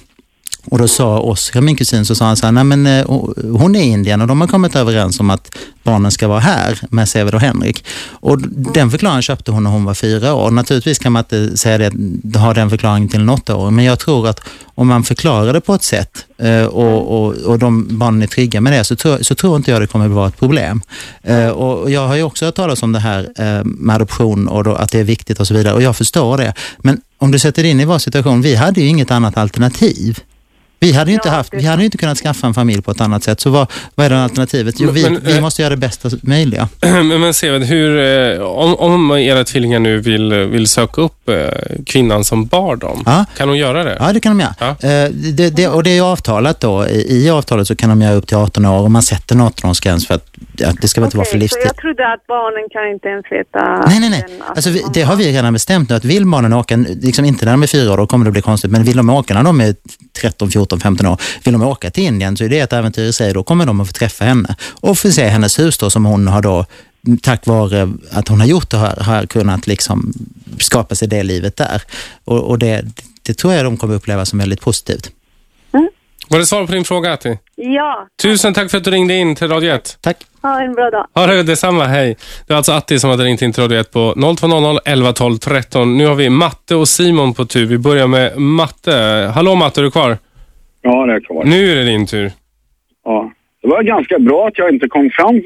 Och då sa Oskar, min kusin, så sa han så här, nej men eh, hon är indien och de har kommit överens om att barnen ska vara här med Seved och Henrik. Och den förklaringen köpte hon när hon var fyra år. Naturligtvis kan man inte säga det, ha den förklaringen till en åttaåring, men jag tror att om man förklarar det på ett sätt eh, och, och, och de barnen är trygga med det så tror, så tror inte jag det kommer att vara ett problem. Eh, och jag har ju också hört talas om det här med adoption och då, att det är viktigt och så vidare och jag förstår det. Men om du sätter dig in i vår situation, vi hade ju inget annat alternativ. Vi hade ju inte, haft, vi hade inte kunnat skaffa en familj på ett annat sätt. Så vad, vad är det alternativet? Jo, vi, men, vi eh, måste göra det bästa möjliga. Men, men Seved, hur, eh, om, om era tvillingar nu vill, vill söka upp eh, kvinnan som bar dem, Ja. kan hon göra det? Ja, det kan de göra. Ja. Det, det, och det är ju avtalat då. I, I avtalet så kan de göra upp till 18 år och man sätter en 18-årsgräns för att ja, det ska väl inte vara för Okej, så livstid. jag trodde att barnen kan inte ens veta... Nej, nej, nej. den- Alltså, vi, det har vi redan bestämt nu att vill barnen åka, liksom inte när de är fyra år, då kommer det bli konstigt, men vill de åka när de är 13, 14, 15 år, vill de åka till Indien så är det ett äventyr i sig, då kommer de att få träffa henne och få se hennes hus då som hon har då tack vare att hon har gjort det har, har kunnat liksom skapa sig det livet där. Och, och det, det tror jag de kommer uppleva som väldigt positivt. Var det svar på din fråga, Atti? Ja, Tusen tack för att du ringde in till Radio 1. Tack. ha en bra dag. Ja, det detsamma. Hej. Det var alltså Atti som hade ringt in till Radio 1 på 0200 11 12 13. Nu har vi Matte och Simon på tur. Vi börjar med Matte. Hallå Matte, är du kvar? Ja, det är klart. Nu är det din tur. Ja. Det var ganska bra att jag inte kom fram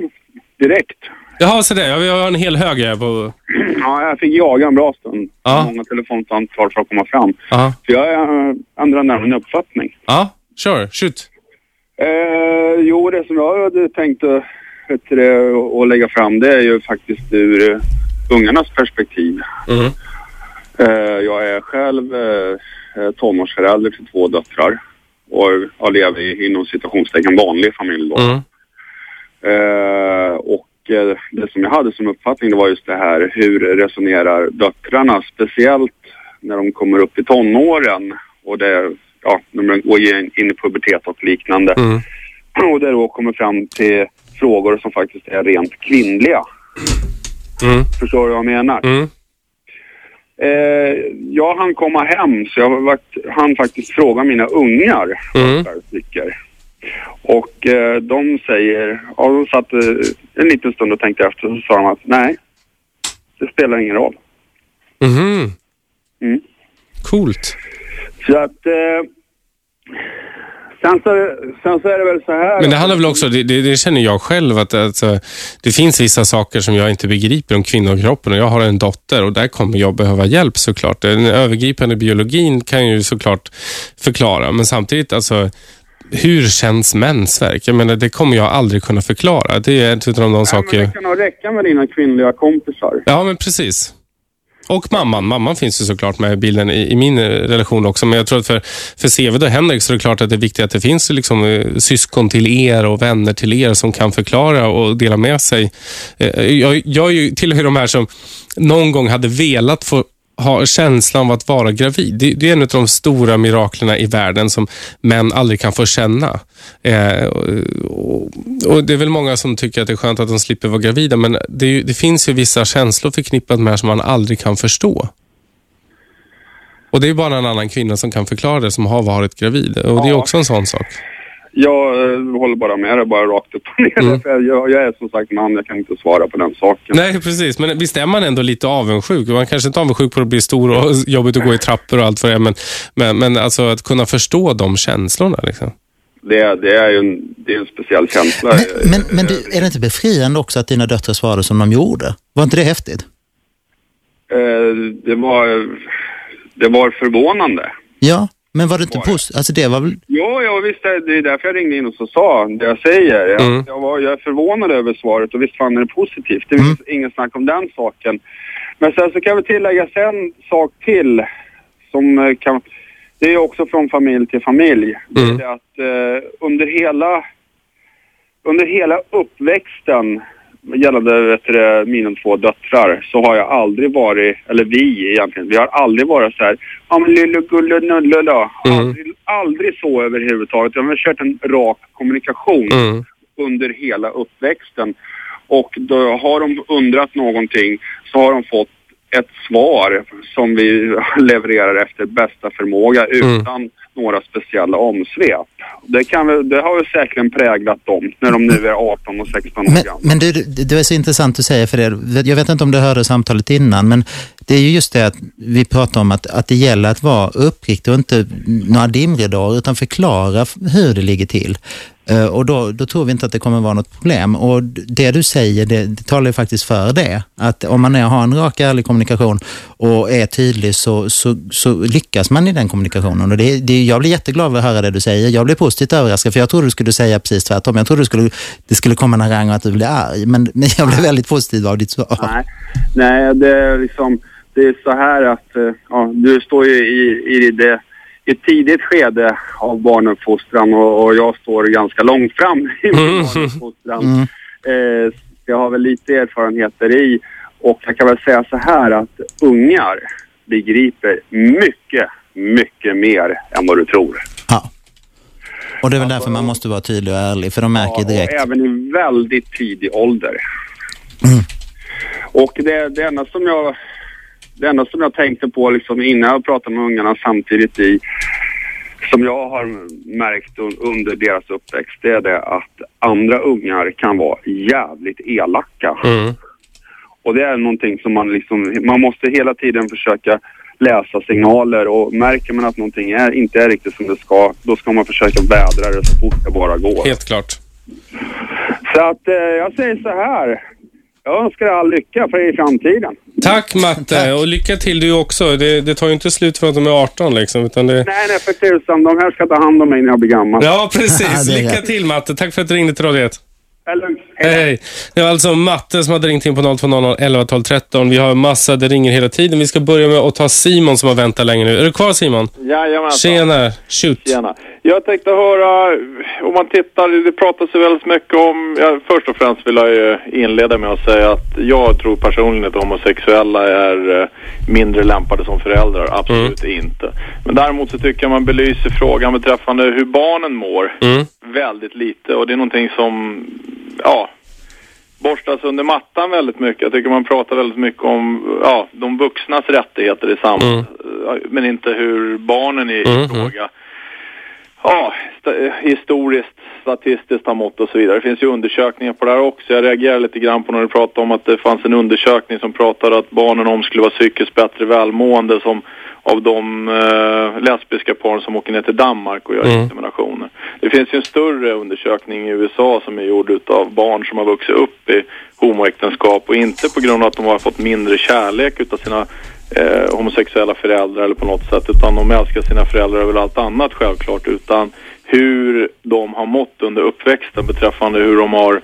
direkt. Jaha, så det. Vi har en hel hög här på... Ja, jag fick jaga en bra stund. Ja. Många telefonsamtal för att komma fram. Ja, För jag ändrar närmare min uppfattning. ja sure. Shoot. Eh, jo, det som jag hade tänkt att, lägga fram det är ju faktiskt ur uh, ungarnas perspektiv. Mm. Eh, jag är själv eh, eh, tonårsförälder till två döttrar och jag lever i inom citationstecken vanlig familj då. Mm. Eh, och eh, det som jag hade som uppfattning det var just det här hur resonerar döttrarna speciellt när de kommer upp i tonåren och det, ja, när de går in i pubertet och liknande. Mm. Och det då kommer fram till frågor som faktiskt är rent kvinnliga. Mm. Förstår du vad jag menar? Mm. Eh, jag hann komma hem så jag varit, han faktiskt fråga mina ungar Mm. tycker. Och eh, de säger, ja de satt eh, en liten stund och tänkte efter och så sa de att nej, det spelar ingen roll. Mhm. Mm. Coolt. Så att eh, sen, så, sen så är det väl så här. Men det handlar väl också, det, det, det känner jag själv, att alltså, det finns vissa saker som jag inte begriper om kvinnokroppen och jag har en dotter och där kommer jag behöva hjälp såklart. Den övergripande biologin kan ju såklart förklara, men samtidigt alltså hur känns mensvärk? Jag menar, det kommer jag aldrig kunna förklara. Det är ett av de Nej, saker... men det kan nog räcka med dina kvinnliga kompisar. Ja, men precis. Och mamman. Mamman finns ju såklart med i bilden i, i min eh, relation också. Men jag tror att för, för Seved och Henrik så är det klart att det är viktigt att det finns liksom, eh, syskon till er och vänner till er som kan förklara och dela med sig. Eh, jag, jag är ju tillhör de här som någon gång hade velat få ha känslan av att vara gravid. Det, det är en av de stora miraklerna i världen som män aldrig kan få känna. Eh, och, och Det är väl många som tycker att det är skönt att de slipper vara gravida, men det, det finns ju vissa känslor förknippat med det som man aldrig kan förstå. Och det är bara en annan kvinna som kan förklara det som har varit gravid. Och det är också en sån sak. Jag eh, håller bara med dig, bara rakt upp och ner. Mm. För jag, jag är som sagt man, jag kan inte svara på den saken. Nej, precis. Men visst är man ändå lite avundsjuk. Man kanske inte är avundsjuk på att bli stor och jobbigt att gå i trappor och allt vad det men, men, men alltså att kunna förstå de känslorna. Liksom. Det, det är ju en, det är en speciell känsla. Men, men, men du, är det inte befriande också att dina döttrar svarade som de gjorde? Var inte det häftigt? Eh, det var, det var förvånande. Ja, men var det inte positivt? Alltså det var väl... Jo, ja, visst, det är därför jag ringde in och så sa det jag säger. Jag, Mm. jag, var, jag är förvånad över svaret och visst fann jag det positivt. Det finns ingen snack om den saken. Men sen så kan vi tillägga en sak till som eh, kan... Det är också från familj till familj. Det är Mm. det att eh, under hela... Under hela uppväxten gällande vet du, mina två döttrar så har jag aldrig varit, eller vi egentligen, vi har aldrig varit så här, ja men lille gulle. Mm. Aldrig, aldrig så överhuvudtaget. Vi har kört en rak kommunikation Mm. under hela uppväxten. Och då har de undrat någonting så har de fått ett svar som vi levererar efter bästa förmåga utan några speciella omsvep. Det, kan väl, det har väl säkerligen präglat dem när de nu är 18 och 16 år Men, gamla. men du, det är så intressant du säger för det. Jag vet inte om du hörde samtalet innan, men det är ju just det att vi pratar om att, att det gäller att vara uppriktig och inte några dimridåer, utan förklara hur det ligger till. Eh, och då, då tror vi inte att det kommer vara något problem. Och det du säger, det, det talar ju faktiskt för det. Att om man är, har en rak, ärlig kommunikation och är tydlig så, så, så lyckas man i den kommunikationen. Och det, det, jag blir jätteglad över att höra det du säger. Jag blir positivt överraskad, för jag trodde du skulle säga precis tvärtom. Jag trodde du skulle, det skulle komma en harang och att du blev arg. Men, men jag blev väldigt positiv av ditt svar. Nej, nej det, är liksom, det är så här att eh, ja, du står ju i, i, det, i ett tidigt skede av barnuppfostran och, och jag står ganska långt fram i min barnuppfostran. Mm. Eh, jag har väl lite erfarenheter i och jag kan väl säga så här att ungar begriper mycket, mycket mer än vad du tror. Ja. Och det är väl därför man måste vara tydlig och ärlig, för de märker direkt. Och även i väldigt tidig ålder. Mm. Och det, det, enda som jag, det enda som jag tänkte på liksom innan jag pratade med ungarna samtidigt i som jag har märkt un- under deras uppväxt det är det att andra ungar kan vara jävligt elaka. Mm. Och det är någonting som man liksom, man måste hela tiden försöka läsa signaler och märker man att någonting är, inte är riktigt som det ska, då ska man försöka vädra det så fort det bara går. Helt klart. Så att eh, jag säger så här. Jag önskar er all lycka för er i framtiden. Tack Matte och lycka till du också. Det, det tar ju inte slut för att de är 18 liksom. Utan det... Nej, nej, för tusan. De här ska ta hand om mig när jag blir gammal. Ja, precis. Lycka till Matte. Tack för att du ringde till Radio 1. Det är lugnt. Hej. Hej. Det var alltså Matte som hade ringt in på 020 11 12 13. Vi har massa, det ringer hela tiden. Vi ska börja med att ta Simon som har väntat länge nu. Är du kvar Simon? Jajamensan. Tjena, shoot. Tjena. Jag tänkte höra, om man tittar, det pratas ju väldigt mycket om, ja, först och främst vill jag ju inleda med att säga att jag tror personligen att homosexuella är eh, mindre lämpade som föräldrar, absolut inte. Men däremot så tycker jag man belyser frågan beträffande hur barnen mår Mm. väldigt lite och det är någonting som, ja, borstas under mattan väldigt mycket. Jag tycker man pratar väldigt mycket om ja, de vuxnas rättigheter i samhället, eh, men inte hur barnen i Mm, fråga ja, sta- historiskt, statistiskt har mått och så vidare. Det finns ju undersökningar på det här också. Jag reagerar lite grann på när du pratade om att det fanns en undersökning som pratade att barnen om skulle vara psykiskt bättre välmående som av de eh, lesbiska par som åker ner till Danmark och gör Mm. inseminationer. Det finns ju en större undersökning i USA som är gjord utav barn som har vuxit upp i homoäktenskap och inte på grund av att de har fått mindre kärlek utav sina eh, homosexuella föräldrar eller på något sätt utan de älskar sina föräldrar över allt annat självklart utan hur de har mått under uppväxten beträffande hur de har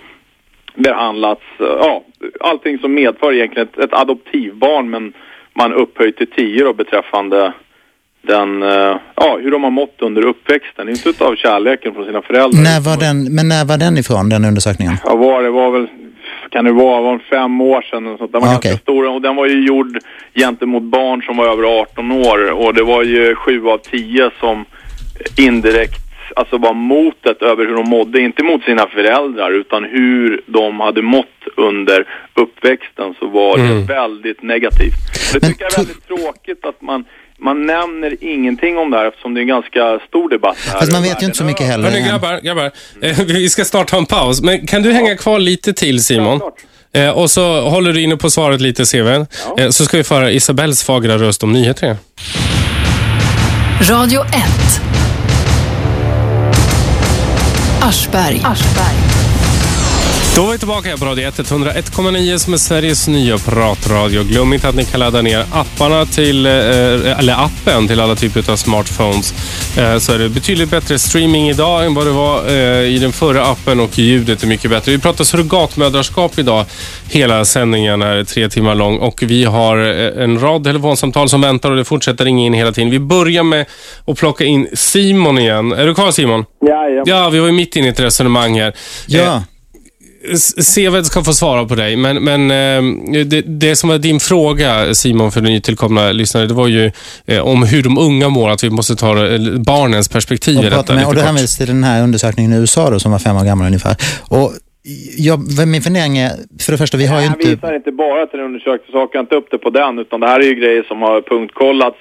behandlats, eh, ja, allting som medför egentligen ett, ett adoptivbarn men man upphöjt till tio då beträffande den, eh, ja, hur de har mått under uppväxten, inte utav kärleken från sina föräldrar. När var den, men när var den ifrån, den undersökningen? Ja, var det var väl, kan det vara, var fem år sedan och sånt. Den var Ah, ganska okej. stor och den var ju gjord gentemot barn som var över 18 år och det var ju sju av tio som indirekt alltså var motet över hur de mådde, inte mot sina föräldrar utan hur de hade mått under uppväxten så var Mm. det väldigt negativt. Och det Men tycker jag är väldigt tråkigt att man man nämner ingenting om det här eftersom det är en ganska stor debatt här. Fast man vet ju inte så mycket heller. Hörni grabbar, grabbar. Eh, vi ska snart ha en paus. Men kan du hänga kvar lite till Simon? Självklart. Eh, och så håller du inne på svaret lite Seven. Eh, så ska vi föra Isabells fagra röst om nyheter. Radio 1. Aschberg. Då var vi tillbaka här på Radio 1, 101,9 som är Sveriges nya pratradio. Glöm inte att ni kan ladda ner apparna till, eh, eller appen till alla typer av smartphones. Eh, så är det betydligt bättre streaming idag än vad det var eh, i den förra appen och ljudet är mycket bättre. Vi pratar surrogatmödraskap idag. Hela sändningen är tre timmar lång och vi har en rad telefonsamtal som väntar och det fortsätter ringa in hela tiden. Vi börjar med att plocka in Simon igen. Är du kvar Simon? Jajamän. Ja, vi var ju mitt inne i ett resonemang här. Ja, Seved ska få svara på dig, men, men eh, det, det som var din fråga Simon för nytillkomna lyssnare, det var ju eh, om hur de unga mår, att vi måste ta eh, barnens perspektiv i detta med, och det kort. hänvisas till den här undersökningen i USA då, som var fem år gammal ungefär. Och jag, min fundering är, för det första, vi har ju inte... visar inte bara till en undersökning, så hakar jag inte upp det på den, utan det här är ju grejer som har punktkollats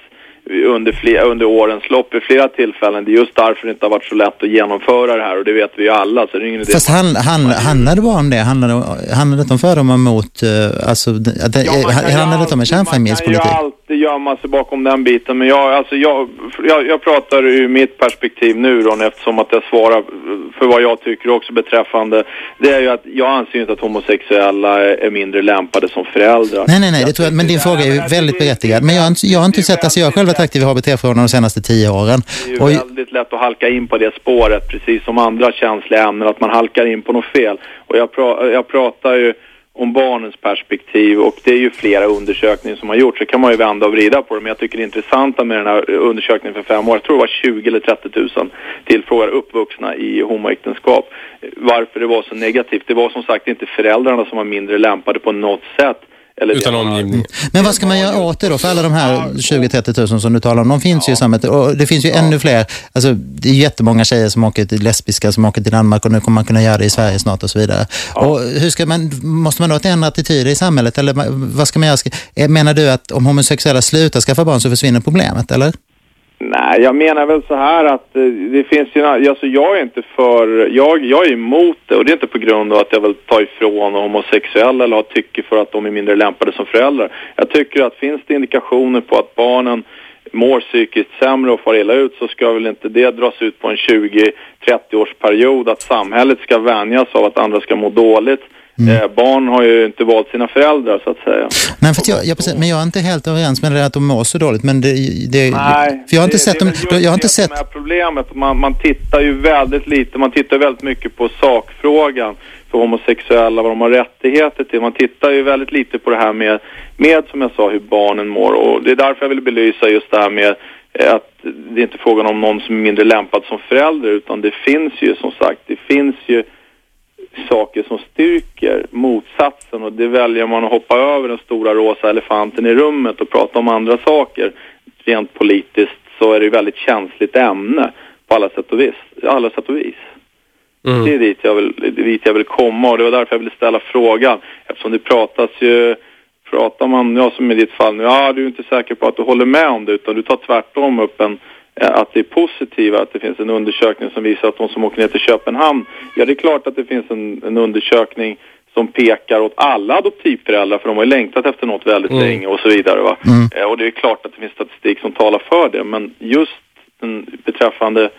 under, flera, under årens lopp vid flera tillfällen. Det är just därför det inte har varit så lätt att genomföra det här och det vet vi ju alla. Så det är ingen Fast han, han, handlade det bara om det? Handlade, handlade det inte om fördomar mot, eh, alltså, det, Ja, handlade det inte om en kärnfamiljespolitik? Man kan ju alltid gömma sig bakom den biten. Men jag, alltså jag, jag, jag pratar ur mitt perspektiv nu då, eftersom att jag svarar för vad jag tycker också beträffande. Det är ju att jag anser inte att homosexuella är, mindre lämpade som föräldrar. Nej, nej, nej, det tror jag, men din fråga är ju väldigt berättigad. Men jag har inte, jag har inte sett, alltså jag själv varit aktiv i HBT-frågorna de senaste tio åren. Det är ju Och, väldigt lätt att halka in på det spåret, precis som andra känsliga ämnen, att man halkar in på något fel. Och jag, pra, jag pratar ju om barnens perspektiv och det är ju flera undersökningar som har gjorts. Så kan man ju vända och vrida på det. Men jag tycker det intressanta med den här undersökningen för fem år, jag tror det var 20 eller 30 000 tillfrågade uppvuxna i homoäktenskap. Varför det var så negativt. Det var som sagt inte föräldrarna som var mindre lämpade på något sätt. Eller Utan omgivning. men vad ska man göra åt det då? För alla de här 20-30 000 som du talar om, de finns ju i samhället. Och det finns ju ännu fler. Alltså, det är jättemånga tjejer som åker till lesbiska som åker till Danmark och nu kommer man kunna göra det i Sverige snart och så vidare. Och hur ska man, måste man då ändra attityder i samhället? Eller vad ska man göra? Ska- Menar du att om homosexuella slutar skaffa barn så försvinner problemet, eller? Nej, jag menar väl så här att eh, det finns ju, alltså jag är inte för, jag, jag är emot det och det är inte på grund av att jag vill ta ifrån homosexuella eller ha tycke för att de är mindre lämpade som föräldrar. Jag tycker att finns det indikationer på att barnen mår psykiskt sämre och far illa ut så ska väl inte det dras ut på en 20-30 års period att samhället ska vänjas av att andra ska må dåligt. Eh, barn har ju inte valt sina föräldrar så att säga. Nej, för jag, jag, precis, men jag är inte helt överens med det att de mår så dåligt. Men det, det, Nej, för jag har inte det, sett det dem, jag har inte det sett som är problemet. Man, man tittar ju väldigt lite, man tittar väldigt mycket på sakfrågan för homosexuella, vad de har rättigheter till. Man tittar ju väldigt lite på det här med, med som jag sa, hur barnen mår. Och det är därför jag vill belysa just det här med eh, att det är inte frågan om någon som är mindre lämpad som förälder, utan det finns ju som sagt, det finns ju saker som styrker motsatsen och det väljer man att hoppa över den stora rosa elefanten i rummet och prata om andra saker. Rent politiskt så är det ju väldigt känsligt ämne på alla sätt och vis. Alla sätt och vis. Mm. Det är dit jag, vill, dit jag vill komma och det var därför jag ville ställa frågan. Eftersom det pratas ju, pratar man, ja som i ditt fall nu, ja du är inte säker på att du håller med om det utan du tar tvärtom upp en, att det är positiva, att det finns en undersökning som visar att de som åker ner till Köpenhamn, ja det är klart att det finns en, en undersökning som pekar åt alla adoptivföräldrar för de har ju längtat efter något väldigt Mm. länge och så vidare va. Eh, Och det är klart att det finns statistik som talar för det men just den, beträffande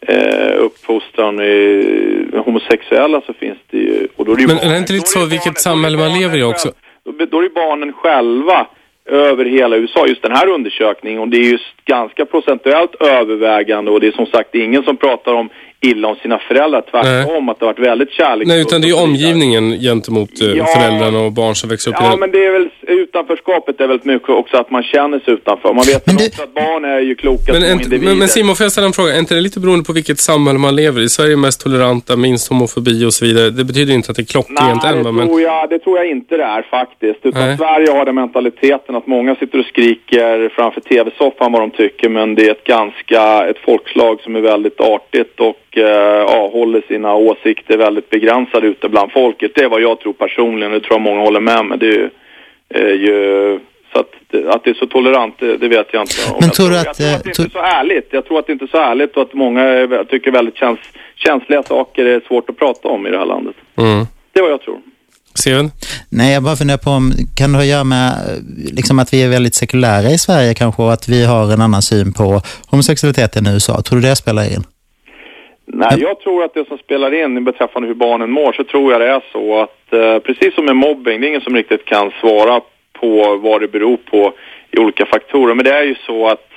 eh, uppfostran i homosexuella så finns det ju... Och då är det ju Men barnen- är det inte lite så vilket samhälle man lever i också? Då, då är det barnen själva över hela USA, just den här undersökningen. Och det är ju ganska procentuellt övervägande. Och det är som sagt ingen som pratar om illa om sina föräldrar, tvärtom att det har varit väldigt kärleksfullt. Nej, utan det är omgivningen gentemot eh, Ja. föräldrarna och barn som växer upp i Ja, men det är väl utanförskapet är väldigt mycket också att man känner sig utanför. Man vet Men du- också att barn är ju kloka Men, små individer. men, men Simon, får jag ställa en fråga? Är inte det lite beroende på vilket samhälle man lever i? Sverige är mest toleranta, minst homofobi och så vidare. Det betyder inte att det är klockrent Nej, än, det va, men... tror, jag, det tror jag inte det är faktiskt. Utan Nej. Sverige har den mentaliteten att många sitter och skriker framför tv-soffan vad de tycker men det är ett ganska, ett folkslag som är väldigt artigt och ja, håller sina åsikter väldigt begränsade ute bland folket. Det är vad jag tror personligen, det tror jag många håller med mig. Det är ju, är ju så att, det- att det är så tolerant, det, det vet jag inte. om. Men jag tror du jag att, tror eh, att det tror- inte är så ärligt. Jag tror att det inte är så ärligt och att många är, tycker väldigt käns, känsliga saker är svårt att prata om i det här landet. Mm. Det är vad jag tror. Steven? Nej, jag bara funderar på om, kan det ha att göra med eh, liksom att vi är väldigt sekulära i Sverige kanske och att vi har en annan syn på homosexualitet än i USA? Tror du det spelar in? Nej, jag tror att det som spelar in beträffande hur barnen mår så tror jag det är så att eh, precis som med mobbing, det är ingen som riktigt kan svara på vad det beror på i olika faktorer. Men det är ju så att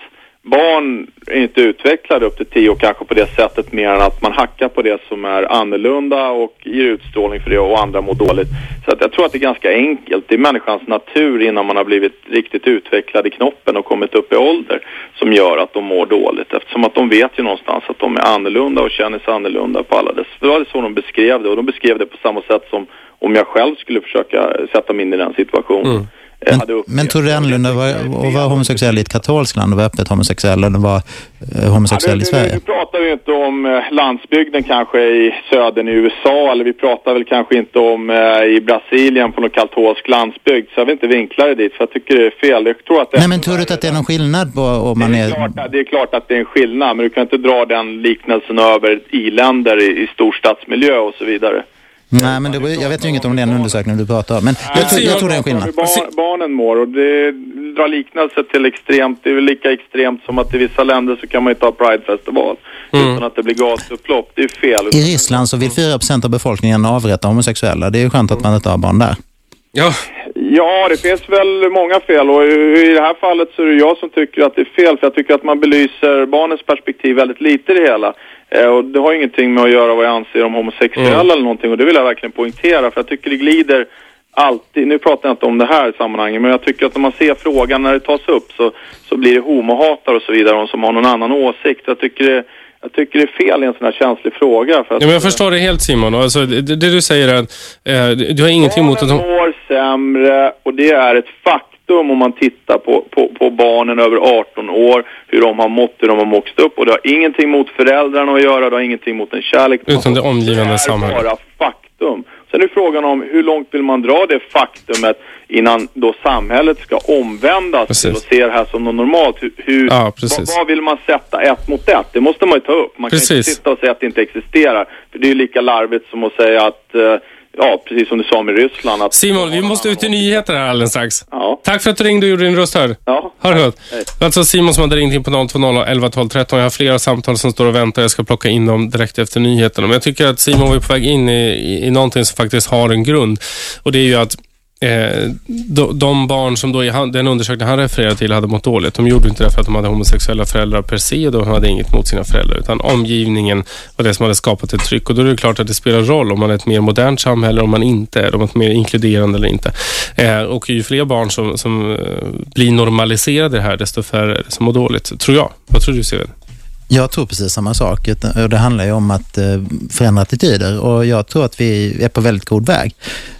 barn är inte utvecklade upp till tio år kanske på det sättet mer än att man hackar på det som är annorlunda och ger utstrålning för det och andra mår dåligt. Så att jag tror att det är ganska enkelt. Det är människans natur innan man har blivit riktigt utvecklad i knoppen och kommit upp i ålder som gör att de mår dåligt. Eftersom att de vet ju någonstans att de är annorlunda och känner sig annorlunda på alla dess. Det var så de beskrev det och de beskrev det på samma sätt som om jag själv skulle försöka sätta mig in i den situationen. Mm. Men, hade men vara- att vara homosexuell i ett katolskt land och vara öppet homosexuell att vara eh, homosexuell i nu, Sverige? Nu pratar vi inte om eh, landsbygden kanske i södern i USA eller vi pratar väl kanske inte om eh, i Brasilien på någon katolsk landsbygd. Så jag vill inte vinkla det dit för jag tycker det är fel. Jag tror att det Nej, men tror du att det är någon skillnad på om man det, är är... klart, det är klart att det är en skillnad men du kan inte dra den liknelsen över i-länder i, i storstadsmiljö och så vidare. Nej, men det, jag vet ju inget om den undersökningen du pratar om. Men jag, tror, jag tror det är en skillnad. Barn, barnen mår och det drar liknelse till extremt. Det är väl lika extremt som att i vissa länder så kan man inte ha Pride-festival utan att det blir gasupplopp. Det är fel. I Ryssland så vill 4% av befolkningen avrätta homosexuella. Det är ju skönt att man inte har barn där. Ja, Ja, det finns väl många fel och i det här fallet så är det jag som tycker att det är fel för jag tycker att man belyser barnens perspektiv väldigt lite i det hela. Eh, och det har ingenting med att göra vad jag anser om homosexuella eller någonting och det vill jag verkligen poängtera för jag tycker det glider alltid, nu pratar jag inte om det här sammanhanget, men jag tycker att när man ser frågan när det tas upp så, så blir det homohatare och så vidare, de som har någon annan åsikt. Jag tycker det, jag tycker det är fel i en sån här känslig fråga. För att, ja men jag förstår det helt Simon. Alltså, det, det du säger är att eh, du har ingenting emot att Barnen mår sämre och det är ett faktum om man tittar på, på, på barnen över 18 år, hur de har mått, hur de har vuxit upp. Och det har ingenting mot föräldrarna att göra, det har ingenting mot en kärlek. Utan det omgivande är samhället. bara faktum. Sen är frågan om hur långt vill man dra det faktumet innan då samhället ska omvändas Precis. att se det här som något normalt. Hur, hur, Ja, vad, vad vill man sätta ett mot ett? Det måste man ju ta upp. Man kan Precis. inte sitta och säga att det inte existerar. För det är ju lika larvigt som att säga att, eh, ja, precis som du sa med Ryssland. Att, Simon, vi måste ut i nyheter här alldeles strax. Ja. Tack för att du ringde och gjorde din röst hörd. Ja. Ha det gott. Hej. Det är alltså Simon som hade ringt in på 020 11 12 13. Jag har flera samtal som står och väntar. Jag ska plocka in dem direkt efter nyheterna. Men jag tycker att Simon var på väg in i, i, i någonting som faktiskt har en grund. Och det är ju att eh, de, de barn som då i han, den undersökning han refererar till hade mått dåligt. De gjorde inte det för att de hade homosexuella föräldrar per se. De hade inget mot sina föräldrar. Utan omgivningen var det som hade skapat ett tryck. Och då är det klart att det spelar roll om man är ett mer modernt samhälle, om man inte är. Om man är mer inkluderande eller inte. Eh, och ju fler barn som, som eh, blir normaliserade i det här, desto färre är det som mår dåligt. Tror jag. Vad tror du, Steven? Jag tror precis samma sak. Och Det handlar ju om att eh, förändra attityder och jag tror att vi är på väldigt god väg.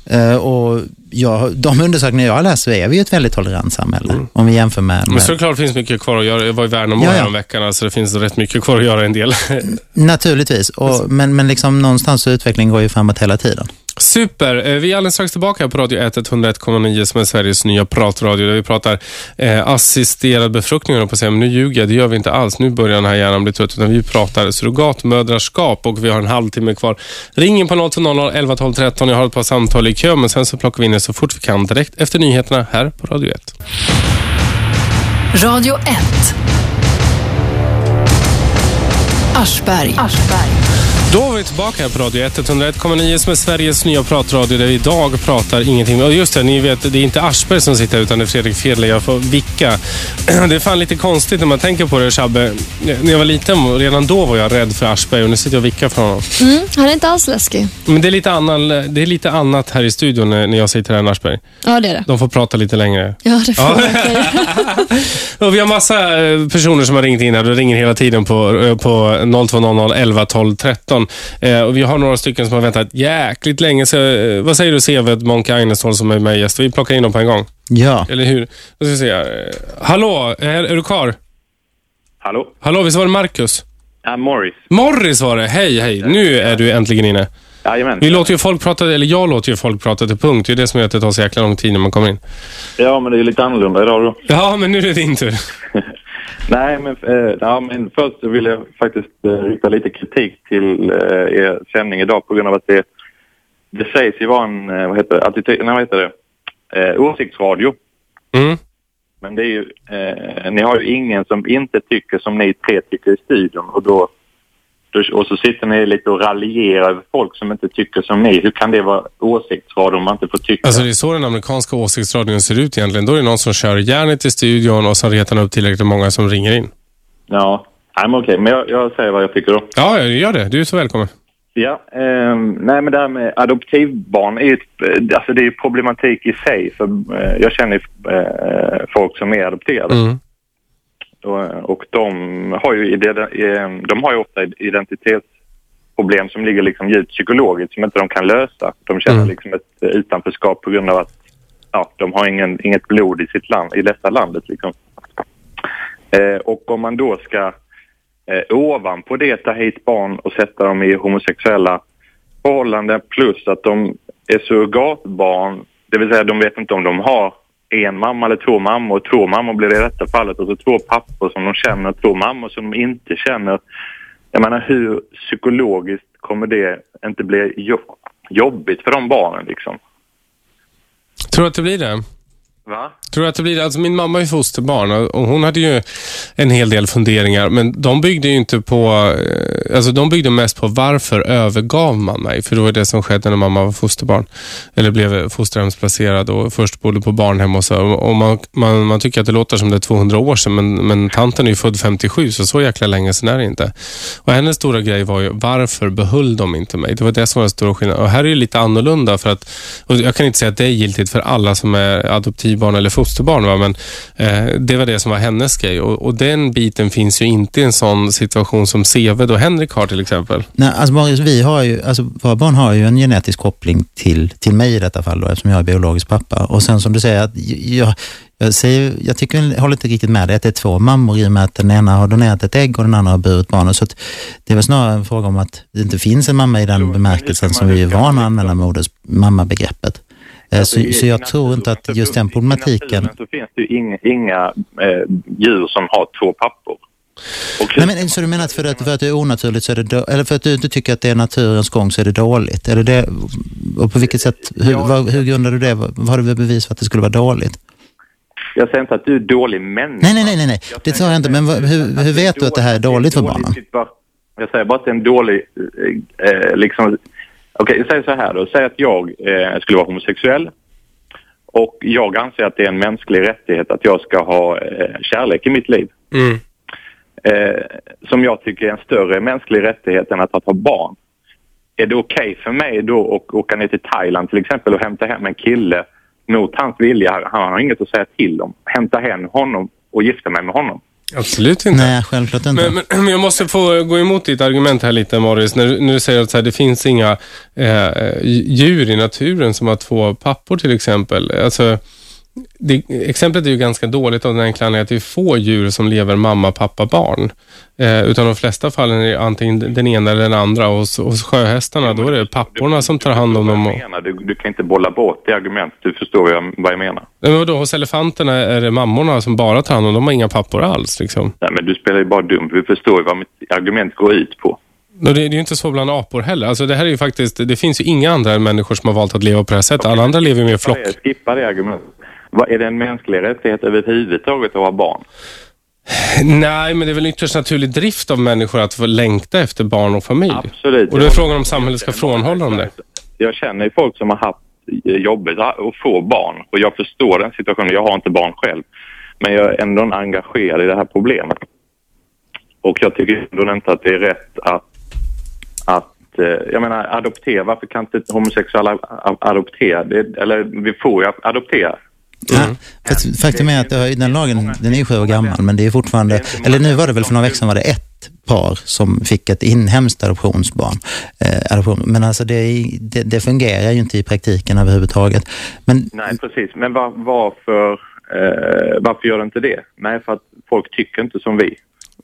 Eh, Och jag, de undersökningar jag har läst så är vi ju ett väldigt tolerant samhälle om vi jämför med... Men såklart finns mycket kvar att göra. Jag var i Värnamo Ja, ja. veckan, så det finns rätt mycket kvar att göra en del. Naturligtvis, och, men, men liksom någonstans så utvecklingen går ju framåt hela tiden. Super. Eh, vi är alldeles strax tillbaka på Radio 1 101,9 som är Sveriges nya pratradio där vi pratar eh, assisterad befruktning. höll jag på att säga. Men nu ljuger jag, det gör vi inte alls. Nu börjar den här hjärnan bli trött. Utan vi pratar surrogatmödraskap och vi har en halvtimme kvar. Ring in på 020 11 12 13. Jag har ett par samtal i kö men sen så plockar vi in det så fort vi kan direkt efter nyheterna här på Radio 1. Radio 1. Aschberg. Aschberg. Då var vi tillbaka här på Radio 1, 101,9 som är Sveriges nya pratradio där vi idag pratar ingenting. Och just det, ni vet, det är inte Aschberg som sitter här utan det är Fredrik Fedle. Jag får vicka. Det är fan lite konstigt när man tänker på det, Shabbe. När jag var liten, redan då var jag rädd för Aschberg och nu sitter jag och vickar för honom. Mm, han är inte alls läskig. Men det är lite, annan, det är lite annat här i studion när när jag sitter här med Aschberg. Ja, det är det. De får prata lite längre. Ja, det får Ja. verkligen. Och vi har massa eh, personer som har ringt in här. De ringer hela tiden på, eh, på 0200 11 12 13. Eh, och vi har några stycken som har väntat jäkligt länge. Så, eh, vad säger du Seved Monke Einestål som är med gäst? Vi plockar in dem på en gång. Ja, Eller hur? Vad ska vi se? här? Eh, Hallå, är, är du kvar? Hallå? Hallå, visst var det Marcus? Ja, Morris. Morris var det. Hej, hej. Nu är du äntligen inne. Jajamän. Vi låter ju folk prata, eller jag låter ju folk prata till punkt. Det är det som gör att det tar så jäkla lång tid när man kommer in. Ja, men det är lite annorlunda idag då. Ja, men nu är det din tur. Nej, men, eh, ja, men först vill jag faktiskt eh, rikta lite kritik till eh, er sändning idag på grund av att det, det sägs ju vara en, eh, vad heter det, attityd, nej, vad heter det, eh, åsiktsradio. Mm. Men det är ju, eh, ni har ju ingen som inte tycker som ni tre tycker i studion och då och så sitter ni lite och raljerar över folk som inte tycker som ni. Hur kan det vara åsiktsradio om man inte får tycka? Alltså det är så den amerikanska åsiktsradion ser ut egentligen. Då är det någon som kör järnet i studion och sen retar upp tillräckligt många som ringer in. Ja, nej, men okej, men jag, jag säger vad jag tycker då. Ja, gör det. Du är så välkommen. Ja, ehm, nej men det här med adoptivbarn är ju eh, alltså det är problematik i sig. För, eh, jag känner eh, folk som är adopterade Mm. Och, de har ju eh, de har ju ofta identitetsproblem som ligger liksom djupt psykologiskt som inte de kan lösa. De känner Mm. liksom ett eh, utanförskap på grund av att ja, de har ingen, inget blod i sitt land, i detta landet liksom. Eh, och om man då ska eh, ovanpå det ta hit barn och sätta dem i homosexuella förhållanden plus att de är surrogatbarn, det vill säga de vet inte om de har en mamma eller två mammor. Två mammor blir det i detta fallet och så två pappor som de känner, två mammor som de inte känner. Jag menar hur psykologiskt kommer det inte bli jobbigt för de barnen liksom? Tror du att det blir det? Va? Tror du att det blir? Alltså min mamma är fosterbarn och hon hade ju en hel del funderingar men de byggde ju inte på, eh, alltså de byggde mest på varför övergav man mig? För det var det som skedde när mamma var fosterbarn. Eller blev fosterhemsplacerad och först bodde på barnhem och så. Och man, man, man tycker att det låter som det är 200 år sedan men, men tanten är ju född 57 så så jäkla länge sedan är det inte. Och hennes stora grej var ju varför behöll de inte mig? Det var det som var den stora skillnaden. Och här är det lite annorlunda för att, och jag kan inte säga att det är giltigt för alla som är adoptivbarn eller fosterbarn va? men eh, det var det som var hennes grej och, och den biten finns ju inte i en sån situation som Seved och Henrik har till exempel. Nej, alltså Boris, vi har ju, alltså våra barn har ju en genetisk koppling till, till mig i detta fall då, eftersom jag är biologisk pappa. Och sen som du säger, att jag, jag, säger, jag tycker, jag håller inte riktigt med dig att det är två mammor i och med att den ena har donerat ett ägg och den andra har burit barnet. Så att det är väl snarare en fråga om att det inte finns en mamma i den bemärkelsen som vi är vana att använda moders Eh, Så, så jag tror inte att just den problematiken... Men så finns det ju inga, inga eh, djur som har två pappor. Nej, men, så du menar att för att, för att det är onaturligt så är det då, eller för att du inte tycker att det är naturens gång så är det dåligt? Eller det, och på vilket sätt, hur, vad, hur grundar du det? Vad har du bevis för att det skulle vara dåligt? Jag säger inte att du är dålig människa. Nej, nej, nej, nej, det sa jag inte. Men vad, hur, hur vet du att det här är dåligt för barnen? Jag säger bara att det är en dålig, eh, eh, liksom... Okej, säger så här då. Säg att jag eh, skulle vara homosexuell och jag anser att det är en mänsklig rättighet att jag ska ha eh, kärlek i mitt liv. Eh, som jag tycker är en större mänsklig rättighet än att, att ha barn. Är det okej för mig då att åka ner till Thailand till exempel och hämta hem en kille mot hans vilja? Han har inget att säga till om. Hämta hem honom och gifta mig med honom. Absolut inte. Nej, självklart inte. Men, men, jag måste få gå emot ditt argument här lite, Morris. När, när du säger att så här, det finns inga eh, djur i naturen som har två pappor till exempel. Alltså, det, exemplet är ju ganska dåligt av den enkla anledningen att det är få djur som lever mamma, pappa, barn. Eh, utan de flesta fallen är det antingen den ena eller den andra. Och hos, hos sjöhästarna, då är det papporna som tar hand om dem. Och, du, du kan inte bolla bort det argumentet. Du förstår vad jag, vad jag menar. men vadå, hos elefanterna är det mammorna som bara tar hand om dem. De har inga pappor alls. Liksom. Nej, men du spelar ju bara dumt. Du förstår ju vad mitt argument går ut på. Och det, är ju inte så bland apor heller. Alltså det här är ju faktiskt, det finns ju inga andra människor som har valt att leva på det här sättet. Alla andra lever ju med flock. Jag skippar det argumentet. Är det en mänsklig rättighet överhuvudtaget att ha barn? Nej, men det är väl ytterst naturlig drift av människor att få längta efter barn och familj. Absolut. Och då är frågan om samhället ska frånhålla dem det. Jag känner ju folk som har haft eh, jobbigt att få barn och jag förstår den situationen. Jag har inte barn själv. Men jag är ändå engagerad i det här problemet. Och jag tycker ändå inte att det är rätt att, att eh, jag menar adoptera. Varför kan inte homosexuella adoptera? Det, eller vi får ju adoptera. Ja, för att faktum är att det har, den lagen den är ju sju år gammal, men det är fortfarande, eller nu var det väl för några veckor sedan var det ett par som fick ett inhemskt adoptionsbarn. Eh, adoption. Men alltså det, det, det fungerar ju inte i praktiken överhuvudtaget. Men Nej, precis. Men var, varför, eh, varför gör det inte det? Nej, för att folk tycker inte som vi.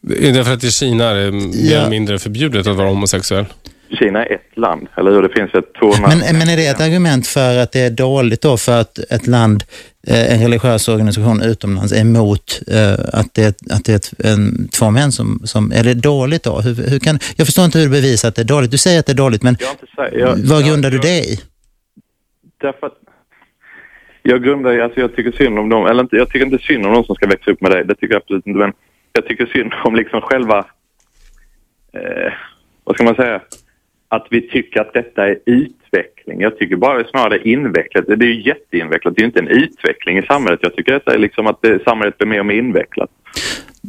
Det är därför att i Kina är det mer Ja. eller mindre förbjudet att vara homosexuell. Kina är ett land, eller hur? Det finns ett 200... Men, men är det ett argument för att det är dåligt då för att ett land, eh, en religiös organisation utomlands är emot eh, att det, är- att det är ett, en, två män som, som... Är det dåligt då? Hur, hur kan, jag förstår inte hur du bevisar att det är dåligt. Du säger att det är dåligt, men Jag jag- vad jag- grundar du det i? Därför att jag grundar i, alltså jag tycker synd om dem, eller inte, jag tycker inte synd om de som ska växa upp med dig, det tycker jag absolut inte, men jag tycker synd om liksom själva, eh, vad ska man säga, att vi tycker att detta är utveckling. Jag tycker bara snarare invecklat. Det är ju jätteinvecklat, det är ju inte en utveckling i samhället. Jag tycker detta är liksom att det, samhället blir mer och mer invecklat.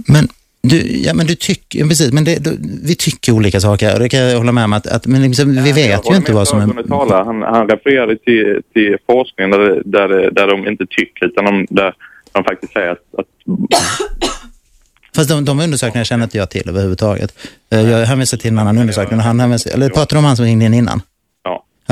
Men du, ja, men du tycker, precis, men det, du, vi tycker olika saker det kan jag hålla med om att, att men liksom, vi vet ju inte vad som. Talare. Han, han refererade till, till forskning där, där, där de inte tycker utan de, där de faktiskt säger att, att Fast de, de undersökningarna känner inte jag till överhuvudtaget. Eh, jag hänvisar till en annan undersökning. Han hänvisar, eller pratar du om han som ringde in innan?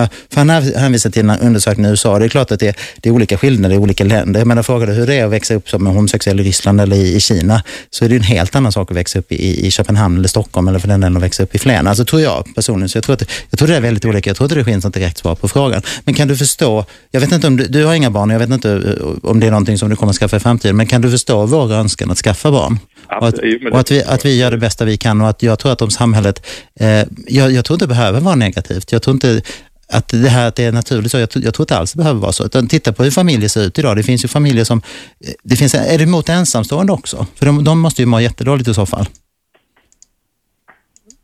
För han hänvisar till en undersökning i USA. Det är klart att det, det är olika skillnader i olika länder. Jag menar, frågar du hur det är att växa upp som homosexuell i Ryssland eller i, i Kina, så är det en helt annan sak att växa upp i, i Köpenhamn eller Stockholm eller för den delen att växa upp i Flen. Alltså tror jag personligen. Så jag tror, att, jag tror det är väldigt olika. Jag tror inte det finns något direkt svar på frågan. Men kan du förstå, jag vet inte om du, du har inga barn, jag vet inte eh, om det är någonting som du kommer att skaffa i framtiden, men kan du förstå vår önskan att skaffa barn? Och att, och att, vi, att vi gör det bästa vi kan och att jag tror att om samhället, eh, jag, jag tror inte det behöver vara negativt. Jag tror inte att det här att det är naturligt så. Jag, jag tror inte alls det behöver vara så. Utan titta på hur familjer ser ut idag. Det finns ju familjer som... Det finns, är det emot ensamstående också? För de, de måste ju må jättedåligt i så fall.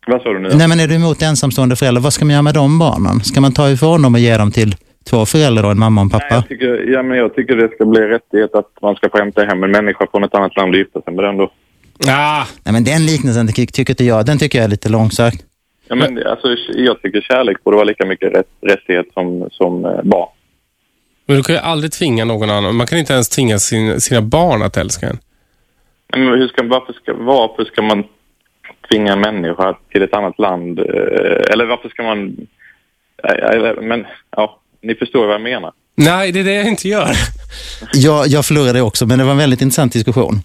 Vad sa du nu? Nej, men är du emot ensamstående föräldrar, vad ska man göra med de barnen? Ska man ta ifrån dem och ge dem till två föräldrar, då, en mamma och en pappa? Nej, jag, tycker, ja, men jag tycker det ska bli rättighet att man ska få hämta hem en människa från ett annat land och gifta sig med den då. Ah. Nej, men den liknelsen tycker inte jag, den tycker jag är lite långsökt. Ja, men, alltså, jag tycker kärlek borde vara lika mycket rätt, rättighet som, som eh, barn. Men du kan ju aldrig tvinga någon annan. Man kan inte ens tvinga sin, sina barn att älska en. Men hur ska, varför, ska, varför ska man tvinga en människa till ett annat land? eh, Eller varför ska man... eh, Men ja, ni förstår vad jag menar. Nej, det är det jag inte gör. Jag, jag förlorade också, men det var en väldigt intressant diskussion.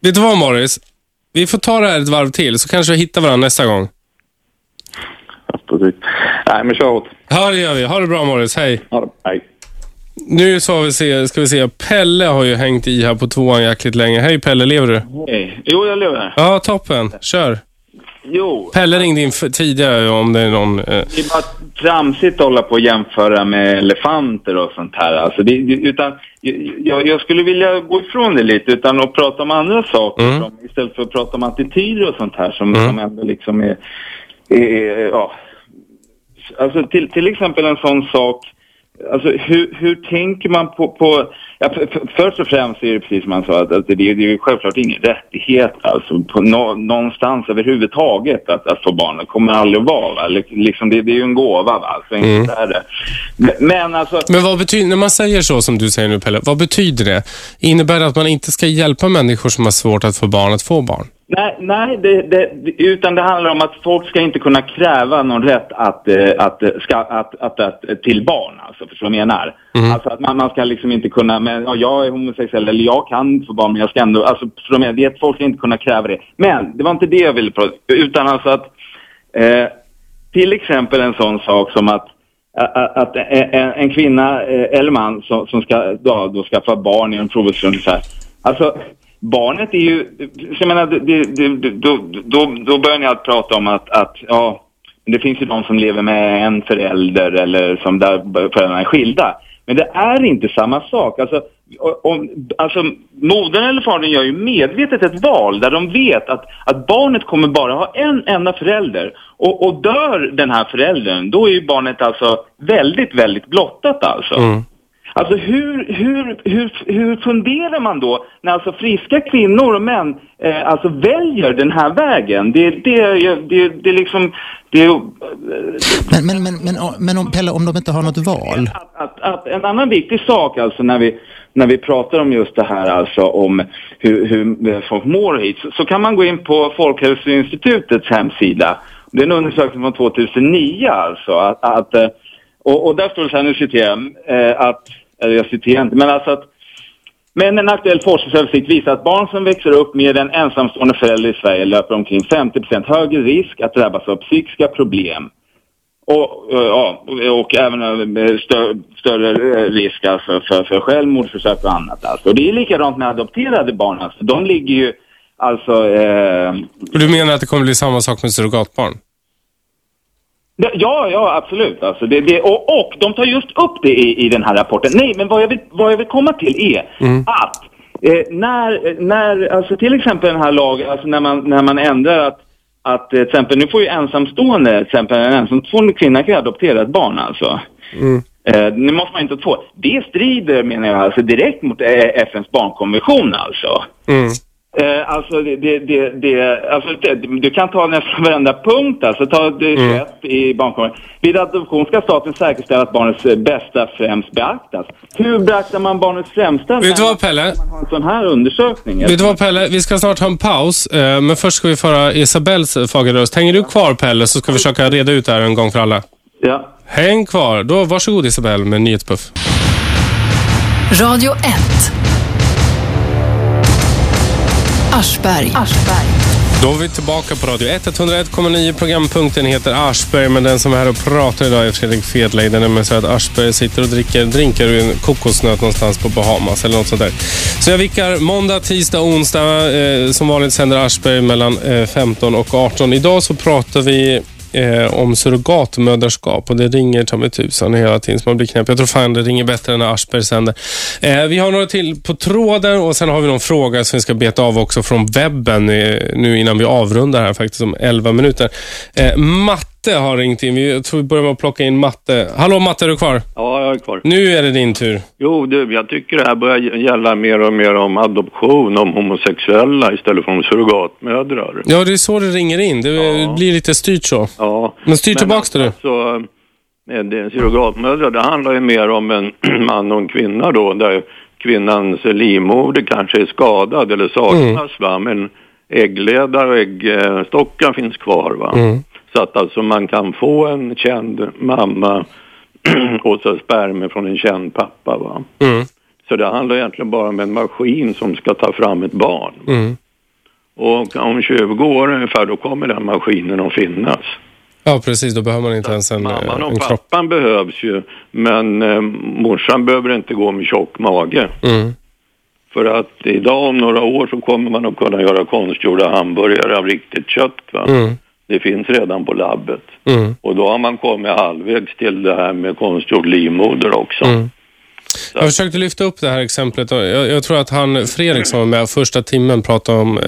Vet du vad Morris? Vi får ta det här ett varv till så kanske vi hittar varandra nästa gång. Precis. Nej, men kör åt. Ja, det gör vi. Ha det bra Morris. Hej. Ja, det- hej. Nu så vi se, ska vi se. Pelle har ju hängt i här på tvåan jäkligt länge. Hej Pelle, lever du? Hej. Jo, jag lever. Ja, toppen. Kör. Jo, Pelle ringde in tidigare om det är någon... Eh, det är bara tramsigt att hålla på och jämföra med elefanter och sånt här. Alltså det, utan, jag, jag skulle vilja gå ifrån det lite utan att prata om andra saker Mm. istället för att prata om attityder och sånt här som, Mm. som ändå liksom är ja. Alltså till, till exempel en sån sak Alltså hur, hur tänker man på... på ja, för, för, först och främst är det precis som man sa, att, att det, det är självklart ingen rättighet alltså, på nå, någonstans överhuvudtaget att, att få barn. Det kommer aldrig att vara. Va? Lik- Liksom, det, det är ju en gåva, va? alltså, Mm. inte är det. Men, men alltså... Men vad betyder, när man säger så som du säger nu Pelle, vad betyder det? Innebär det att man inte ska hjälpa människor som har svårt att få barn att få barn? Nej, nej det, det, utan det handlar om att folk ska inte kunna kräva någon rätt att, eh, att, eh, ska, att, att, att, till barn, alltså, förstår du vad jag menar? Alltså att man, man ska liksom inte kunna, men ja, jag är homosexuell eller jag kan få barn men jag ska ändå, alltså förstår du vad jag menar? Folk ska inte kunna kräva det. Men det var inte det jag ville prata utan alltså att eh, till exempel en sån sak som att att, att en, en kvinna eh, eller man som, ska då, då skaffa barn i en provocerande så här. Alltså, barnet är ju, jag menar, det, det, det, då, då, då börjar ni att prata om att, att ja, det finns ju de som lever med en förälder eller som där föräldrarna är skilda. Men det är inte samma sak. Alltså, om, alltså, modern eller fadern gör ju medvetet ett val där de vet att, att barnet kommer bara ha en enda förälder. Och, och dör den här föräldern, då är ju barnet alltså väldigt, väldigt blottat alltså. Mm. Alltså hur, hur, hur, hur funderar man då när alltså friska kvinnor och män eh, alltså väljer den här vägen? Det, det, det, det är liksom... Det, är- Men, men, men, men, men om, Pelle, om de inte har något val? att, att en annan viktig sak alltså när vi, när vi pratar om just det här alltså om hur, hur folk mår hit så, så kan man gå in på Folkhälsoinstitutets hemsida. Det är en undersökning från 2009 alltså. Att, att, eh, och, och där står det så här, nu citerar jag, eh, att, eller jag citerar inte, men alltså att men en aktuell forskningsöversikt visar att barn som växer upp med en ensamstående förälder i Sverige löper omkring 50% högre risk att drabbas av psykiska problem. Och, eh, ja, och även eh, stö, större eh, risk alltså för, för självmordsförsök och annat. Alltså. Och det är likadant med adopterade barn. Alltså. De ligger ju alltså... Eh, du menar att det kommer bli samma sak med surrogatbarn? Ja, ja, absolut. Alltså det, det, och, och de tar just upp det i, i den här rapporten. Nej, men vad jag vill, vad jag vill komma till är att eh, när, när, alltså till exempel den här lagen, alltså när man, när man ändrar att, att eh, till exempel, nu får ju ensamstående, till exempel en ensamstående kvinna kan adoptera ett barn alltså. Eh, nu måste man inte få. Det strider menar jag alltså direkt mot eh, FNs barnkonvention alltså. Eh, alltså, det, det, det, alltså det, du kan ta nästan varenda punkt. Alltså, ta det 21 i barnkonventionen. Vid adoption ska staten säkerställa att barnets eh, bästa främst beaktas. Hur beaktar man barnets främsta Vet du vad Pelle? man har en sån här undersökning? Vet du vad Pelle? Vi ska snart ha en paus, eh, men först ska vi föra Isabells fagra röst. Hänger du kvar Pelle så ska vi försöka reda ut det här en gång för alla. Ja. Häng kvar. Då varsågod Isabelle med nyhetspuff. Radio 1. Aschberg. Då är vi tillbaka på Radio 1. 101,9 programpunkten heter Aschberg, men den som är här och pratar idag är Fredrik Fedley. Det är nämligen så att Aschberg sitter och dricker drinkar ur en kokosnöt någonstans på Bahamas eller något sånt där. Så jag vickar måndag, tisdag, onsdag. Eh, som vanligt sänder Aschberg mellan eh, 15 och 18. Idag så pratar vi eh, om surrogatmödraskap och det ringer ta mig tusan hela tiden så man blir knäpp. Jag tror fan det ringer bättre än när Aschberg sänder. Eh, vi har några till på tråden och sen har vi någon fråga som vi ska beta av också från webben eh, nu innan vi avrundar här faktiskt om 11 minuter. Eh, Matte har ringt in. Vi, jag tror vi börjar med att plocka in Matte. Hallå Matte, är du kvar? Ja, jag är kvar. Nu är det din tur. Jo, du, jag tycker det här börjar gälla mer och mer om adoption, om homosexuella istället för om surrogatmödrar. Ja, det är så det ringer in. Det blir lite styrt så. Ja. Men styr tillbaks det du. Alltså, det, surrogatmödrar, det handlar ju mer om en man och en kvinna då, där kvinnans livmoder kanske är skadad eller saknas, va, men äggledare och äggstockar finns kvar. Va? Så att alltså man kan få en känd mamma och så spermier från en känd pappa. Va? Mm. Så det handlar egentligen bara om en maskin som ska ta fram ett barn. Mm. Och om 20 år ungefär då kommer den maskinen att finnas. Ja, precis. Då behöver man inte ens en, Mamman eh, och en kropp. pappan behövs ju, men eh, morsan behöver inte gå med tjock mage. Mm. För att idag om några år så kommer man att kunna göra konstgjorda hamburgare av riktigt kött. Va? Mm. Det finns redan på labbet. Mm. Och då har man kommit halvvägs till det här med konstgjord livmoder också. Mm. Jag försökte lyfta upp det här exemplet. Jag, jag tror att han, Fredrik som var med första timmen pratade om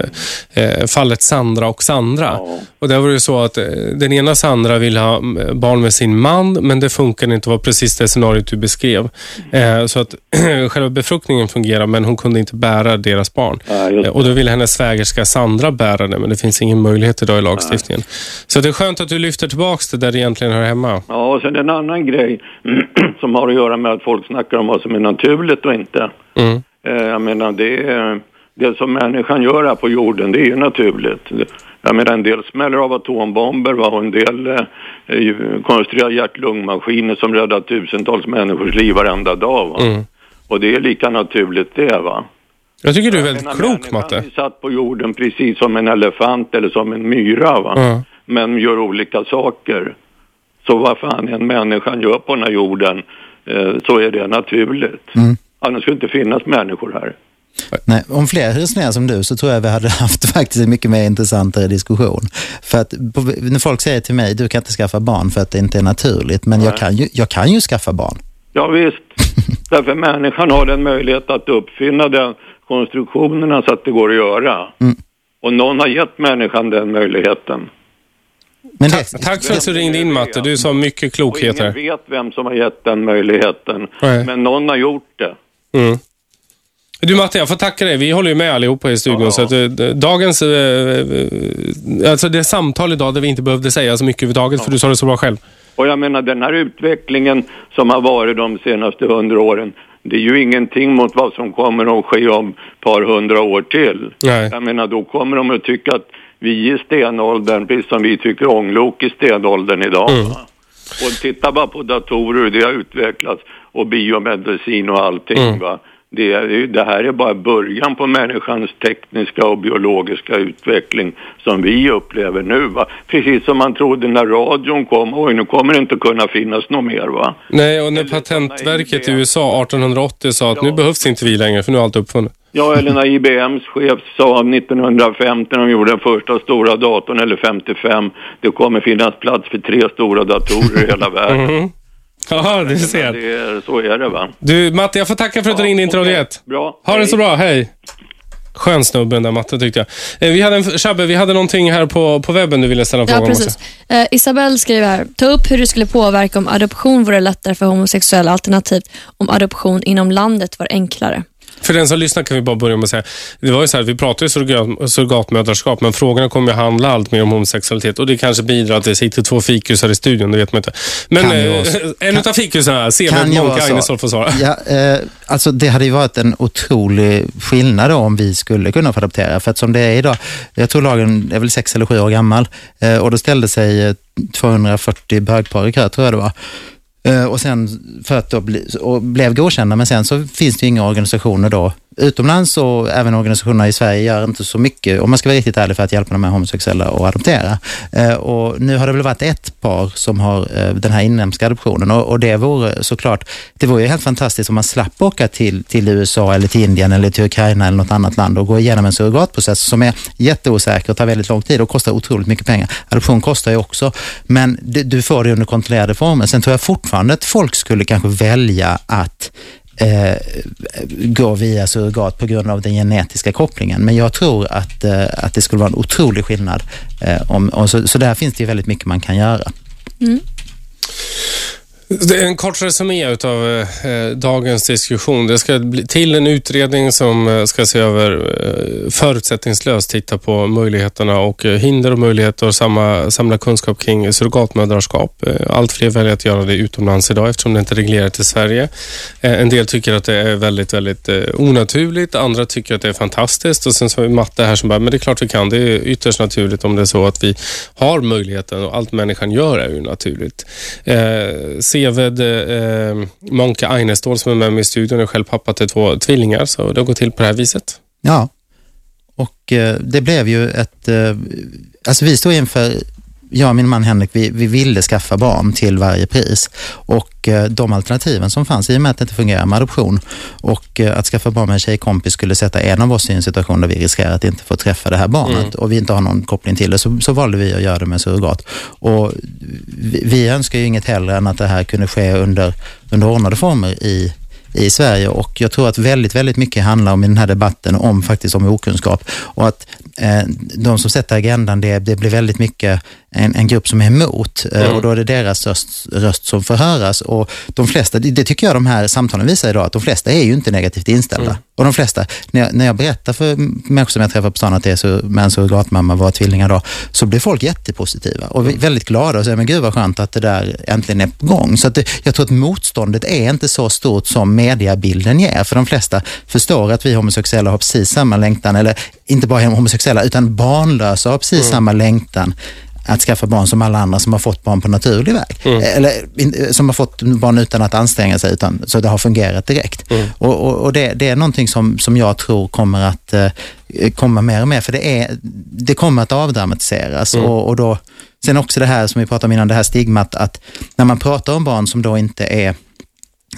eh, eh, fallet Sandra och Sandra. Och där var det ju så att eh, den ena Sandra ville ha mm, barn med sin man, men det funkade inte. Det var precis det scenariot du beskrev. Eh, så att själva befruktningen fungerar, men hon kunde inte bära deras barn. Eh, och då ville hennes svägerska Sandra bära det, men det finns ingen möjlighet idag i lagstiftningen. Så det är skönt att du lyfter tillbaks det där det egentligen hör hemma. Ja, och sen en annan grej som har att göra med att folk snackar om vad som är naturligt och inte. Mm. Eh, Jag menar, det, är, det som människan gör här på jorden, det är ju naturligt. Jag menar, en del smäller av atombomber va? och en del eh, konstruerar hjärt-lungmaskiner som räddar tusentals människors liv varenda dag. Va? Mm. Och det är lika naturligt det, va? Jag tycker du är väldigt menar, klok, Matte. är satt på jorden precis som en elefant eller som en myra, va? Ja. men gör olika saker. Så vad fan en människan gör på den här jorden så är det naturligt. Mm. Annars skulle det inte finnas människor här. Nej, om fler resonerar som du så tror jag vi hade haft faktiskt en mycket mer intressantare diskussion. För att när folk säger till mig, du kan inte skaffa barn för att det inte är naturligt, men jag kan, ju, jag kan ju skaffa barn. Ja visst, därför människan har den möjlighet att uppfinna den konstruktionerna så att det går att göra. Mm. Och någon har gett människan den möjligheten. Men Tack, tack för att du ringde in, Matte. Du sa mycket klokhet ingen här. vet vem som har gett den möjligheten. Nej. Men någon har gjort det. Mm. Du Matte, jag får tacka dig. Vi håller ju med allihopa i studion. Så att, eh, dagens... Eh, eh, alltså det samtal idag där vi inte behövde säga så mycket överhuvudtaget, för du sa det så bra själv. Och jag menar den här utvecklingen som har varit de senaste hundra åren, det är ju ingenting mot vad som kommer att ske om ett par hundra år till. Nej. Jag menar då kommer de att tycka att vi i stenåldern, precis som vi tycker ånglok i stenåldern idag. Mm. Och titta bara på datorer, hur det har utvecklats och biomedicin och allting. Mm. Va? Det, är, det här är bara början på människans tekniska och biologiska utveckling som vi upplever nu. Va? Precis som man trodde när radion kom, oj nu kommer det inte kunna finnas något mer va. Nej, och när Patentverket i USA 1880 sa att nu behövs inte vi längre, för nu är allt uppfunnet. Ja, eller när IBMs chef sa 1950 när de gjorde den första stora datorn, eller 55, det kommer finnas plats för tre stora datorer i hela världen. Mhm. Ja, du ser. Det är, så är det va. Du, Matte, jag får tacka för att du ringde in till Radio 1. Bra. Ha det så bra, hej. Skön snubbe den där Matte tyckte jag. Eh, Vi hade en, Shabbe, vi hade någonting här på, på webben du ville ställa en fråga Ja, om precis. också. Eh, Isabelle skriver här, ta upp hur det skulle påverka om adoption vore lättare för homosexuella alternativt om adoption inom landet var enklare. För den som lyssnar kan vi bara börja med att säga, det var ju så här, vi pratade ju surrogat, surrogatmödraskap, men frågorna kommer ju handla allt mer om homosexualitet och det kanske bidrar att det sitter två fikusar i studion, det vet man inte. Men Kan eh, en utav fikusarna, Seved Monke så. Agnesholm får svara. Ja, eh, alltså det hade ju varit en otrolig skillnad då om vi skulle kunna få adoptera. För att som det är idag, jag tror lagen är väl sex eller sju år gammal eh, och då ställde sig eh, 240 bögpar i kö, tror jag det var. Eh, och sen för att då bli, och blev godkända, men sen så finns det ju inga organisationer då utomlands och även organisationerna i Sverige gör inte så mycket, om man ska vara riktigt ärlig, för att hjälpa de här homosexuella att adoptera. Eh, Och nu har det väl varit ett par som har eh, den här inhemska adoptionen och, och det vore såklart, det vore ju helt fantastiskt om man slapp åka till, till USA eller till Indien eller till Ukraina eller något annat land och gå igenom en surrogatprocess som är jätteosäker och tar väldigt lång tid och kostar otroligt mycket pengar. Adoption kostar ju också, men du, du får det under kontrollerade former. Sen tror jag fortfarande att folk skulle kanske välja att eh, gå via surrogat på grund av den genetiska kopplingen. Men jag tror att, eh, att det skulle vara en otrolig skillnad. Eh, om, och så, så där finns det ju väldigt mycket man kan göra. Mm en kort resumé av eh, eh, dagens diskussion. Det ska bli till en utredning som eh, ska se över eh, förutsättningslöst titta på möjligheterna och eh, hinder och möjligheter och samma, samla kunskap kring surrogatmödraskap. Eh, allt fler väljer att göra det utomlands idag eftersom det inte är reglerat i Sverige. En del tycker att det är väldigt, väldigt onaturligt. Andra tycker att det är fantastiskt och sen så har vi Matte här som bara, men det är klart vi kan. Det är ytterst naturligt om det är så att vi har möjligheten och allt människan gör är ju naturligt. Eh, bredvid eh, eh Monke Einestål som är med mig i studion är själv pappa till två tvillingar så det har gått till på det här viset. Ja, och eh, det blev ju ett... Eh, alltså vi stod inför, jag och min man Henrik, vi, vi ville skaffa barn till varje pris. Och eh, de alternativen som fanns, i och med att det inte fungerar med adoption och eh, att skaffa barn med en tjejkompis skulle sätta en av oss i en situation där vi riskerar att inte få träffa det här barnet Mm. och vi inte har någon koppling till det, så, så valde vi att göra det med surrogat. Och vi, vi önskar ju inget hellre än att det här kunde ske under, under ordnade former i i Sverige och jag tror att väldigt, väldigt mycket handlar om i den här debatten om faktiskt om okunskap och att de som sätter agendan, det, det blir väldigt mycket en, en grupp som är emot eh, Mm. och då är det deras röst, röst som får höras och de flesta, det, tycker jag de här samtalen visar idag, att de flesta är ju inte negativt inställda. Mm. Och de flesta, när jag, när jag berättar för människor som jag träffar på stan att det är så, med en surrogatmamma var tvillingar då, så blir folk jättepositiva och vi- väldigt glada och säger, men gud vad skönt att det där äntligen är på gång. Så det, jag tror att motståndet är inte så stort som mediabilden ger, för de flesta förstår att vi homosexuella har precis samma längtan, eller inte bara homosexuella, utan barnlösa har precis samma längtan att skaffa barn som alla andra som har fått barn på naturlig väg. Eller in, som har fått barn utan att anstränga sig, utan, så det har fungerat direkt. Och, och, och det, det är någonting som, som jag tror kommer att eh, komma mer och mer, för det, är, det kommer att avdramatiseras. Mm. Och, och då, sen också det här som vi pratade om innan, det här stigmat att när man pratar om barn som då inte är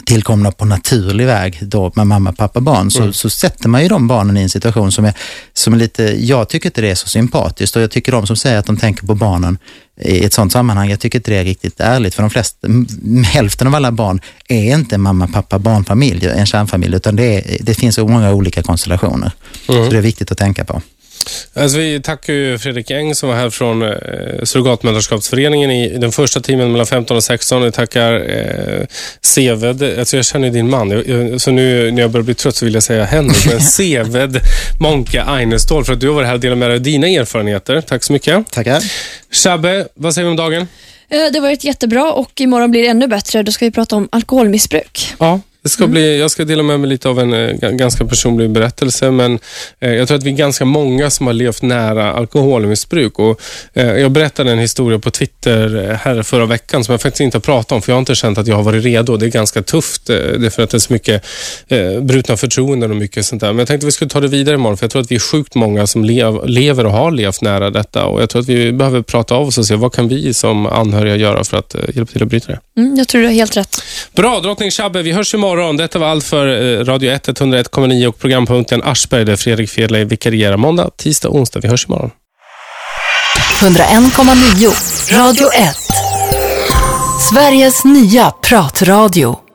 tillkomna på naturlig väg då med mamma, pappa, barn, så, så sätter man ju de barnen i en situation som är, som är lite, jag tycker inte det är så sympatiskt och jag tycker de som säger att de tänker på barnen i ett sådant sammanhang, jag tycker inte det är riktigt ärligt för de flesta, hälften av alla barn är inte mamma, pappa, barnfamilj, en kärnfamilj, utan det, är, det finns många olika konstellationer. Mm. Så det är viktigt att tänka på. Alltså vi tackar ju Fredrik Eng som var här från eh, Surrogatmödraskapsföreningen i den första timmen mellan 15 och 16. Vi tackar eh, Seved, alltså jag känner ju din man, jag, jag, så nu när jag börjar bli trött så vill jag säga Henrik, men Seved Monke Einestål för att du har varit här och delat med dig av dina erfarenheter. Tack så mycket. Tackar. Shabbe, vad säger vi om dagen? Eh, Det har varit jättebra och imorgon blir det ännu bättre. Då ska vi prata om alkoholmissbruk. Ja, det ska bli, jag ska dela med mig lite av en eh, ga- ganska personlig berättelse, men eh, jag tror att vi är ganska många som har levt nära alkoholmissbruk. Och, eh, jag berättade en historia på Twitter här förra veckan som jag faktiskt inte har pratat om, för jag har inte känt att jag har varit redo. Det är ganska tufft, eh, det är för att det är så mycket brutna förtroenden och mycket sånt där. Men jag tänkte att vi skulle ta det vidare imorgon, för jag tror att vi är sjukt många som lev, lever och har levt nära detta. Och Jag tror att vi behöver prata av oss och se vad kan vi som anhöriga göra för att hjälpa till att bryta det. Mm, jag tror du har helt rätt. Bra, drottning Shabbe. Vi hörs imorgon. Detta var allt för eh, Radio 1, 101,9 och programpunkten Aschberg där Fredrik Fedley vikarierar måndag, tisdag, onsdag. Vi hörs imorgon. 101,9 Radio 1. Sveriges nya pratradio.